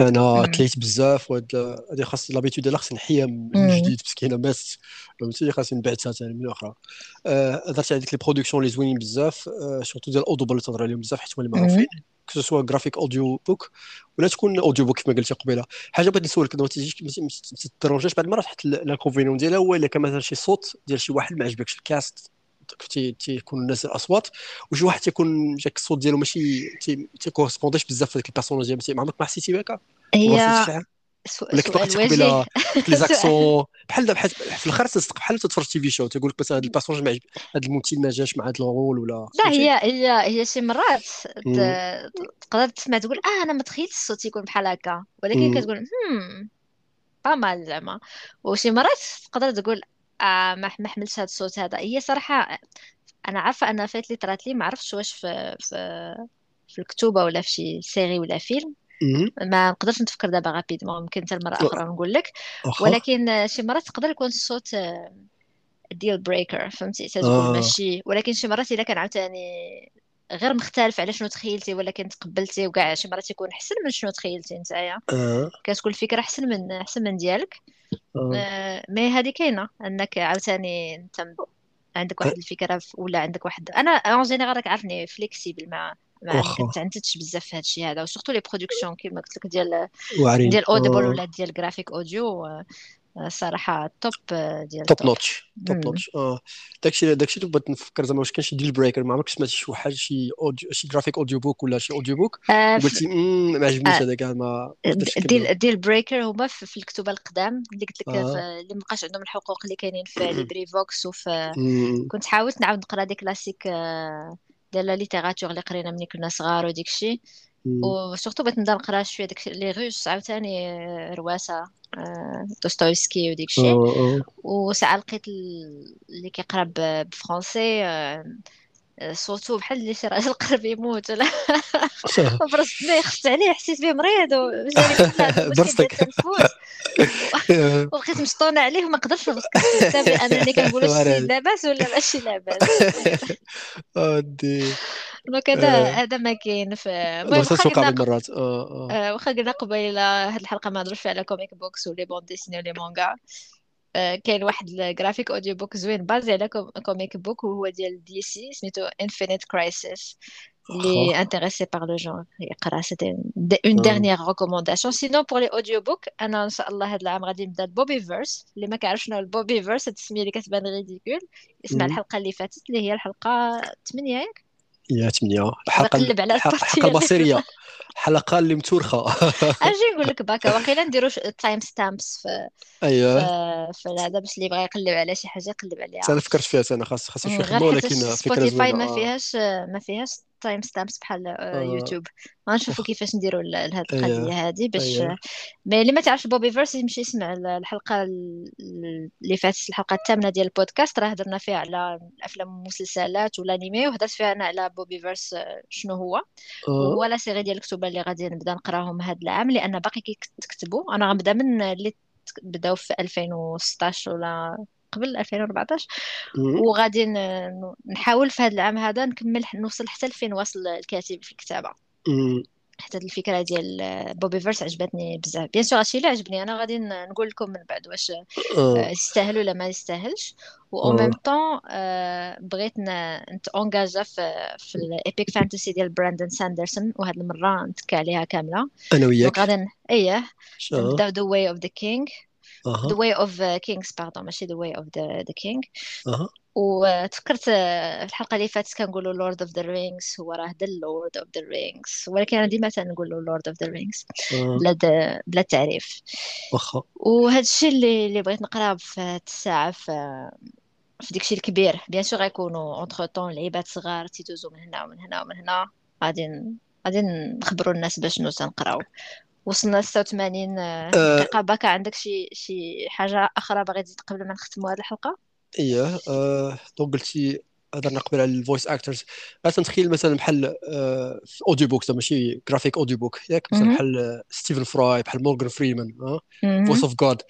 أنا كليت بزاف وهاد هادي خاص l'habitude ديالها خصني نحيها من جديد بس كاينة ماس فهمتي؟ خاصني نبعثها ثاني من الأخرى. هضرتي على ديك les productions اللي زوينين بزاف surtout ديال Audible اللي تهضر عليهم بزاف حيت هما اللي معروفين. soit graphic audiobook ولا تكون audiobook كما قلتي قبيلة. حاجة بغيت نسولك ما تجيش ما تترونجاش بعض المرات حتى ال convénient ديالها هو إلا كان مثلا شي صوت ديال شي واحد ما عجبكش ال cast تيكون الناس الأصوات وشي واحد تيكون جاك الصوت ديالو ماشي تيكورسبونديش بزاف في ديك ال personnage ديال ما عمرك ما حسيتي بهكا؟ هي ولا كنت قبيله les accents. بحال دابا في الآخر تصدق بحال تتفرج TV show تيقول لك مثلا هذا ال personnage ما هذا الممثل ما جاش مع هذا ال rôle ولا لا هي هي هي شي مرات تقدر تسمع تقول آه أنا ما تخيلتش الصوت يكون بحال هكا. ولكن كتقول هم pas mal زعما. وشي مرات تقدر تقول آه ما حملتش هذا الصوت هذا. هي صراحة أنا عارفة أنا فات لي طرات لي ما عرفتش واش في في في الكتوبه ولا في شي série ولا فيلم. ما نقدرش نتفكر دابا rapidement ممكن حتى المره أخرى نقول لك. ولكن شي مرات تقدر يكون الصوت deal breaker فهمتي؟ تقول آه. ماشي. ولكن شي مرات إلا كان عاوتاني غير مختلف على شنو تخيلتي ولكن تقبلتي وكاع شي مرات يكون أحسن من شنو تخيلتي نتايا. آه. كتكون الفكرة أحسن من أحسن من ديالك. مي هذه كاينة أنك عاوتاني أنت عندك واحد الفكرة ولا عندك واحد. أنا en général راك عارفني flexible مع ما كنتعندش بزاف في هذا الشيء هذا و surtout les productions كيما قلت لك ديال ديال Audible ولا ديال GraphicAudio صراحة top ديال top notch top notch داكشي داكشي اللي بغيت نفكر زعما واش كان شي deal breaker ما عمرك سمعتي شي حاجة شي audio شي graphic audiobook ولا شي audiobook قلتي ما عجبنيش هذا كاع ما ديال deal breaker هما في الكتبه القدام اللي قلت لك اللي ما بقاش عندهم الحقوق اللي كاينين في LibriVox وفي كنت حاولت نعاود نقرا ديك classiques ديال la littérature اللي قرينا ملي كنا صغار وديك الشيء. و surtout بغيت نبدا نقرا شوية داك les Russes عاوتاني رواسة دوستويفسكي وديك الشيء. وساعة لقيت اللي كيقرا ب français صوتو بحال اللي شي راجل قرب يموت ولا برصتني خفت عليه حسيت به مريض برصتك وبقيت مشطونة عليه وما قدرتش نركز بانني كنقول واش لاباس ولا ماشي لاباس. ودي donc هذا هذا ما كاين في المهم واخا قلنا مرات واخا قلنا قبيلة هاد الحلقة ما نهضروش فيها على comic books و les bandes dessinées و les mangas كاين واحد ال graphic audiobook زوين basé على comic book وهو ديال DC سميتو Infinite Crisis اللي intéressé par le genre يقرأ c'était une dernière recommandation sinon pour les audiobooks أنا إن شاء الله هذا العام غادي نبدأ ال Bobiverse اللي ما كيعرفش شنو ال Bobiverse هاد التسميه اللي كتبان ridicule اسمع الحلقة اللي فاتت اللي هي الحلقة 8 ياك يا 8 الحلقة الحلقة البصرية. حلقة اللي متورخه أجي نقول لك باكا واقيلا نديرو time stamps في أيوه. في هذا باش اللي بغى يقلب على شي حاجة يقلب عليها. أنا فكرت فيها أنا خاص خاص خدمه ولكن فكره Spotify ما فيهاش ما فيهاش time stamps بحال آه. يوتيوب. غنشوفوا كيفاش نديروا لهاد القضية هذه باش مي اللي ما تعرفش Bobiverse يمشي يسمع الحلقة اللي فاتت الحلقة الثامنة ديال البودكاست. راه هضرنا فيها على الافلام والمسلسلات والانمي وهضرت فيها أنا على Bobiverse شنو هو. آه. ولا série ديال الكتب اللي غادي نبدا نقراهم هذا العام لأن باقي كيكتبوا أنا غنبدا من اللي بداو في 2016 ولا قبل 2014 وغادي نحاول في هذا العام هذا نكمل نوصل حتى لفين واصل الكاتب في الكتابة. حتى الفكرة ديال Bobiverse عجبتني بزاف. bien sûr هادشي اللي عجبني. أنا غادي نقول لكم من بعد واش آه. يستاهل ولا ما يستاهلش. و même temps بغيت نتونجاجا في في ال epic fantasy ديال براندن ساندرسون وهاد المرة نتكا عليها كاملة. أنا وياك. غادي اييه The Way of the King The Way of Kings pardon ماشي The Way of the King وتفكرت في الحلقة اللي فاتت كنقولوا Lord of the Rings هو راه The Lord of the Rings ولكن أنا ديما تنقولوا Lord of the Rings بلا بلا تعريف. واخا. وهذا الشيء اللي اللي بغيت نقراه في الساعة في في داكشي الكبير. bien sûr غيكونوا entre-temps لعيبات صغار تيدوزو من هنا ومن هنا ومن هنا. غادي غادي نخبروا الناس باش نو تنقراو وصلنا 86 دقيقة. باكا عندك شي شي حاجة أخرى باغي تزيد قبل ما نختموا هذه الحلقة؟ اييه آه donc قلتي هضرنا قبل على ال voice actors غادي تنتخيل مثلا بحال آه في audiobook ماشي graphic audiobook ياك مثلا بحال ستيفن فراي بحال مورغان فريمان voice of God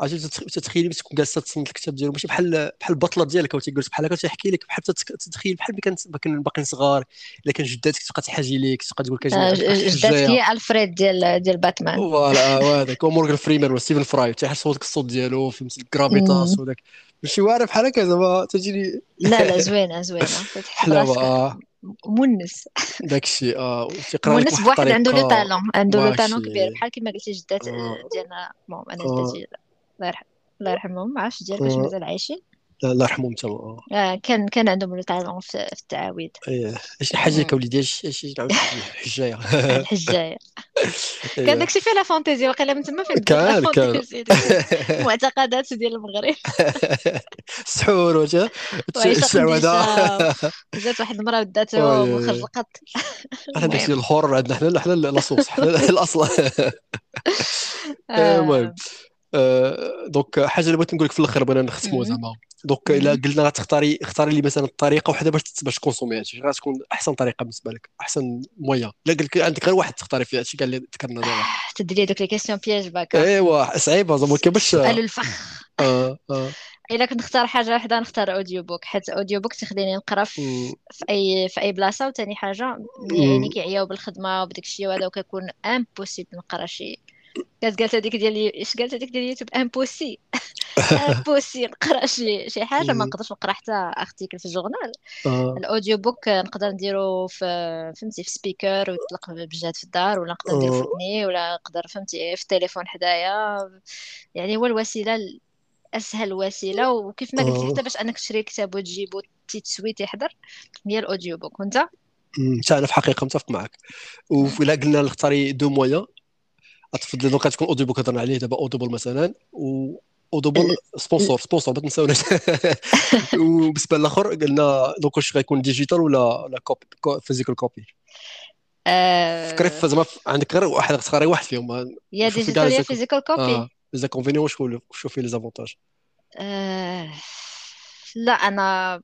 عرفتي تتخيلي تكون جالسه تصنت الكتاب ديالو ماشي بحال بحال البطلة ديالك أو تيقول بحال هكا تيحكي لك بحال تتخيل بحال ملي كان باقيين صغار إلا كان جداتك تبقى تحاجي ليك تبقى تقول لك آه، جداتك هي ألفريد ديال ديال باتمان. voilà وهذاك هو مورغان فريمان ولا ستيفن فراي تيحس صوتك الصوت ديالو فهمتي ال gravitas وداك. ماشي واعر بحال هكا زعما تجيني. لا لا زوينة زوينة. حلاوه immense داكشي آه immense بواحد عنده le talent عنده le talent كبير بحال كيما قلتي جدات آه. ديالنا المهم أنا جداتي الله الله يرحمهم. ما عرفتش ديالك واش مازال عايشين الله يرحمهم تما آه. كان كان عندهم لو تالون في, في التعاويذ إيه. اش حاجة كوليدي اش اش الحجاية. الحجاية. كان داكشي فيه لا فانتيزي وقيلا من تما فين كان كان. معتقدات ديال المغرب. السحور وجه. الشعوذه جات واحد المراه وداتو مخرج القط. إحنا داكشي الحر عندنا حنا حنا لاصوص حنا الأصل. المهم. donc حاجة اللي بغيت نقول لك في الآخر بغينا نختموا زعما. donc إلا قلنا غتختاري اختاري لي مثلا الطريقة وحدة باش باش تكونسومي هادشي. غتكون أحسن طريقة بالنسبة لك أحسن moyen. إلا قلت لك عندك غير واحد تختاري فيه هادشي كاع اللي ذكرنا دابا. تديري دوك les questions pièges باكا إيوا صعيبة زعما كيفاش سؤال الفخ. آه آه. إلا كنت نختار حاجة واحدة نختار audiobook حيت audiobook تخليني نقرأ في, في اي في أي بلاصة وثاني حاجة يعني كيعياو بالخدمة وبداك الشيء وهذا وكيكون impossible نقرأ شي كانت قالت هذيك ديال اش قالت هذيك ديال ال YouTube؟ impossible impossible نقرا شي شي حاجة ما نقدرش نقرأ حتى article في الجورنال. آه. ال audiobook نقدر نديرو في فهمتي في speaker ويطلق بجهد في الدار ولا نقدر نديرو في ودني ولا نقدر فهمتي في التليفون حدايا. يعني هو الوسيلة أسهل وسيلة وكيف ما قلت حتى باش أنك تشري كتاب وتجيبو تيتسويت يحضر هي ال audio book وأنت؟ أنا في الحقيقة متفق معك. وإلا قلنا نختاري deux moyens تفضل donc تكون audio book هضرنا عليه دابا Audible مثلا و Audible sponsor sponsor ما تنساوناش وبالنسبة للآخر قلنا donc واش غيكون digital ولا لا copie physical copy فكري زعما عندك غير واحد تختاري واحد فيهم. يا digital يا physical copy les inconvénients واش شو فيه les avantages لا أنا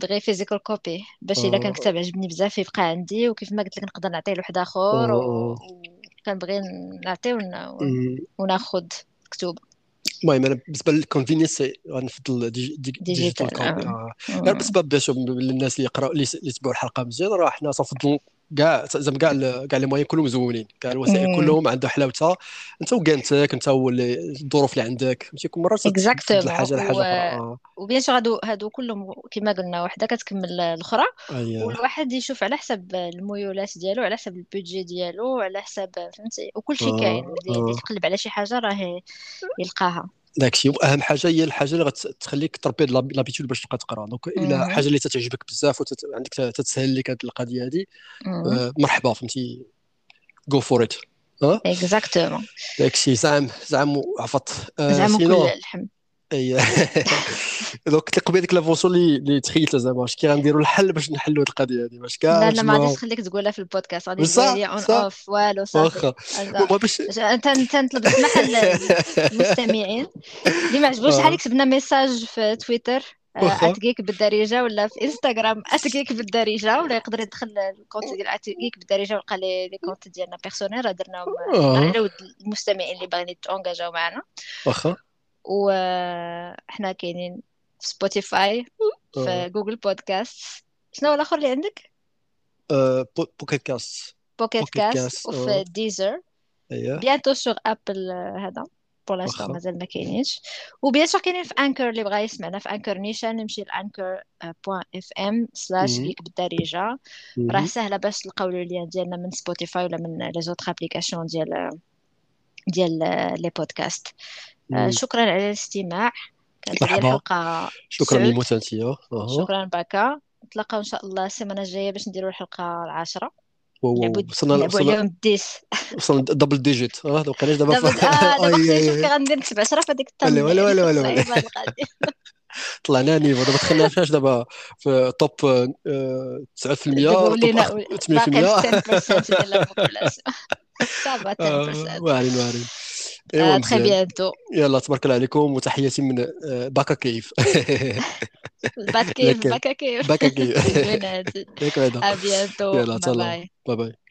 بغي physical copy باش إلا كان كتاب عجبني بزاف يبقى عندي وكيف ما قلت لك نقدر نعطيه لواحد آخر وكنبغي نعطيه وناخذ كتب المهم أنا بالنسبة لل convenience غنفضل digital copy غير بسبب باش للناس اللي يقراو اللي يتبعوا الحلقة مزيان راه حنا تنفضلوا كاع زعما كاع كاع les moyens كلهم زوينين كاع الوسائل كلهم عندها حلاوتها. انت وكانتك انت والظروف اللي عندك. ماشي كل مرة exactement حاجة لحاجة أخرى. و bien sûr هادو هادو كلهم كما قلنا وحدة كتكمل الأخرى. أيه. والواحد يشوف على حسب الميولات ديالو على حسب ال budget ديالو على حسب فهمتي؟ وكل شيء كاين. اللي يتقلب على شي حاجة راه يلقاها. داكشي. وأهم حاجة هي الحاجة اللي غتخليك تربي l'habitude باش تبقى تقرا. donc إلا حاجة اللي تتعجبك بزاف وعندك تتسهل لك هذه القضية هذه آه مرحبا فهمتي؟ جو فور ات اكزاكتومون داكشي. زعم زعم عفط آه زعم كل الحمد. اي دونك قبل ديك لافونسيون اللي اللي تخيلت زعما اش كي غنديروا الحل باش نحلوا هذه القضية هذه باش كاع لا لا ما غاديش نخليك تقولها في البودكاست. غادي تقول اون اوف والو صافي. انت أنت نطلب السماح للمستمعين اللي ما عجبوش شحال كتبنا ميساج في تويتر at Geek بالدارجة ولا في انستغرام at Geek بالدارجة ولا يقدر يدخل ال compte ديال at Geek بالدارجة ويلقى لي لي كونت ديالنا personnels درناهم على ود المستمعين اللي باغيين يت engagé او معنا. واخا. وإحنا كاينين في Spotify في Google Podcasts شنو هو الآخر اللي عندك؟ Pocket Casts Pocket Casts وفي Deezer bientôt sur Apple هذا. pour l'instant مازال ما كاينينش. و bien sûr كاينين في Anchor اللي بغا يسمعنا في Anchor نيشان نمشي ل Anchor point FM slash Geek بالدارجه راه سهلة باش تلقاو ال lien ديالنا من Spotify ولا من les autres applications ديال ديال les podcasts آه، شكرا على الاستماع. كانت هذه الحلقة شكرا للمتابعه شكرا باكا. نتلاقاو إن شاء الله السيمانة الجاية باش نديروا الحلقة العاشرة. وصلنا وصلنا اليوم ال dix. وصلنا double digits أه donc علاش دابا دابا كي غندير نكتب 10 في هذيك الطن ولا ولا ولا ولا طلعنا niveau. دابا دخلنا فاش دابا في top 9% top 8% واعرين واعرين. ايوا très bientôt يلا تبارك الله عليكم وتحياتي من آه، باكا كيف باكا كيف باكا كيف باكا كيف à bientôt. يلا باي باي.